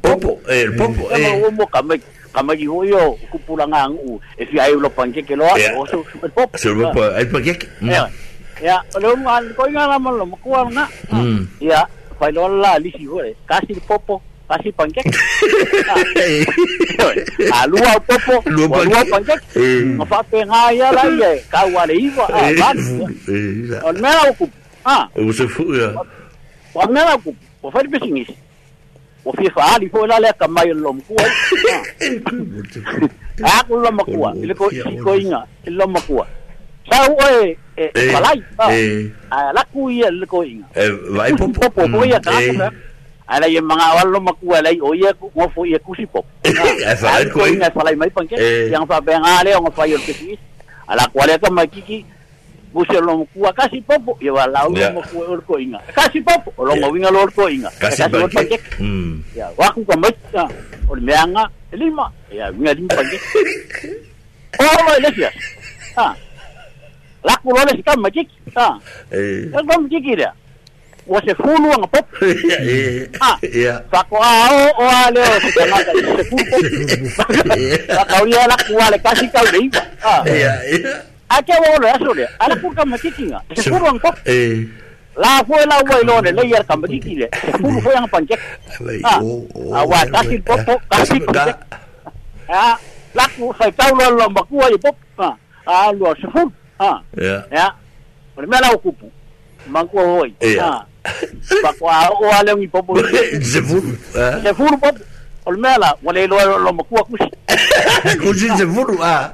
popo. popo. kamaji ho yo kupula ngang u e eh, fi ai lo panke ke lo ya. o oh, so pop so lo pop ya. Hmm. ya kalau lo kau ingat ngan la mo ko na ya fai lo la li si ho popo kasih panke [LAUGHS] a ha, lu popo lu a panke ma lagi, kau ah, eh. eh, nga ha. ya la ye ka wa ah o so fu ya wa me la ku o fa o fia faali foi la le kamai o loma kua aku loma i le koiga i loma kua sau oe e falai a ia le koiga vai popo ko ia ka ala o ia ngo ia kusi pop e falai mai panke yang fa benga le ngo kiki Busia lo mo kua kasi popo Ia wa lau yeah. mo kua orko inga Kasi popo O lo mo winga lo orko inga Kasi, kasi bagi mm. Ya waku ka maika O le meanga Lima Ya winga lima bagi O lo mo ilesia Ha Laku lo le sikam majik Ha Ya kwa majik ira Wa se fulu wa ngapop Ha Ya Fako a ya. o o a leo Se kama ka se fulu pop Ha Ha Ha Ha Ha Ha Ha Ha Ha Ha Ha Ha Ha Ha Ha Ha Ha Ha ake wolo ya sole ala kur kam kikinga se kur wan kok eh la fo la wo lo ne le yar kam kikile se kur fo yang panjek ah awa ah, kasir pop pop kasir pop ah la ku sai tau lo lo maku ai pop ah ah lo se fur ah ya ya primera ocupo mangu hoy ah pakwa o ale ngi [LAUGHS] pop se fur se fur pop olmela wala lo lo maku kusi [LAUGHS] kusi se fur ah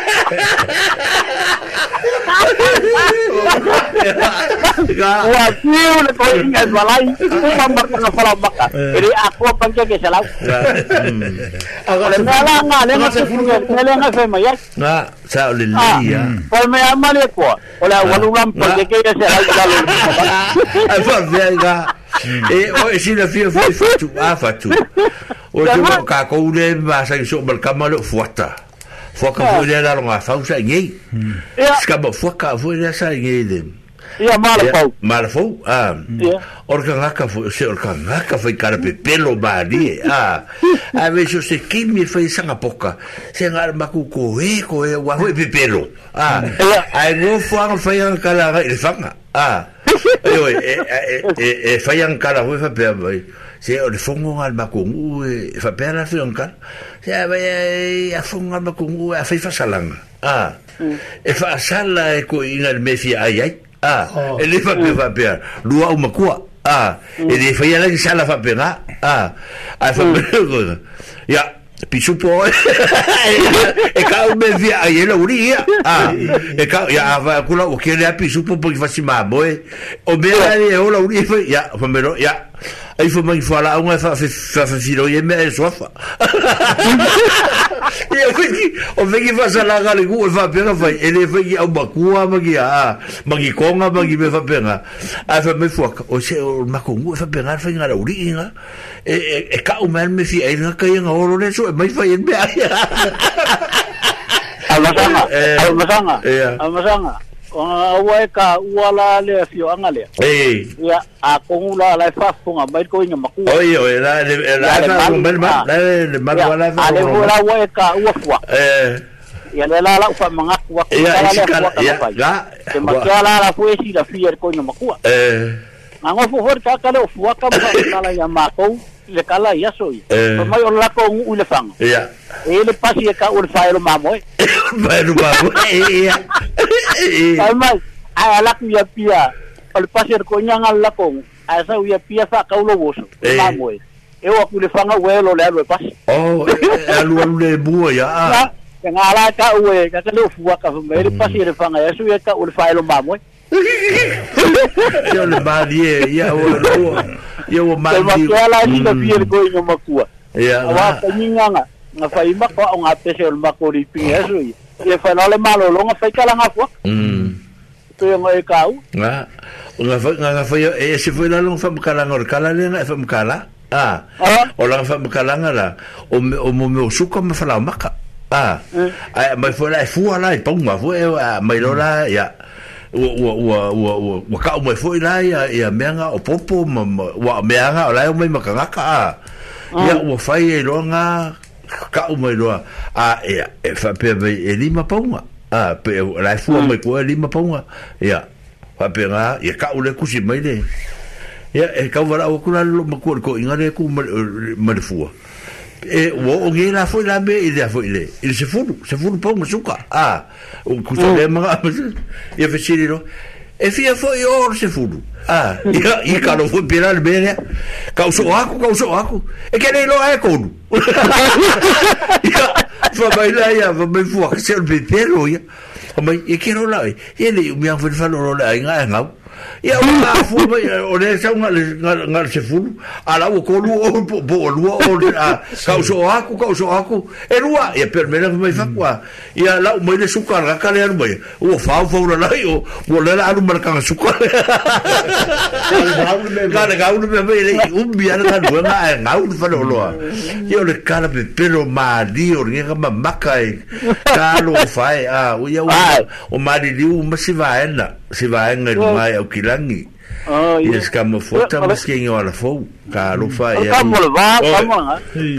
Wah, siu le kau ingat balai itu lambat tengah falam baka. Eh. Jadi aku pangkat ke selau. Ya. Hmm. Aku le nela nga, le nga sefuga, nela nga fema ya. Nga, saya ah, ya. oleh liya. Kalau me amal ya kuah, oleh walulam pangkat ke ya selau jalan. Aku biar nga. Eh, oh, isi la fia apa fatu, ah fatu. Oh, jom kakau le, masak ah, isok malkamalok fuata. Ha. Forkavulja é. era uma fala, sanguei. Escabou, forkavulja sanguei, dele. Ia marafou. Marafou? Ah. Yeah. Orkangaka foi, se orkangaka foi cara pelo bari. Ah. A vez você que me fez sanga pouca. Se ngar e, koe koe wa foi Ah. Ai no fuang foi an cara ele fanga. Ah. Eu é é, é é é foi an se o le fongo al makungu e fa pe la fionka se a vai e a fongo al makungu e a fa fa salanga ah mm. e fa sala e ko ina me fi ai ai ah e le fa pe fa pe lua o makua ah e le fa e mm. [LAUGHS] ia la sala fa pe na a fa pe ya pichu po e ka o me vi ai la uri ah e ka ya va kula o ke le pichu po po ki fa ma boe o me la oh. e o la uri ya fa me ya ai fo mai fo la un fa fa fa filo ye me so fa ye fiki o fiki fa sa la gale gu fa pe fa ele fa ye ba ku a ma ki a ma ki ko nga ma ki me fa pe nga a fa me fo o se o ma ko gu e fa pe nga fa nga la uri nga e e, e ka u mer me fi ai nga ka ye nga oro le so e mai fa ye me [LAUGHS] a ya Almasanga, Almasanga, Almasanga. wa ka ua la le fio anga a kongu la la fa fonga la le la la mal ma la le mal wala fa te makia la la fue si la fier ko inga maku eh Nango fuhor kaka le [COUGHS] ya makou le kala eh. ya so i o mai on lako un ya e le pasi e ka ul faero mamo e faero mamo ya ai mai ai ala ku ya pia o le pasi ko nyanga lako ai sa u ya pia fa ka ulo boso mamo o le fanga mm. we le alu pasi oh alu alu le bua ya nga ala ka we ka lo fua ka ele le pasi le fanga ya so ya ka ul faero Yo le mali ya o lo. Yo o mali. Ma kala ni na pie mm. ko inga makua. Ya. Wa ta nyanga. Nga fai ma ko nga pese o mako ri pinga so i. Ye fa na le malo mm. e e lo nga fai kala nga fo. Mm. Tu yo ngai kau. Nga. Nga fai nga fai e se foi la long fa kala ngor kala le nga e fa kala. Ah. O la fa kala nga la. O o mo mo suka ma fa la maka. Ah. Eh. Ai mai foi la fu ala i ponga fu e mai lo la ya. yeah ua, ua, ua, ua, ua, ua ka o fo ila ia ia e meanga o popo ma, ma, ua meanga o lai umai makangaka a oh. ia ua fai e loa ngā o umai loa a ia e, e whapea vei e lima paunga a pe e lai fua ah. mai mm. koe e lima paunga ia whapea ngā ia ka o kusi mai le ia e kau wala o kuna lo makuare ko ingare ku mare fua ma e o o ge la foi la be e foi le il se furu se furu pa mo suka a ah, o oh, ku te le ma e fe si lo e fia foi o se furu a e ka lo foi pela le be ka o so aku ka o so aku e ke le lo e ko nu fa mai la ia fa mai fu se o be pelo ia o mai e ke lo la e le mi an foi fa lo la nga nga ia o ga fu eh, o le sa nga nga se fu ala o ko lu o bo bo lu o a ka o so a ku ka o so a ku e lu a e per mena mai fa qua ia la mai le suka ra [LAUGHS] ka le an mai o fa fa o la io o le la anu marka ka suka ga ga u me me le u bi ana ka du ma e ga u fa lo lo io le ka pe per o ma di o ni ga ma ma ka e ka lo fa e a o ia o ma di di u ma si va ena si va ena mai kilangi ah, mm. ah, Oh, yeah. Yes, ka mo fo ta mas ke ngio ala fo ka lo fa ya. Ka mo va, ka mo.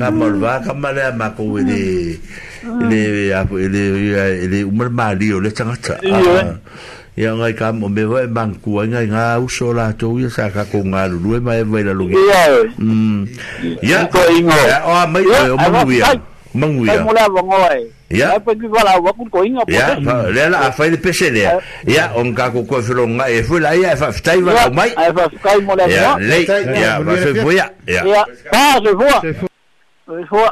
Ka mo va, ka ma le ma mm. ko le le ya le le umar ma li o le tanga ta. Eh. Ah, ya ngai ka mo me vai bang ku ngai nga u so la to ya sa ka ko nga lu mai vai la lu. Eh. Mm. Ya. Mm. Ya ko ingo. Ya o mai o mo ya. Mo ya. Mo la ngoi. ya apakivalaau vakukoiga ya le la afai le pese lea ia o gakokoe feloga e foi laia e faafetai valau mai ae faafetai mo leaia lei ia vasefo ia ia pa sefoa sefoa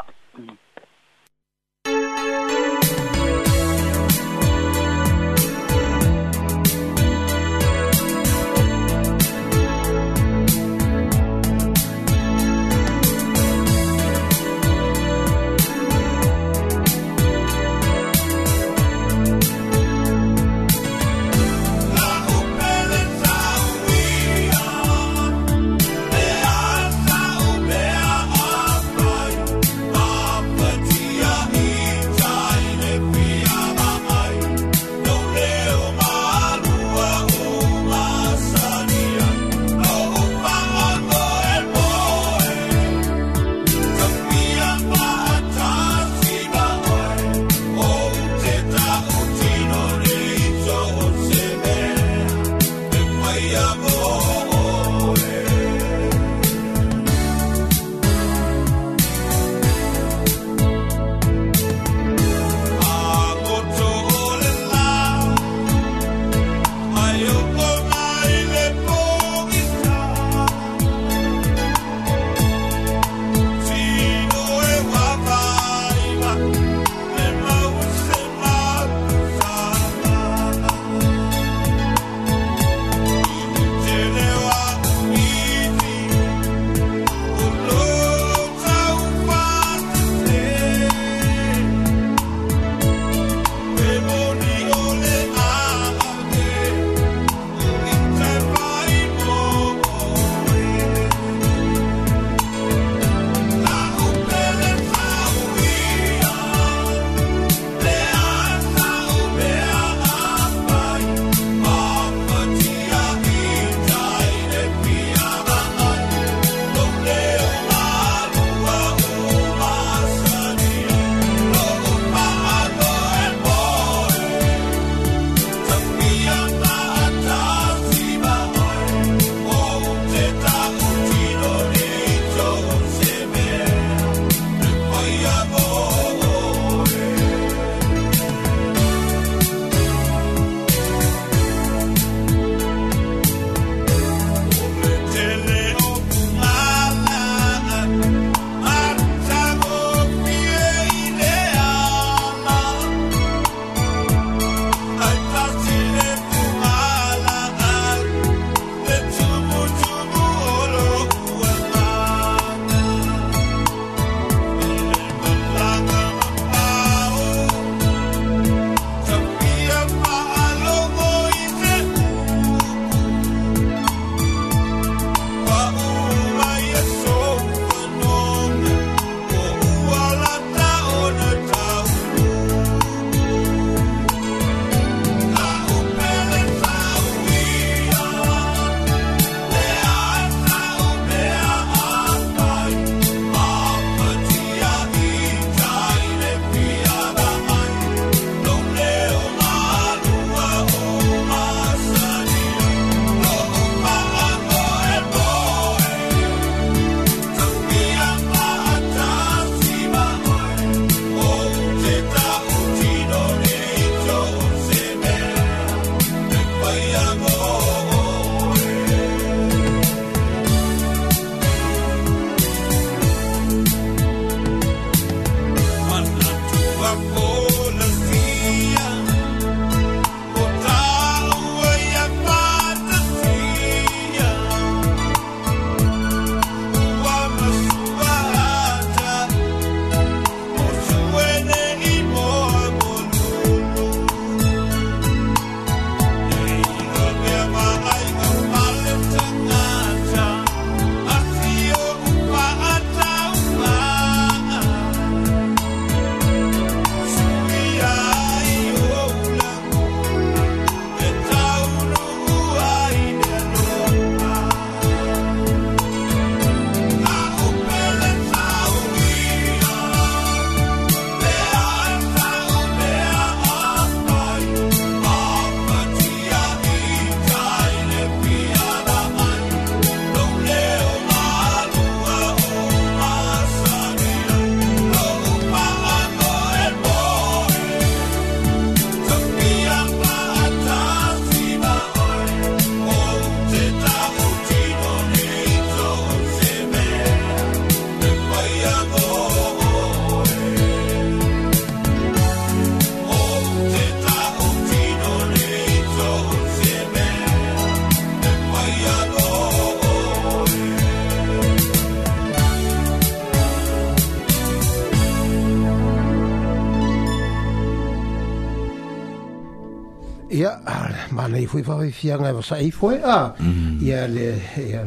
mana i fui fawe fia ngai wasa i fwe a mm. i a le i a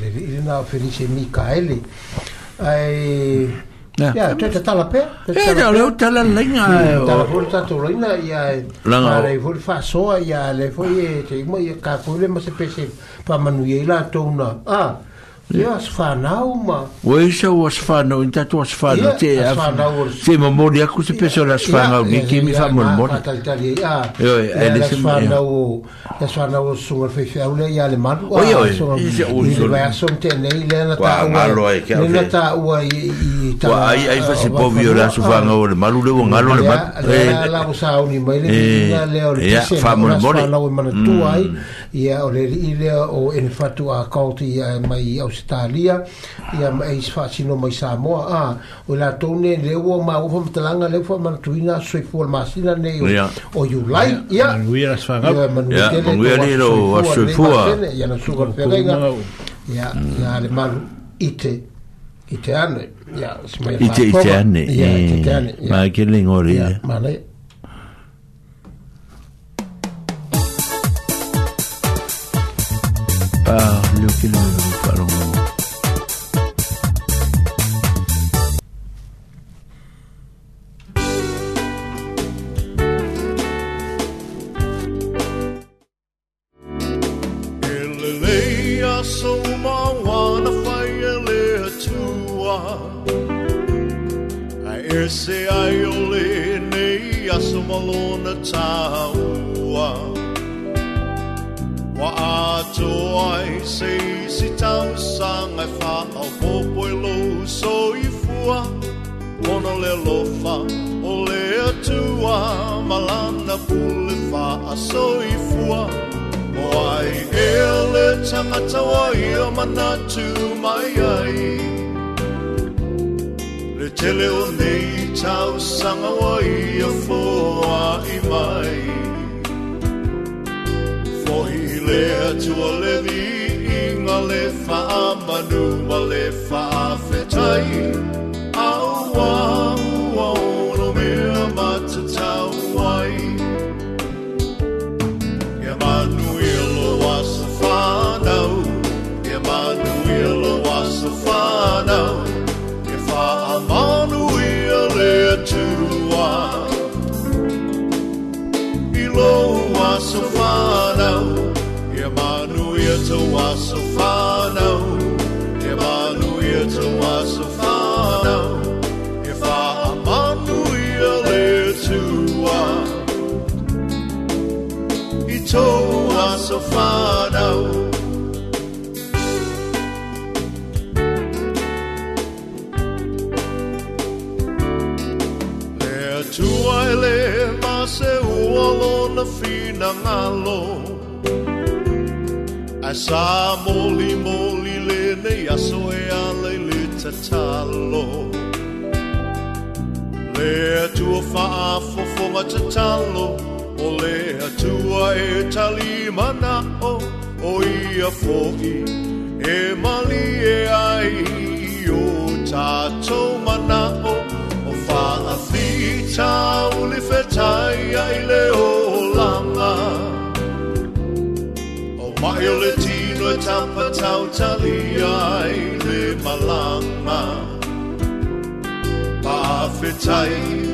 le i le nao fenise mi ka ele ai ya te te tala pe mm, e, e ka leo tala linga tala fuli tato linga i a mana i fuli fa soa i a le fwe i e te ima i a ka fwe le ma se pese pa manu i la tona a ah. ia asfanau ma ua isa é ua asfanau ini tatou asfanau o te tá, tá, tá, é aku se pese o le asfanau niki mi faamolimoli ioe ele seasfanau asfanau é o susuga le faifeau lea ia le malu oioevae aso ma tenei é na tauale o taua ai ai fasepovi o le aso fagau o le malu le ua galo le malulago saoni mai leina lea o le piseasfanau e manatua ia o le lii o ene mai au se y a ma eis mai samoa a o latou ne leu ua maufa matalaga leu faamanatuina soifua le masina nei o ya manuia ya a o na a mm. le ite ite ite ite ane ma mm. ma le eh. Ah, I don't know. not to my eye. Little nay chow sang away a foe mai. For he lay to a living, a lefa, a manu, a lefa, a fetai. Sofano. Lea tuai le ma se uolo na fina ngalo. Ai sa moli moli le ne yaso e ale le tatalo. Lea tua faa fofonga tatalo. Lea O le atua e tali mana o O ia fohi e mali e ai O tātou mana o O wha a uli whetai ai le o langa O mai o le tino e tampa tau tali ai le malanga Pa fetai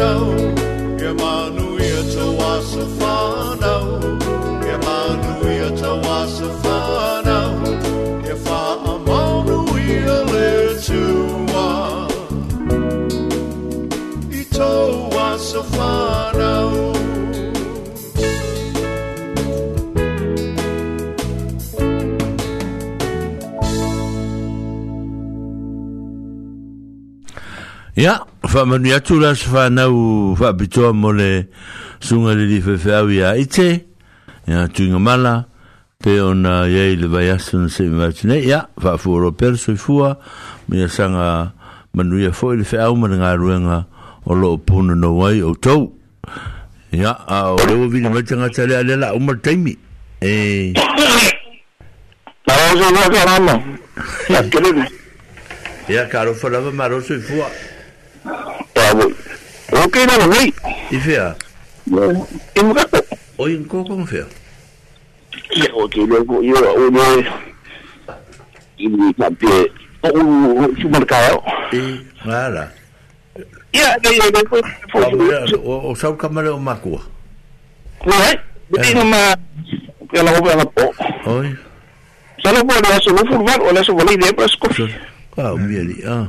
coração fa manu atu la fa na u fa bitoa mo le sunga le li fe fe au ya ite tu nga mala pe ona ye le vai asu na se imagine ya fa fu ro per fu ma ia sanga manu ya fo le fe au ma nga ruenga o lo puna no wai o to ya a o le lewa vina mai tangata ale la umar taimi e ma [LAUGHS] ya kare ya karo ma ro so fu Ok, ok, na lo vi. Y fea. Y ya. me eh, gato. Oye, oh, ¿cómo cómo fea? kau. yo que yo yo yo yo yo y mi papi o un supermercado. Y nada. Ya, de yo de pues o o sao camarero macua. ¿No es? Eh? Dime ma que la voy a la po. Oye. Solo por eso, no fumar o la sobrina, pues, cofía. Ah, eh? eh. un bien, ah.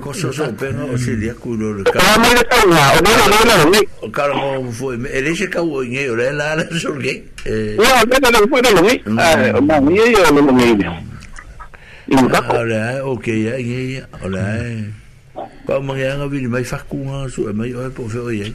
kososoupega é, o seliaku é, é, lo o kalago né? hum. tá foi me ele se kau oigei o le la le solgei ole ae okei ai ai ole ae kaumageaga vili mai fakuga sue mai oe po feoiai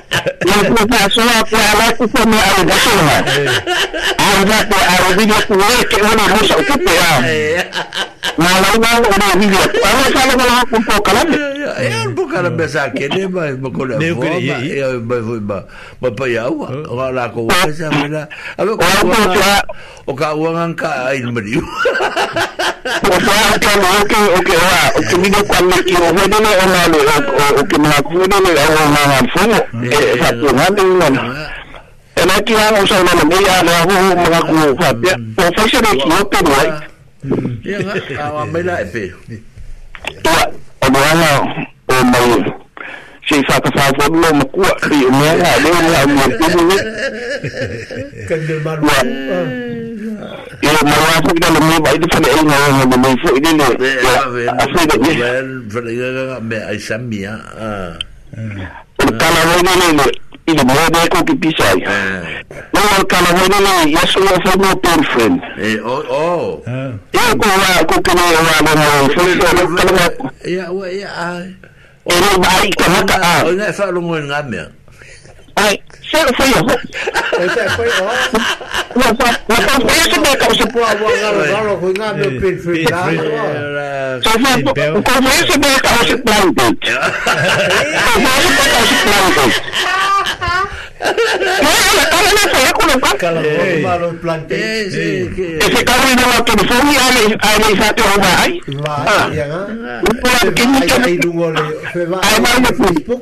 Bukala besa kene ba bakole ba ba ba ba pa ya wa wala ko wa sa mala alo ko wa o ka wa ngan ka ai mari o fa tama ke o ke wa o ke mino kwa na ki o ho na o na le o o ke ma ku na le o na na fu e fa ku na le na na e na ki o sa na me ya na ho ma ku fa pe o fa se na ki o pe mai ya ha a wa me la e pe to o ma se fa ka fa fo no ma ku ri me na le o ma ku ni ka de ma mawasag na lang ba ito pala ay nga mamay po ini no asay na niya pala nga me ay samia ah kalaway na lang ina mo ba ko kipisay no kalaway na lang yes mo sa mo boyfriend eh oh oh ya ko wa ko kina wa na mo so ya wa ya ay Ora bai kamata. Ora fa lo mo ngamia. Ai o eu. Esse foi eu. Não foi isso mesmo, como se pôr a mão agora, foi na meu perfilado. Não foi isso mesmo, como se pôr a mão. Não foi isso mesmo, Kalau plantain, ese cabrón no va a California a analizar tu hogar. Vai, ya. Un poco que mucho. Además, no Facebook.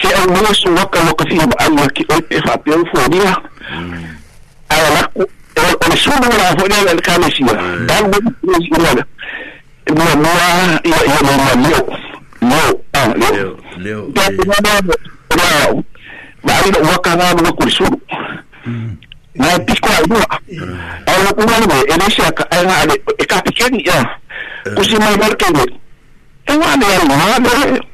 se au mua su waka waka fia ba ai ki oi pe fa pe fo dia ala la o le sulu la fo dia le kama sia dan bu ni sia la no no ya ya no ma leo no ah leo leo da ba ba ba ba ai da waka na no ku sulu na pisko ai no ai no ku ma no e le sia ka ai na ale e ka pikeni ya ku si ma marke ni e wa ne ya no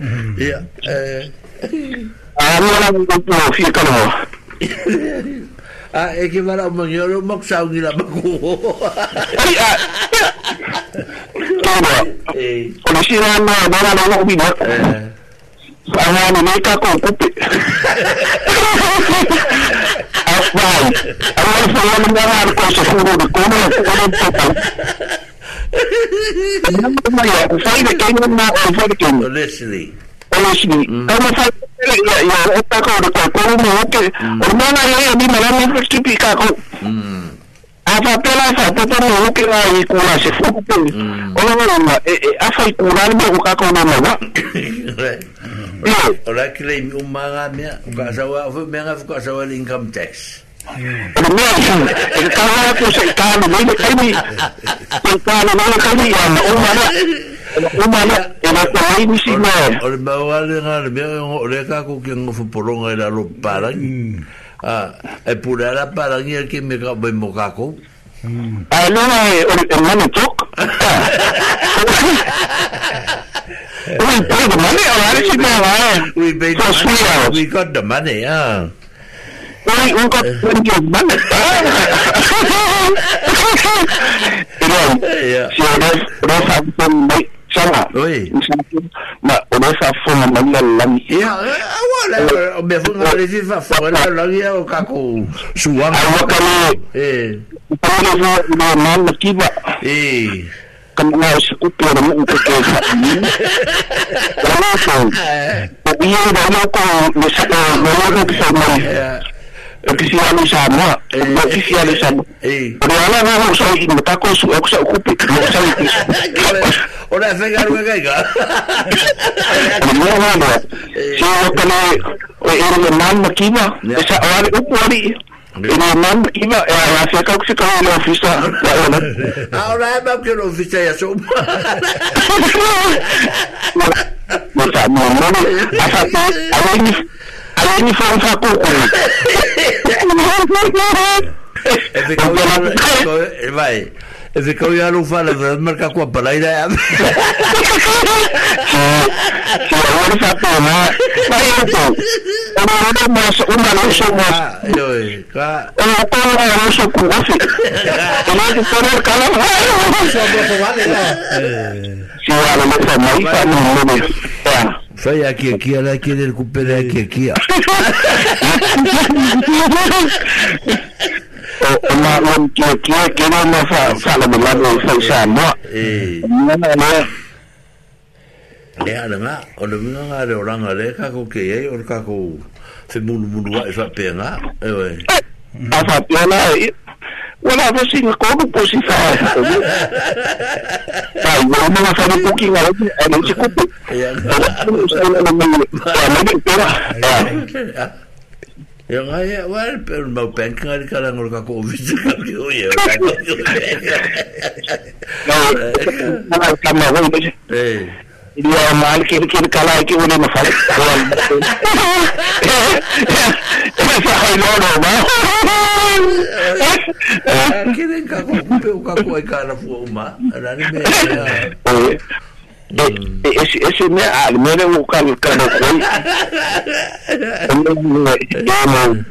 No, no, no, no, no, no, no? Ah, no, no, no, no, no, no, no, ah! no ah, Eh. eh. Ah, no no no no no no no no no no no no no no no no Honestly. Honestly. Mm. Afapela sa tata mo income tax. mana mana kami, kami, orang orang yang yang yang apa bawa dengan mereka o le maualegale mea olea kako ke ngofopologa i lalo palagi e pule ala palagi ake me kaumai mo kakou we got the money ah Uy, un comentario malo. Perdón. Si además, Rosa, son de... Chama. Uy. Ma, o no es a fondo, manda la mía. Ya, aguala. O me fue a decir, va, fue a la mía o caco. Su guapo. Ah, no, pero... Eh. Pero no, no, no, no, no, Kamu mau sekutu orang untuk [LAUGHS] kejahatan eh. ini? Tapi yang dah nak kau Masa kau Mereka kesama ya. ukisianisha na eh, eh, ukisianisha eh, unaona wewe ushauri mtako ukusha ukupe ushauri [LAUGHS] ona fenga ruga kaiga [LAUGHS] [LAUGHS] unaona bana ah, sio kama ile mama kima sasa wali ukwali ina mama kima anafika kufika ile ofisa unaona alright mama kwa ofisa ya somo Masa, mama, asa, awangi, Aí me fala só com o cu. É de que vai. É de que eu já não falo, vai marcar com a pareira. Agora já está, né? Mas então, uma nossa, uma nossa, uma nossa. Eu estou uma nossa com você. Eu não estou no canal. Só vou falar, né? Sim, olha, mas é mais para mim, né? É. Soy aquí, aquí, ahora aquí en el de aquí, aquí. Mà chưa no no, no nó No, no, no. mình no. no Le o le mga a reo que que hay, se mulu eso es apenas ¡Eh, A wala sing ko magpusin sa akin. Ay, wala mo nga sabi ko king alam, ano si Kupo. Ano na Eu yun. Ano na pera. Yung ay, well, pero maupen ka rin ka lang ulit ako umis sa kami. Uy, yung kami. Kama ko, Ndio maana kile kile kala ikiwa ni mafari. Sasa inaona ba. Kile kako kupe ukakoe kana fuuma. Nani me. Esse esse me ah, me não o cara cara. Não, não.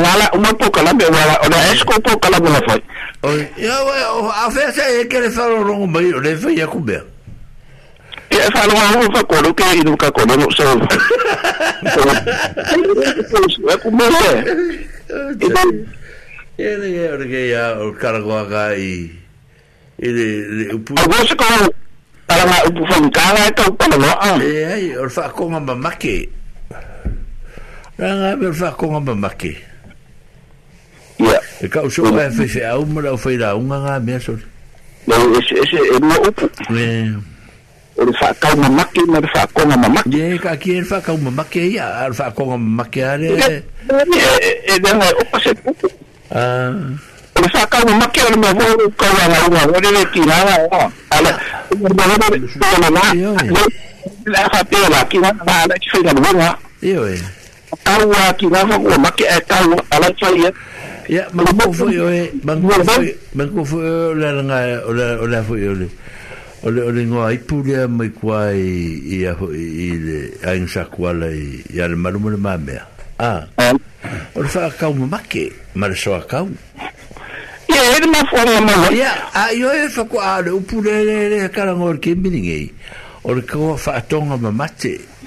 wala uma pouco lá meu wala ona é esco pouco lá bola foi eu a vez é que ele falou não bem ele foi a comer e ele falou não foi quando que ele nunca quando não sou então, é comer é ele é o que é o cara gosta e ele agora se como para o pancada é que o lá. é aí o fa como mamãe. Ranga me fa ko ngam maki. Ya. E ka uso pa fe se au mara o feira un nga me so. No ese ese e mo upu. Eh. Ele fa ka ngam maki, me fa ko ngam maki. Ye ka ki ele fa ka ngam maki ya, não fa ko ngam maki are. E e de mo upu se upu. Ah. Ele fa ka ngam maki ele me vo ko ngam ngam, ele ki na na. Ale. Ele fa fazer la ki não na, ele fe na na. Yo eh. tau a ki rama o make e tau a la tsai e ya mang ko fu yo e mang ko fu mang ko fu la nga o la o la fu yo le o le o le ngoa i pule a mai kuai i a i le a in sa kuala i i al malu mo le mamea a o le fa kau ma make ma le so a kau ya e de ma fu a ma ya a yo e fa kua le u pule le le karang o le kembini ngei o le kua fa atonga ma mate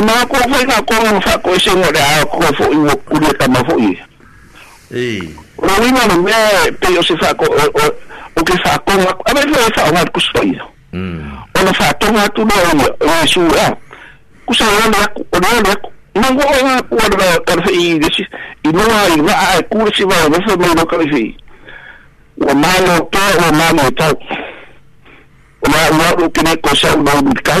ma ko fai ka ko mo fa ko se mo da ko fo i mo ku ta ma fo i e ro i mo me pe yo se fa ko o o ke fa ko a me fo fa ma ku sto i mm o na fa to ma tu do mo o su a ku sa na o na na não no go o na ku o da ka fe i de si i no a i va a ku si va o fo mo no ka fe o ma no to o ma no to o ma o ke ne ko sa o ma u ka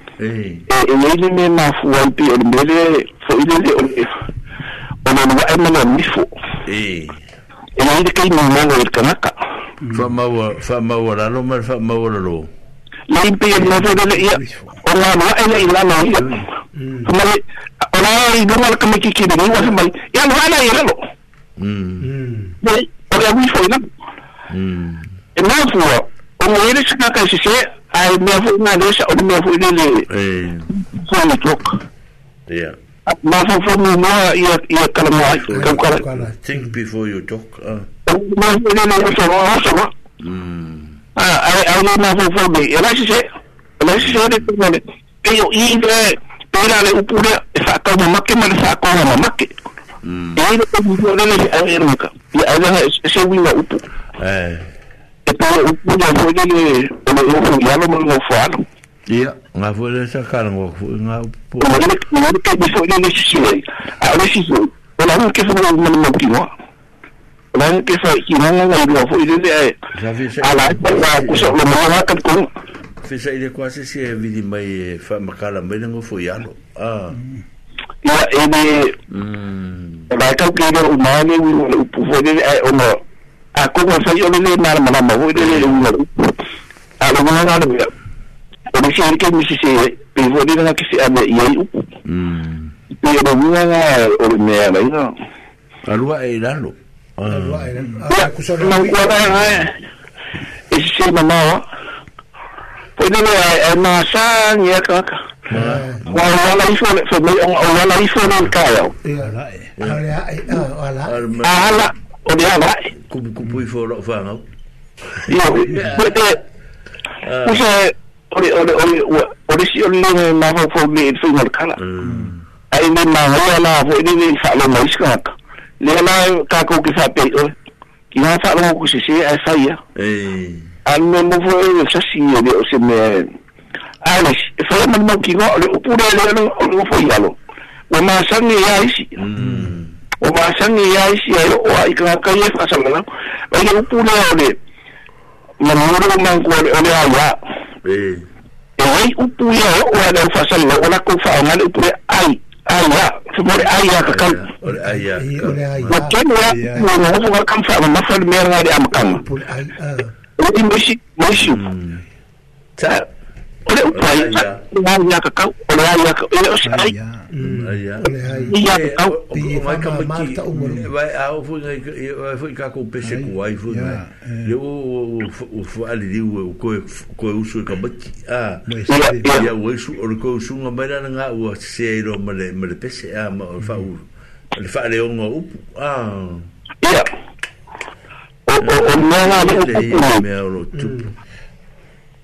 e ele me na fuampi o mele fo ile le o le o na wa ema na mifo e ele ele kai mo mo el kanaka fa mawa fa mawa la lo ma fa mawa la lo la impe el mo fa le ia o na ma ele ila na ia ma le o na i do mal kama ki ki ni wa fa mai ia lo ana ia lo mm o ya mifo na mm e na fuwa o mo ele shaka ka sise ai mea fu na le sa o mea fu le le eh fa le tok yeah ma fa fa mo ma ia ia kala mo ai ka kala think before you talk ma le le le so ma so ma ah ai ai ma fa fa me ia si se la si se le ko yo i le pera le upu le sa ka mo ma ke ma sa ka mo ma ke Mm. Ai le ko mo le le ai le ka. Ia ai se wi na upu. Eh. pole upu ngā fwene le o le ufu i alo mani ngofu alo. Ia, ngā fwene sa kāna ngofu i ngā upu pole. Ngā le kua le kai bifo ngā nesi sui, a le si sui, o la unu kefa ngā ngā ngā ki ngā. O la unu kefa ki ngā ngā ngā ngā fwene le le ae, a la e pa ngā kusa o le maha ngā kani kong. Fisa i le kua se si e vidi mai e fa makala mai ngofu i alo. Ia, e ne, o la e kau kia ngā umane ngā upu fwene le ae o ngā aku masa yo lele na ma na ma wo lele le ngolo a lo ma na le o mi si ke mi si se pe vo ni na ke se ame ye u mm pe lo mi na o me ya mai no alua e lalo alua e lalo aku so no wa na e si ma ma wa pe ni na e ma sa ni ka ka Wala wala ifo le fe me wala ifo nan kayo. Ala ala ala. Ala o le ava e kupu kupu i fōro whāngau ia o te usa ore ore ore ore si ore nore nā hau fō me e whi markala ai me nā hoa nā fō e nene wha nā mai ska haka le nā kā kō ki wha pei ore ki nā wha nā kō se se ai whai ia an me mo fō e sasi e le o se me ai e wha nā mau ki ngā ore upura e le nā o fō i alo o māsangi e aisi mm obaasani yaisi ai oa o kagakai ai faasagalao ai e upuna ole manolo mangu ole ole auā ee. e ai upu ia e oa leau faasagalao o lakou faaogale upu le ai aiā femole ai a kakau matonu a uagofo galakam faamamafa le mea gale amakaga o moisi moisi o le upai aia kakau o le aia kakau ele osi mm. eh, oh, mm, ai ia kakau mai kamaki a ofu ngai ai eh. fu ka ko pese ku ai fu ngai le o o fu ali di u eh, ko ko usu e ka mati a ah. ia u usu o ko usu nga mai na nga u se ro male male pese a ah, ma fa mm. u le fa le ongo u a ah. ia o o nga na le me a ro tu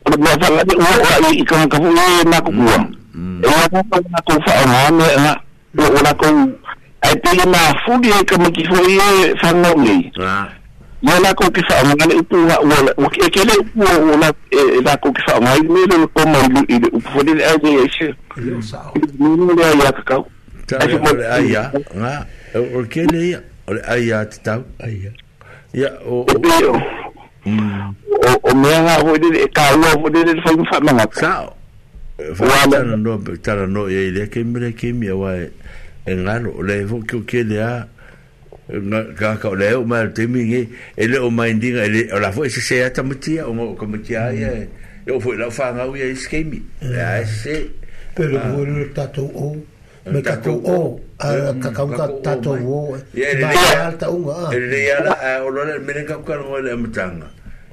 Kalau dia tak lagi Orang orang ini Ikan aku pun Orang aku buang Orang aku pun Aku faham Orang aku Orang aku Orang aku Aku pun Aku pun Aku nak Aku pun Aku pun Mana aku kisah orang anak itu nak wala Okey, kena itu nak Nak aku kisah orang nak Dia lupa malu Dia lupa nak lupa Dia lupa Dia lupa nak lupa Dia lupa Dia lupa nak lupa Dia lupa Dia lupa nak lupa Dia lupa Dia lupa nak lupa Mm. o o me nga ho de e ka lo ho de de fa fa manga sa fa ta no no ta no e ile ke mre ke mi wa e, e nga lo le vo ke o ke le a nga ka ka le o ma te mi e nge e le o ma ndi nga le o la fo e se se ya ta muti o mo ko muti a ya e o fo la fa nga o ya is ke mi mm. a se pero vo le ta to o me ka to o mm, a ka ka ka ta to o e le ya ta o nga e le ya la o lo le me ka ka no le mtanga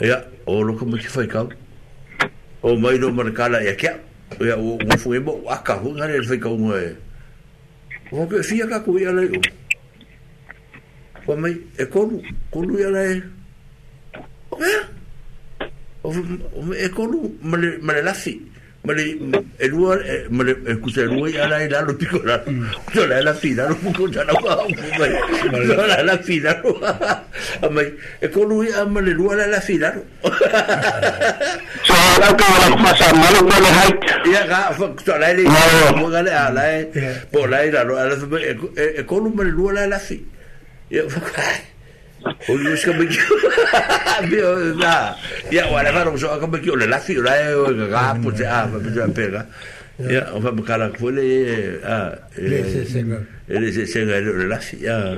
ia o loko mo ki fai kau o mai no marakala ia kia ia o ngofu e mo aka hu ngare fai kau ngoe o ke fia ka ku ia lei o o mai e kolu kolu ia lei o ia o e kolu male lafi Mari e lua e mari e kuse lua i ala i lalo tiko la mm. Kuse la e la fina lo kuko jana wa hau mai Kuse la e la fina lo A mai e ko lua i a mari lua la e la fina lo So a lau ka wala kumasa malo kwa le haik Ia ka a fok so la e li Mua gale a la e Po la e la lo a la fina E, e ko lua mari lua la e la fina Ia fok hai [LAUGHS] O ni ska be. Bio na. Ya wala varo so ka be ki ole la fi ra e ga ga po te a pe pe ga. Ya o fa bukara ko le e, a. E, le se senga. E le se senga le la fi ya.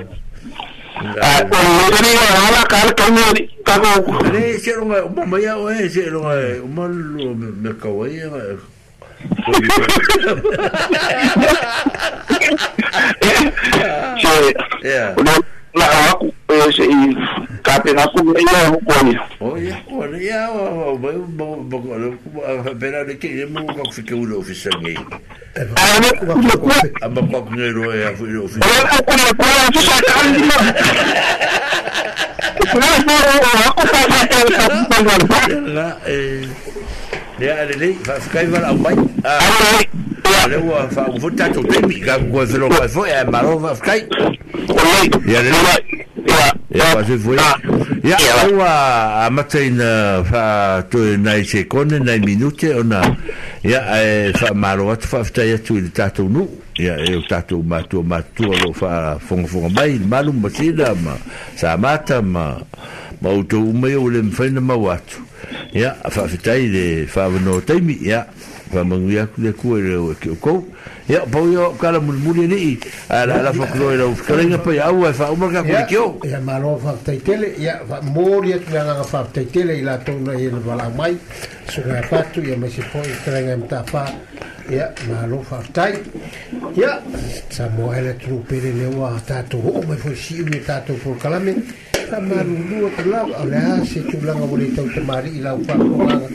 Le se ro ga ma ma ya o e se ro ga o ma lo me ka wa ya. Yeah. Nah, Oia, pera ni ke mo ko se ke ulo fi sangi. Aba ko ne ro ya fi ulo fi. Ya, eh. Ya, ali, fa skai wala mai. Ah. voilà fa o ta to pe mi a e ma lo va ya le ya ya a matin fa to minute ona ya e, fa e, ma tu ta to ya e ta to ma lo fa malum si sa mata ma ma o o le ma watu ya fa fa no ya pa mangui aku le kua le o ke okou ia pa ui o kala mulimuli ane i ala ala fa kuroi la ufkara inga pai au e fa umar ka kua le keo ia ma loa fa aptai tele ia fa mori atu le anga fa aptai tele i la tona i le wala mai su ngai e patu ia ma se po i kara inga e mta pa ia ma loa fa aptai ia sa mo ele tru pere le ua tato o me fo si ui e tato por kalame ia sa maru dua telau oleh si tulang aku di tahu kemari ilau lah, aku mang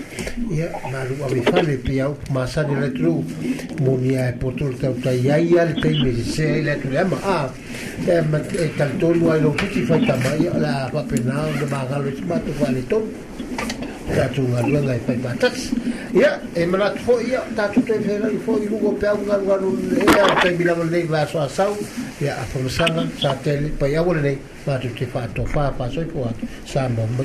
ya maru abis ah, fale piau masa di letru lah munia potol tahu tak ya ya di tahu mesi se letru lah ya ah ya mat tak tahu lu ayo kita fikir mai lah apa penal demagal itu matu fale tahu tatu nga nga nga pai patas ya e mana fo ya tatu te fera i fo i lugo pe nga nga no e ya te bila mo nei va so asau ya a fo sana sa te pa ya wo nei va tu te fa to fa pa so i fo sa mo mo